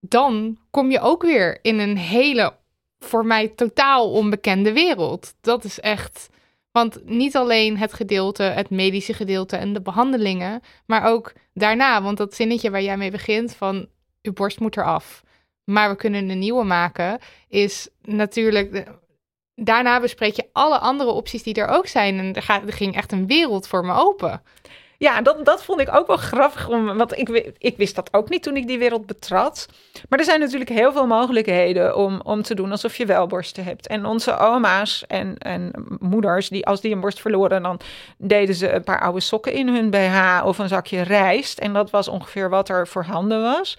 Dan kom je ook weer in een hele, voor mij totaal onbekende wereld. Dat is echt. Want niet alleen het gedeelte, het medische gedeelte en de behandelingen, maar ook daarna. Want dat zinnetje waar jij mee begint van uw borst moet eraf, maar we kunnen een nieuwe maken, is natuurlijk. Daarna bespreek je alle andere opties die er ook zijn. En er, er ging echt een wereld voor me open. Ja, dat, dat vond ik ook wel grappig. Want ik, ik wist dat ook niet toen ik die wereld betrad. Maar er zijn natuurlijk heel veel mogelijkheden om, om te doen alsof je wel borsten hebt. En onze oma's en, en moeders, die, als die een borst verloren, dan deden ze een paar oude sokken in hun BH of een zakje rijst. En dat was ongeveer wat er voorhanden was.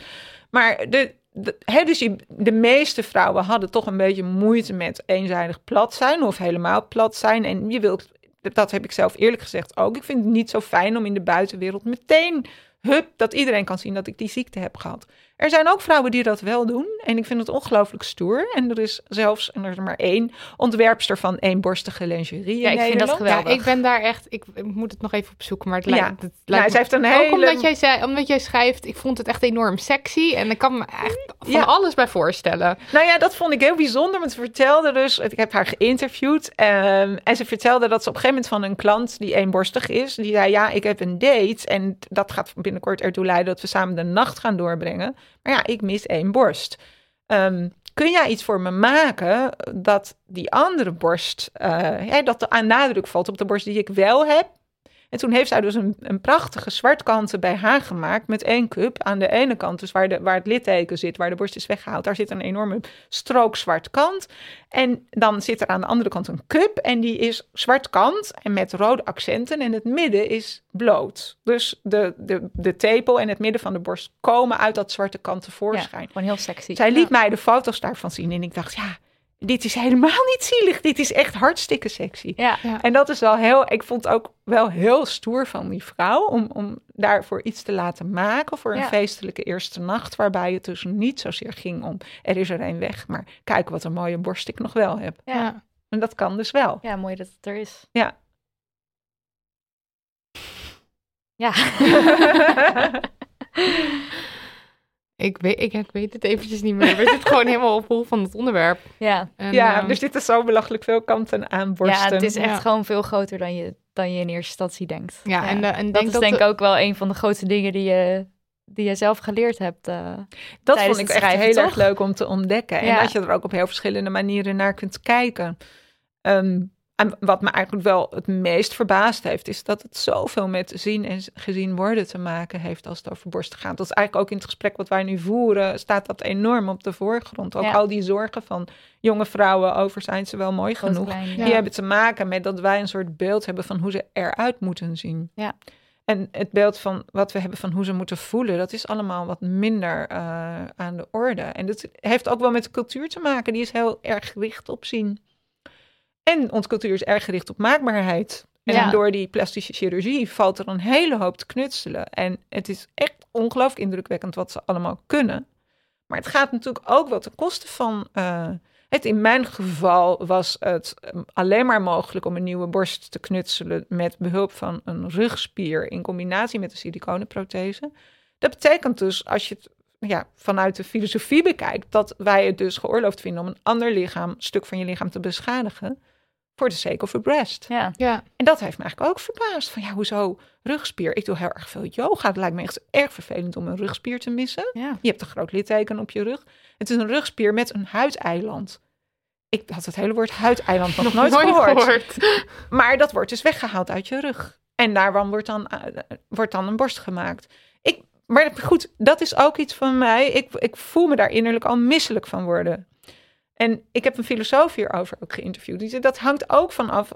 Maar de, de, dus de meeste vrouwen hadden toch een beetje moeite met eenzijdig plat zijn of helemaal plat zijn. En je wilt, dat heb ik zelf eerlijk gezegd ook. Ik vind het niet zo fijn om in de buitenwereld meteen hup, dat iedereen kan zien dat ik die ziekte heb gehad. Er zijn ook vrouwen die dat wel doen. En ik vind het ongelooflijk stoer. En er is zelfs, en er is maar één, ontwerpster van eenborstige lingerie Ja, in ik vind dat geweldig. Ja, ik ben daar echt. Ik moet het nog even opzoeken, maar het Ja. lijkt. Het Nou, lijkt heeft een Ook hele... omdat jij, zei, omdat jij schrijft, ik vond het echt enorm sexy. En ik kan me echt van Ja. alles bij voorstellen. Nou ja, dat vond ik heel bijzonder. Want ze vertelde dus, ik heb haar geïnterviewd. ehm, en ze vertelde dat ze op een gegeven moment van een klant die eenborstig is. Die zei, ja, ik heb een date. En dat gaat binnenkort ertoe leiden dat we samen de nacht gaan doorbrengen. Maar ja, ik mis één borst. Ehm, kun jij iets voor me maken dat die andere borst, hè, dat de nadruk valt op de borst die ik wel heb? En toen heeft zij dus een, een prachtige zwartkanten bij haar gemaakt met één cup. Aan de ene kant, dus waar, de, waar het litteken zit, waar de borst is weggehaald, daar zit een enorme strook zwart kant. En dan zit er aan de andere kant een cup en die is zwart kant en met rode accenten. En het midden is bloot. Dus de, de, de tepel en het midden van de borst komen uit dat zwarte kant tevoorschijn. Ja, gewoon heel sexy. Zij liet mij de foto's daarvan zien en ik dacht, ja, dit is helemaal niet zielig. Dit is echt hartstikke sexy. Ja, En dat is wel heel, ik vond het ook wel heel stoer van die vrouw om, om daarvoor iets te laten maken voor een Ja. feestelijke eerste nacht, waarbij het dus niet zozeer ging om er is er een weg, maar kijk wat een mooie borst ik nog wel heb. ja. En dat kan dus wel. ja, mooi dat het er is. Ja. Ja. Ik weet, ik, ik weet het eventjes niet meer. We zitten gewoon helemaal op hol van het onderwerp. ja. En, ja, ehm, er zitten zo belachelijk veel kanten aan borsten. ja, het is echt Ja. gewoon veel groter dan je, dan je in eerste instantie denkt. ja, en, en dat denk is dat denk ik de- ook wel een van de grootste dingen die je, die je zelf geleerd hebt. eh. Dat tijdens vond ik echt heel toch? erg leuk om te ontdekken. En dat je er ook op heel verschillende manieren naar kunt kijken. Ehm, en wat me eigenlijk wel het meest verbaasd heeft, is dat het zoveel met zien en gezien worden te maken heeft als het over borsten gaat. Dat is eigenlijk ook in het gesprek wat wij nu voeren, staat dat enorm op de voorgrond. Ook Ja. al die zorgen van jonge vrouwen over zijn ze wel mooi genoeg. klein, Ja. Die hebben te maken met dat wij een soort beeld hebben van hoe ze eruit moeten zien. Ja. En het beeld van wat we hebben van hoe ze moeten voelen, dat is allemaal wat minder eh, aan de orde. En dat heeft ook wel met de cultuur te maken. Die is heel erg gericht op zien. En onze cultuur is erg gericht op maakbaarheid. En Ja. door die plastische chirurgie valt er een hele hoop te knutselen. En het is echt ongelooflijk indrukwekkend wat ze allemaal kunnen. Maar het gaat natuurlijk ook wel ten koste van. eh, het in mijn geval was het eh, alleen maar mogelijk om een nieuwe borst te knutselen met behulp van een rugspier in combinatie met een siliconenprothese. Dat betekent dus, als je het ja, vanuit de filosofie bekijkt, dat wij het dus geoorloofd vinden om een ander lichaam, stuk van je lichaam te beschadigen voor de sake of a breast. Ja. Ja, En dat heeft me eigenlijk ook verbaasd. Van ja, hoezo rugspier? Ik doe heel erg veel yoga. Het lijkt me echt erg vervelend om een rugspier te missen. Ja. Je hebt een groot litteken op je rug. Het is een rugspier met een huideiland. Ik had het hele woord huideiland nog, nooit, gehoord. Maar dat wordt dus weggehaald uit je rug. En daarvan wordt dan, eh, wordt dan een borst gemaakt. Ik, maar goed, dat is ook iets van mij. Ik, ik voel me daar innerlijk al misselijk van worden. En ik heb een filosoof hierover ook geïnterviewd. Die zei, dat hangt ook vanaf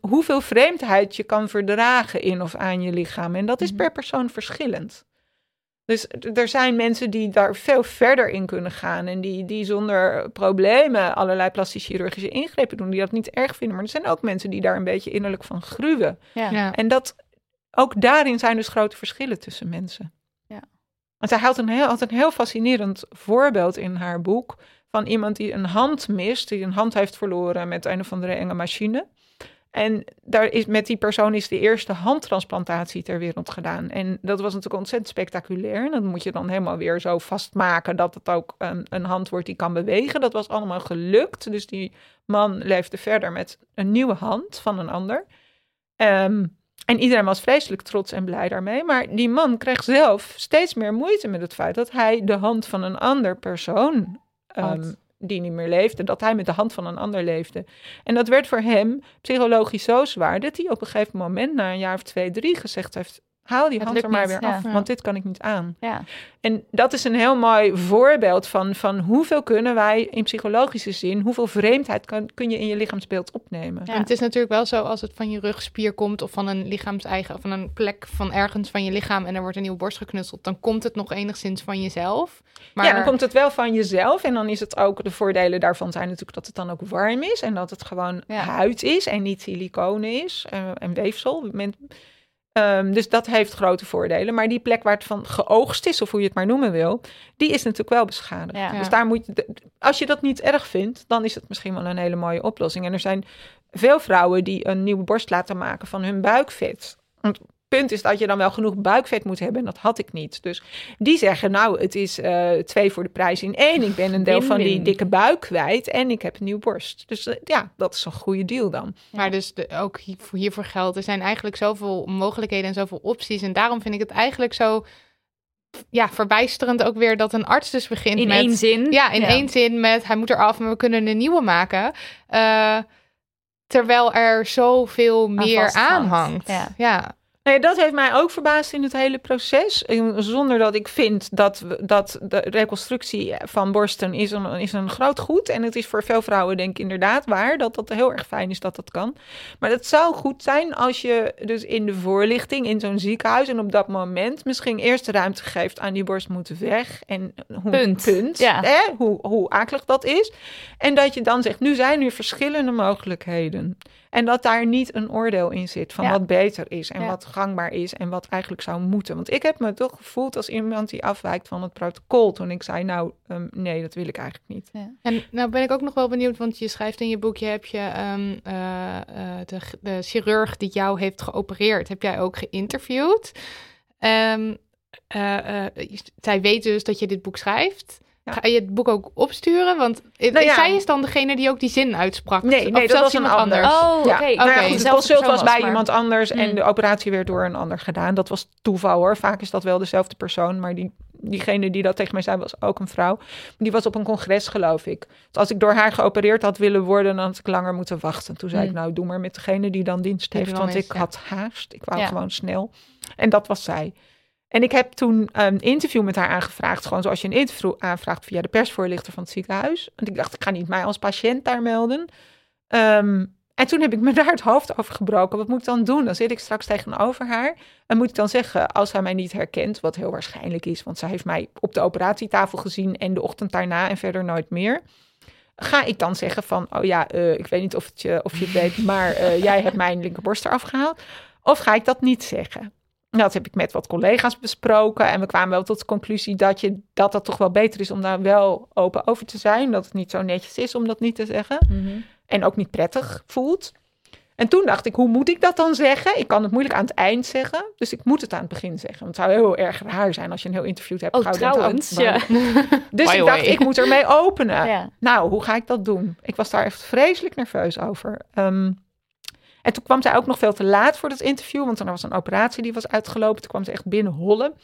hoeveel vreemdheid je kan verdragen in of aan je lichaam. En dat is per persoon verschillend. Dus er zijn mensen die daar veel verder in kunnen gaan. En die, die zonder problemen allerlei plastische chirurgische ingrepen doen. Die dat niet erg vinden. Maar er zijn ook mensen die daar een beetje innerlijk van gruwen. Ja. ja. En dat, ook daarin zijn dus grote verschillen tussen mensen. Ja. Want zij had een, heel, had een heel fascinerend voorbeeld in haar boek van iemand die een hand mist, die een hand heeft verloren met een of andere enge machine. En daar is, met die persoon is de eerste handtransplantatie ter wereld gedaan. En dat was natuurlijk ontzettend spectaculair. Dat moet je dan helemaal weer zo vastmaken dat het ook een, een hand wordt die kan bewegen. Dat was allemaal gelukt. Dus die man leefde verder met een nieuwe hand van een ander. Ehm, en iedereen was vreselijk trots en blij daarmee. Maar die man kreeg zelf steeds meer moeite met het feit dat hij de hand van een ander persoon, ehm, die niet meer leefde, dat hij met de hand van een ander leefde. En dat werd voor hem psychologisch zo zwaar dat hij op een gegeven moment, na een jaar of twee, drie, gezegd heeft: haal die Het hand er maar niet, weer af, Ja. want dit kan ik niet aan. Ja. En dat is een heel mooi voorbeeld van, van hoeveel kunnen wij in psychologische zin, hoeveel vreemdheid kan, kun je in je lichaamsbeeld opnemen. Ja. En het is natuurlijk wel zo als het van je rugspier komt of van een lichaamseigen of van een plek van ergens van je lichaam en er wordt een nieuwe borst geknutseld, dan komt het nog enigszins van jezelf. Maar Ja, dan komt het wel van jezelf. En dan is het ook, de voordelen daarvan zijn natuurlijk dat het dan ook warm is. En dat het gewoon Ja. huid is en niet siliconen is. eh, en weefsel. Men- Ehm, dus dat heeft grote voordelen. Maar die plek waar het van geoogst is, of hoe je het maar noemen wil, die is natuurlijk wel beschadigd. Ja. Dus daar moet je, de- als je dat niet erg vindt, dan is het misschien wel een hele mooie oplossing. En er zijn veel vrouwen die een nieuwe borst laten maken van hun buikvet. Want punt is dat je dan wel genoeg buikvet moet hebben. En dat had ik niet. Dus die zeggen, nou, het is eh, twee voor de prijs in één. Ik ben een deel van die dikke buik kwijt en ik heb een nieuwe borst. Dus eh, ja, dat is een goede deal dan. Maar dus de, ook hier- voor hiervoor geldt, er zijn eigenlijk zoveel mogelijkheden en zoveel opties. En daarom vind ik het eigenlijk zo ja, verbijsterend ook weer dat een arts dus begint In met... één zin. Ja, in één zin met hij moet eraf, maar we kunnen een nieuwe maken. Eh, terwijl er zoveel meer vasthangt. aan hangt. Ja. ja. Nee, dat heeft mij ook verbaasd in het hele proces. Zonder dat ik vind dat, dat de reconstructie van borsten is een, is een groot goed. En het is voor veel vrouwen denk ik inderdaad waar dat dat heel erg fijn is dat dat kan. Maar het zou goed zijn als je dus in de voorlichting in zo'n ziekenhuis... en op dat moment misschien eerst ruimte geeft aan die borst moet weg. En hoe, Punt. Ja. hè, hoe, hoe akelig dat is. En dat je dan zegt, nu zijn er verschillende mogelijkheden. En dat daar niet een oordeel in zit van Ja. wat beter is en Ja. wat gangbaar is en wat eigenlijk zou moeten. Want ik heb me toch gevoeld als iemand die afwijkt van het protocol toen ik zei, nou ehm, nee, dat wil ik eigenlijk niet. En nou ben ik ook nog wel benieuwd, want je schrijft in je boekje, heb je eh, eh, de, de chirurg die jou heeft geopereerd, heb jij ook geïnterviewd. Ehm, eh, eh, zij weet dus dat je dit boek schrijft. Ja. Ga je het boek ook opsturen? Want Nou ja. zij is dan degene die ook die zin uitsprak. Nee, Of nee, dat zelfs was een iemand ander. anders. Oh, oké. Ja. Nou consult was bij maar- iemand anders en Mm. de operatie werd door een ander gedaan. Dat was toeval hoor. Vaak is dat wel dezelfde persoon, maar die, diegene die dat tegen mij zei was ook een vrouw. Die was op een congres geloof ik. Dus als ik door haar geopereerd had willen worden, dan had ik langer moeten wachten. Toen zei Mm. ik nou doe maar met degene die dan dienst Die heeft, want is, ik ja. had haast. Ik wou Ja. gewoon snel. En dat was zij. En ik heb toen een interview met haar aangevraagd. Gewoon zoals je een interview aanvraagt via de persvoorlichter van het ziekenhuis. Want ik dacht, ik ga niet mij als patiënt daar melden. Ehm, en toen heb ik me daar het hoofd over gebroken. Wat moet ik dan doen? Dan zit ik straks tegenover haar. En moet ik dan zeggen, als zij mij niet herkent, wat heel waarschijnlijk is, want zij heeft mij op de operatietafel gezien en de ochtend daarna en verder nooit meer. Ga ik dan zeggen van, oh ja, eh, ik weet niet of, het je, of je het weet, maar eh, jij hebt mijn linkerborst eraf gehaald. Of ga ik dat niet zeggen? Dat heb ik met wat collega's besproken. En we kwamen wel tot de conclusie dat, je, dat dat toch wel beter is om daar wel open over te zijn. Dat het niet zo netjes is om dat niet te zeggen. Mhm. En ook niet prettig voelt. En toen dacht ik, hoe moet ik dat dan zeggen? Ik kan het moeilijk aan het eind zeggen. Dus ik moet het aan het begin zeggen. Want het zou heel erg raar zijn als je een heel interview hebt. Oh, trouwens. Ja. Dus By ik dacht, way. ik moet ermee openen. Ja. Nou, hoe ga ik dat doen? Ik was daar echt vreselijk nerveus over. Ehm, en toen kwam zij ook nog veel te laat voor dat interview, want er was een operatie die was uitgelopen. Toen kwam ze echt binnen hollen.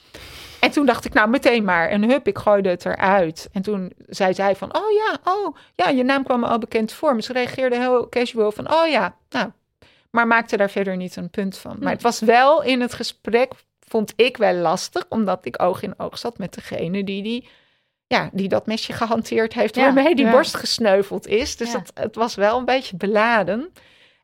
En toen dacht ik, nou meteen maar. En hup, ik gooide het eruit. En toen zei zij van, oh ja, oh ja, je naam kwam me al bekend voor. Maar ze reageerde heel casual van, oh ja, nou. Maar maakte daar verder niet een punt van. Maar het was wel in het gesprek, vond ik wel lastig, omdat ik oog in oog zat met degene die die ja, die dat mesje gehanteerd heeft, Ja, waarmee die ja. borst gesneuveld is. Dus Ja. het, het was wel een beetje beladen.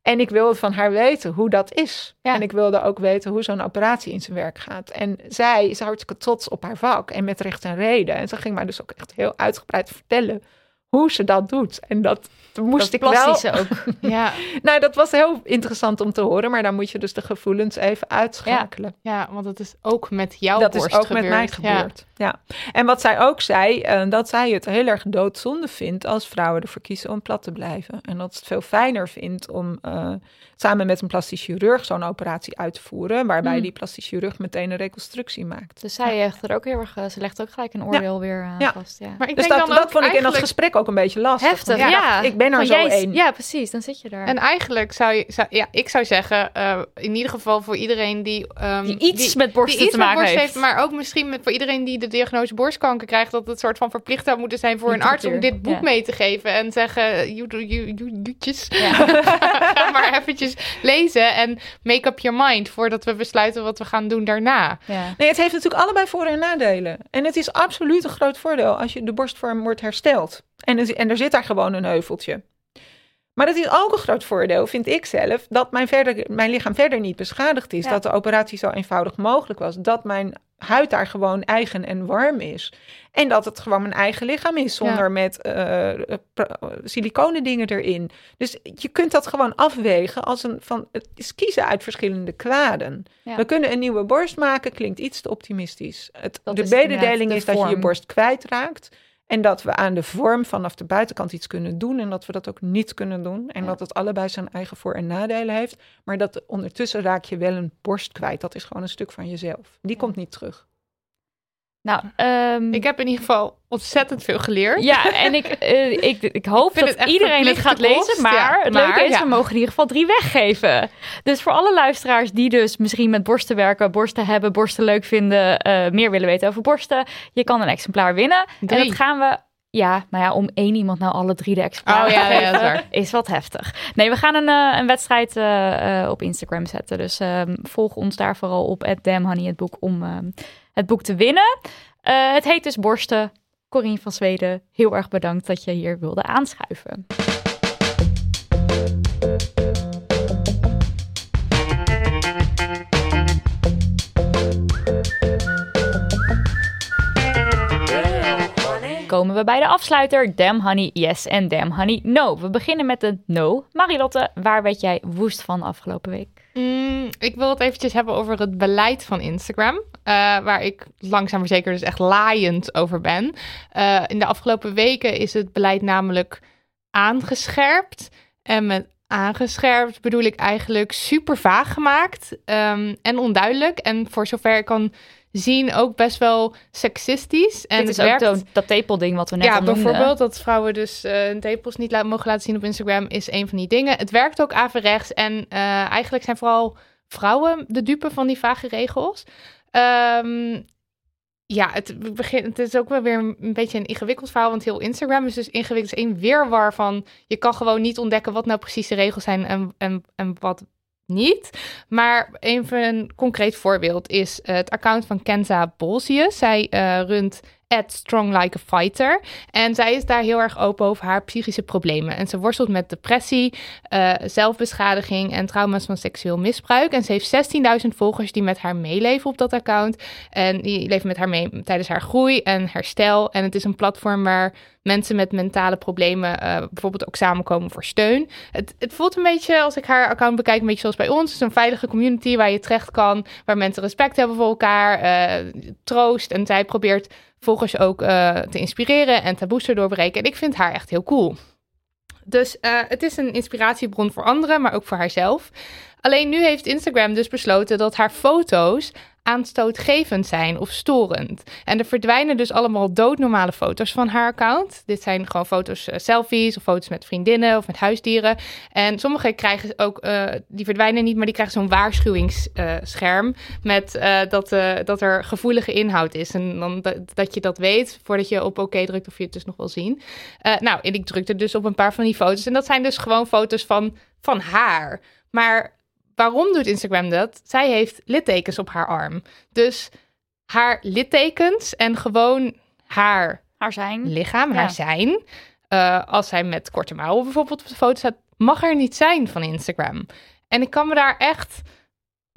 En ik wilde van haar weten hoe dat is. Ja. En ik wilde ook weten hoe zo'n operatie in zijn werk gaat. En zij is hartstikke trots op haar vak en met recht en reden. En ze ging mij dus ook echt heel uitgebreid vertellen hoe ze dat doet. En dat moest Dat ik wel... ook. Ja, Nou, dat was heel interessant om te horen. Maar dan moet je dus de gevoelens even uitschakelen. ja, want het is ook met jouw dat borst is ook gebeurd. met mij gebeurd. Ja. En wat zij ook zei, eh, dat zij het heel erg doodzonde vindt als vrouwen ervoor kiezen om plat te blijven. En dat ze het veel fijner vindt om eh, samen met een plastisch chirurg zo'n operatie uit te voeren, waarbij Hmm. die plastisch chirurg meteen een reconstructie maakt. Dus zij legt er ook heel erg, eh, ze legt ook gelijk een oordeel weer aan Ja. vast. Ja. Maar ik Dus denk dat, dan dat ook vond ik in dat gesprek ook een beetje lastig. Heftig, ja. ik ben er Van zo jij één. Ja, precies. Dan zit je daar. En eigenlijk zou je, zou, ja, ik zou zeggen, eh, in ieder geval voor iedereen die, ehm, die iets met borsten die iets te met maken borst heeft. heeft, maar ook misschien met, voor iedereen die de diagnose borstkanker krijgt, dat het soort van verplicht zou moeten zijn voor een arts om dit boek ja. mee te geven en zeggen, you, do- you, you, doetjes, Ja. ga maar eventjes lezen en make up your mind voordat we besluiten wat we gaan doen daarna. Ja. Nee, het heeft natuurlijk allebei voor- en nadelen. En het is absoluut een groot voordeel als je de borstvorm wordt hersteld. En, het- en er zit daar gewoon een heuveltje. Maar het is ook een groot voordeel, vind ik zelf, dat mijn, verder, mijn lichaam verder niet beschadigd is. Ja. Dat de operatie zo eenvoudig mogelijk was. Dat mijn huid daar gewoon eigen en warm is. En dat het gewoon mijn eigen lichaam is, zonder met uh, siliconen dingen erin. Dus je kunt dat gewoon afwegen als een van het is kiezen uit verschillende kwaden. We kunnen een nieuwe borst maken, klinkt iets te optimistisch. Het, de mededeling is dat je je borst kwijtraakt. En dat we aan de vorm vanaf de buitenkant iets kunnen doen en dat we dat ook niet kunnen doen. En dat het allebei zijn eigen voor- en nadelen heeft. Maar dat ondertussen raak je wel een borst kwijt. Dat is gewoon een stuk van jezelf. Die komt niet terug. Nou, um, ik heb in ieder geval ontzettend veel geleerd. Ja, en ik, uh, ik, ik hoop dat iedereen dit gaat lezen. Maar het leuke is, we mogen in ieder geval drie weggeven. Dus voor alle luisteraars die dus misschien met borsten werken, borsten hebben, borsten leuk vinden, uh, meer willen weten over borsten, je kan een exemplaar winnen. Drie. En dat gaan we ja, nou ja, om één iemand nou alle drie de exemplaren oh, ja, ja, ja, is wat heftig. Nee, we gaan een, uh, een wedstrijd uh, uh, op Instagram zetten. Dus ehm, volg ons daar vooral op, @damhoney het boek, om ehm, het boek te winnen. het heet dus Borsten. Corine van Zweden, heel erg bedankt dat je hier wilde aanschuiven. komen we bij de afsluiter. Damn honey yes en damn honey no. We beginnen met de no. Marilotte, waar werd jij woest van afgelopen week? Mm, ik wil het eventjes hebben over het beleid van Instagram. Uh, waar ik langzaam maar zeker dus echt laaiend over ben. Uh, in de afgelopen weken is het beleid namelijk aangescherpt. En met aangescherpt bedoel ik eigenlijk super vaag gemaakt um, en onduidelijk. En voor zover ik kan zien ook best wel seksistisch. En Dit is ook dat, dat tepelding wat we net ja, bijvoorbeeld dat vrouwen dus uh, hun tepels niet mogen laten zien op Instagram is een van die dingen. Het werkt ook averechts en uh, eigenlijk zijn vooral vrouwen de dupe van die vage regels. Um, ja, het, begint, het is ook wel weer een beetje een ingewikkeld verhaal, want heel Instagram is dus ingewikkeld. Het is één weerwar van, je kan gewoon niet ontdekken wat nou precies de regels zijn en, en, en wat niet. Maar even een concreet voorbeeld is het account van Kenza Bolsius. Zij uh, runt at Strong Like a Fighter. En zij is daar heel erg open over haar psychische problemen. En ze worstelt met depressie, uh, zelfbeschadiging en trauma's van seksueel misbruik. En ze heeft 16.000 volgers die met haar meeleven op dat account. En die leven met haar mee tijdens haar groei en herstel. En het is een platform waar mensen met mentale problemen uh, bijvoorbeeld ook samenkomen voor steun. Het, het, voelt een beetje, als ik haar account bekijk, een beetje zoals bij ons. Het is een veilige community waar je terecht kan, waar mensen respect hebben voor elkaar, uh, troost. En zij probeert volgers ook uh, te inspireren en taboes erdoor breken. En ik vind haar echt heel cool. Dus uh, het is een inspiratiebron voor anderen, maar ook voor haarzelf. Alleen nu heeft Instagram dus besloten dat haar foto's aanstootgevend zijn of storend. En er verdwijnen dus allemaal doodnormale foto's van haar account. Dit zijn gewoon foto's, uh, selfies of foto's met vriendinnen of met huisdieren. En sommige krijgen ook, uh, die verdwijnen niet, maar die krijgen zo'n waarschuwingsscherm uh, met dat, dat er gevoelige inhoud is. En dan dat, dat je dat weet voordat je op oké drukt of je het dus nog wil zien. nou, en ik drukte dus op een paar van die foto's. En dat zijn dus gewoon foto's van, van haar. Maar waarom doet Instagram dat? Zij heeft littekens op haar arm. Dus haar littekens en gewoon haar, haar zijn. lichaam, haar zijn. Uh, als zij met korte mouwen bijvoorbeeld op de foto staat, mag er niet zijn van Instagram. En ik kan me daar echt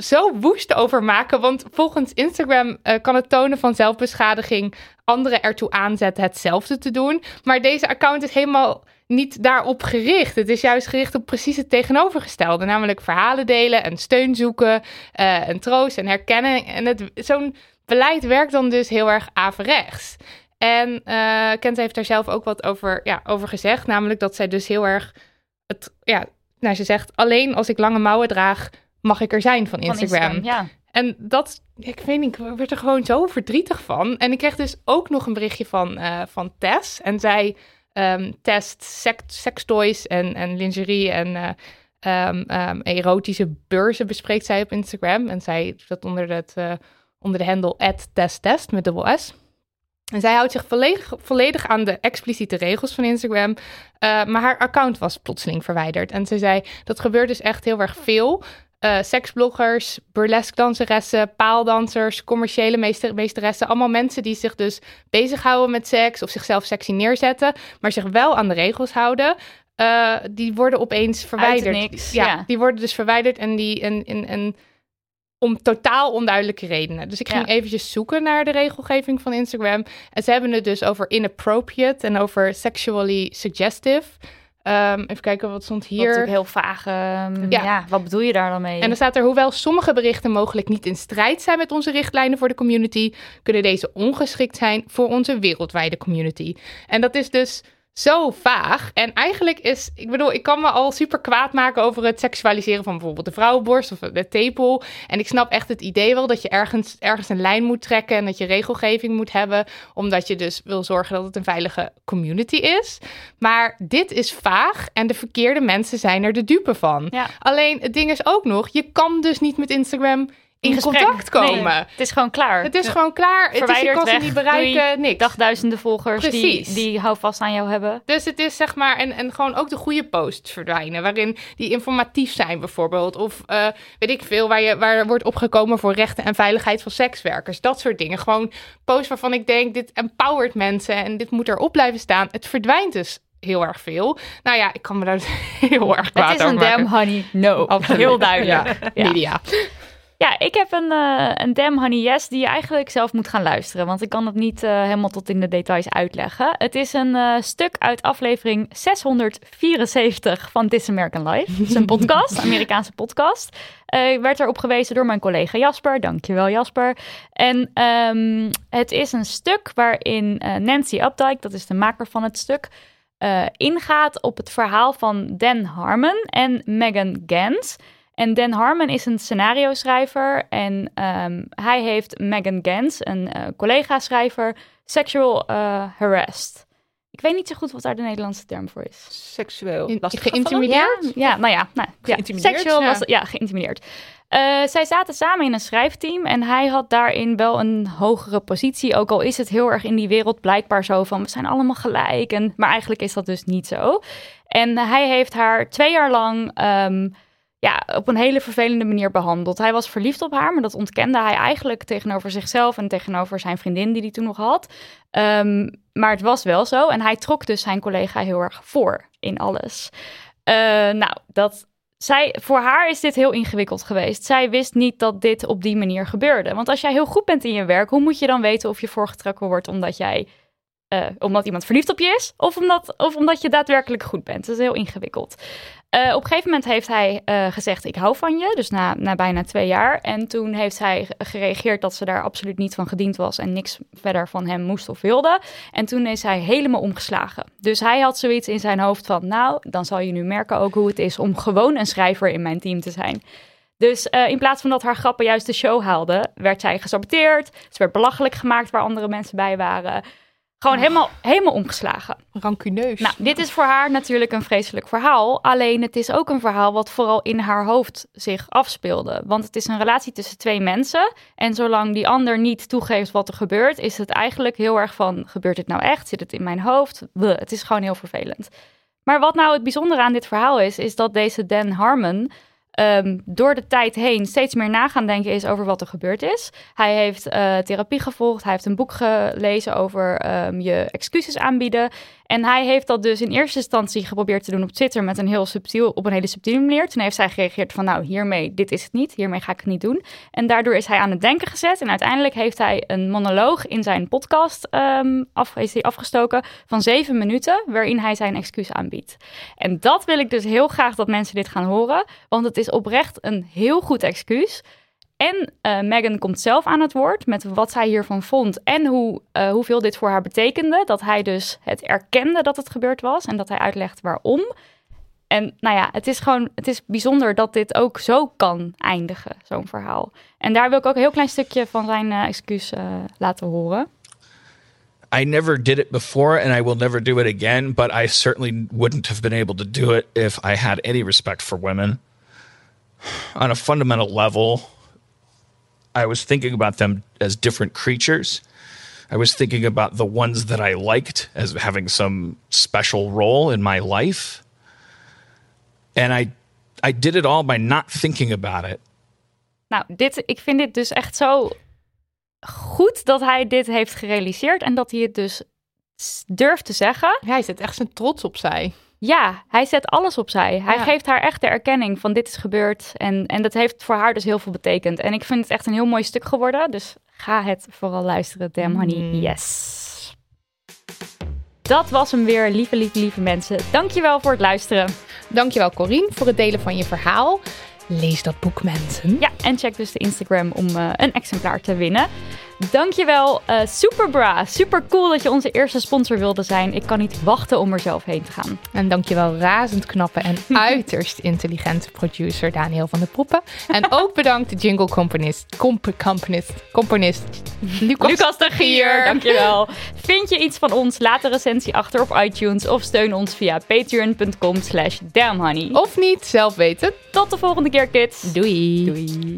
zo woest over maken. Want volgens Instagram uh, kan het tonen van zelfbeschadiging anderen ertoe aanzetten hetzelfde te doen. Maar deze account is helemaal niet daarop gericht. Het is juist gericht op precies het tegenovergestelde. Namelijk verhalen delen en steun zoeken uh, en troost en herkennen. En zo'n beleid werkt dan dus heel erg averechts. En uh, Kent heeft daar zelf ook wat over, ja, over gezegd. Namelijk dat zij dus heel erg... Het, ja, nou, ze zegt, alleen als ik lange mouwen draag, mag ik er zijn van Instagram. Van Instagram ja. En dat, ik weet niet, ik werd er gewoon zo verdrietig van. En ik kreeg dus ook nog een berichtje van, uh, van Tess. En zij um, test seks, sextoys en, en lingerie en uh, um, um, erotische beurzen bespreekt zij op Instagram. En zij doet dat onder, het, uh, onder de handle testtest met dubbel S. En zij houdt zich volledig, volledig aan de expliciete regels van Instagram. Uh, maar haar account was plotseling verwijderd. En ze zei, dat gebeurt dus echt heel erg veel. Uh, seksbloggers, burlesque danseressen, paaldansers, commerciële meester, meesteressen. Allemaal mensen die zich dus bezighouden met seks of zichzelf sexy neerzetten, maar zich wel aan de regels houden. Uh, die worden opeens verwijderd. Niks, ja, ja, die worden dus verwijderd en die en, en, en om totaal onduidelijke redenen. Dus ik ging Ja. eventjes zoeken naar de regelgeving van Instagram. En ze hebben het dus over inappropriate en over sexually suggestive. Ehm, even kijken, wat stond Wat hier? natuurlijk heel vaag. ehm, Ja. ja. wat bedoel je daar dan mee? En dan staat er, hoewel sommige berichten mogelijk niet in strijd zijn met onze richtlijnen voor de community, kunnen deze ongeschikt zijn voor onze wereldwijde community. En dat is dus zo vaag. En eigenlijk is, ik bedoel, ik kan me al super kwaad maken over het seksualiseren van bijvoorbeeld de vrouwenborst of de tepel. En ik snap echt het idee wel dat je ergens, ergens een lijn moet trekken en dat je regelgeving moet hebben, omdat je dus wil zorgen dat het een veilige community is. Maar dit is vaag en de verkeerde mensen zijn er de dupe van. Ja. Alleen het ding is ook nog, je kan dus niet met Instagram in, contact komen. Nee, het is gewoon klaar. Het is gewoon klaar. Het is, je Verwijderd, kan ze niet bereiken, niks. Dagduizenden volgers die, Precies. die houvast aan jou hebben. Dus het is zeg maar, en, en gewoon ook de goede posts verdwijnen, waarin die informatief zijn bijvoorbeeld. Of eh, weet ik veel, waar, je, waar wordt opgekomen voor rechten en veiligheid van sekswerkers. Dat soort dingen. Gewoon posts waarvan ik denk, dit empowert mensen en dit moet erop blijven staan. Het verdwijnt dus heel erg veel. Nou ja, ik kan me daar heel erg kwaad Het is een over maken. damn honey no. Absoluut. Heel duidelijk. Ja, Ja. media. Ja, ik heb een, eh een damn honey yes die je eigenlijk zelf moet gaan luisteren. Want ik kan het niet eh, helemaal tot in de details uitleggen. Het is een eh, stuk uit aflevering 674 van This American Life. Het is een podcast, een Amerikaanse podcast. Ik werd erop gewezen door mijn collega Jasper. Dankjewel Jasper. En ehm, het is een stuk waarin Nancy Updike, dat is de maker van het stuk... ingaat op het verhaal van Dan Harmon en Megan Gans... En Dan Harmon is een scenario-schrijver en ehm, hij heeft Megan Gans, een eh, collega-schrijver, sexual eh, harassed. Ik weet niet zo goed wat daar de Nederlandse term voor is. Seksueel In- lastig geïntimideerd? Ja, ja nou ja, nou, ja Geïntimideerd, seksueel ja. was ja, geïntimideerd. Eh, zij zaten samen in een schrijfteam en hij had daarin wel een hogere positie. Ook al is het heel erg in die wereld blijkbaar zo van we zijn allemaal gelijk. En, maar eigenlijk is dat dus niet zo. En hij heeft haar twee jaar lang ehm, ja, op een hele vervelende manier behandeld. Hij was verliefd op haar, maar dat ontkende hij eigenlijk tegenover zichzelf en tegenover zijn vriendin die hij toen nog had. Ehm, maar het was wel zo en hij trok dus zijn collega heel erg voor in alles. Eh, nou, dat zij, voor haar is dit heel ingewikkeld geweest. Zij wist niet dat dit op die manier gebeurde. Want als jij heel goed bent in je werk, hoe moet je dan weten of je voorgetrokken wordt omdat jij eh, omdat iemand verliefd op je is, of omdat, of omdat je daadwerkelijk goed bent. Dat is heel ingewikkeld. Eh, op een gegeven moment heeft hij eh, gezegd: Ik hou van je. Dus na, na bijna twee jaar. En toen heeft hij gereageerd dat ze daar absoluut niet van gediend was. En niks verder van hem moest of wilde. En toen is hij helemaal omgeslagen. Dus hij had zoiets in zijn hoofd van: Nou, dan zal je nu merken ook hoe het is om gewoon een schrijver in mijn team te zijn. Dus eh, in plaats van dat haar grappen juist de show haalden, werd zij gesaboteerd. Ze werd belachelijk gemaakt waar andere mensen bij waren. Gewoon helemaal, helemaal omgeslagen. Rancuneus. Nou, dit is voor haar natuurlijk een vreselijk verhaal. Alleen het is ook een verhaal wat vooral in haar hoofd zich afspeelde. Want het is een relatie tussen twee mensen. En zolang die ander niet toegeeft wat er gebeurt, is het eigenlijk heel erg van: gebeurt dit nou echt? Zit het in mijn hoofd? Bleh, het is gewoon heel vervelend. Maar wat nou het bijzondere aan dit verhaal is, is dat deze Dan Harmon ehm, door de tijd heen steeds meer na gaan denken is over wat er gebeurd is. Hij heeft eh, therapie gevolgd, hij heeft een boek gelezen over ehm, je excuses aanbieden. En hij heeft dat dus in eerste instantie geprobeerd te doen op Twitter met een heel subtiel, op een hele subtiele manier. Toen heeft zij gereageerd van nou hiermee, dit is het niet, hiermee ga ik het niet doen. En daardoor is hij aan het denken gezet en uiteindelijk heeft hij een monoloog in zijn podcast ehm, af, is hij afgestoken van zeven minuten waarin hij zijn excuus aanbiedt. En dat wil ik dus heel graag dat mensen dit gaan horen, want het is oprecht een heel goed excuus. En eh, Megan komt zelf aan het woord met wat zij hiervan vond en hoe, eh, hoeveel dit voor haar betekende. Dat hij dus het erkende dat het gebeurd was en dat hij uitlegt waarom. En nou ja, het is gewoon, het is bijzonder dat dit ook zo kan eindigen, zo'n verhaal. En daar wil ik ook een heel klein stukje van zijn eh, excuus laten horen. I never did it before and I will never do it again, but I certainly wouldn't have been able to do it if I had any respect for women. On a fundamental level, I was thinking about them as different creatures. I was thinking about the ones that I liked as having some special role in my life. And I I did it all by not thinking about it. Nou, dit, ik vind dit dus echt zo goed dat hij dit heeft gerealiseerd en dat hij het dus s- durft te zeggen. Ja, hij zet echt zijn trots opzij. Ja, hij zet alles opzij. Hij Ja. geeft haar echt de erkenning van dit is gebeurd. En, en dat heeft voor haar dus heel veel betekend. En ik vind het echt een heel mooi stuk geworden. Dus ga het vooral luisteren. Damn honey, Mm. yes. Dat was hem weer, lieve, lieve, lieve mensen. Dankjewel voor het luisteren. Dankjewel Corine voor het delen van je verhaal. Lees dat boek mensen. Ja, en check dus de Instagram om eh, een exemplaar te winnen. Dankjewel eh Superbra. Super cool dat je onze eerste sponsor wilde zijn. Ik kan niet wachten om er zelf heen te gaan. En dankjewel razend knappe en uiterst intelligente producer Daniel van der Poppen. En ook bedankt de jingle componist, comp componist, componist Lucas, Lucas de Gier, dankjewel. Vind je iets van ons? Laat een recensie achter op iTunes of steun ons via patreon.com slash damnhoney. Of niet, zelf weten. Tot de volgende keer, kids. Doei. Doei.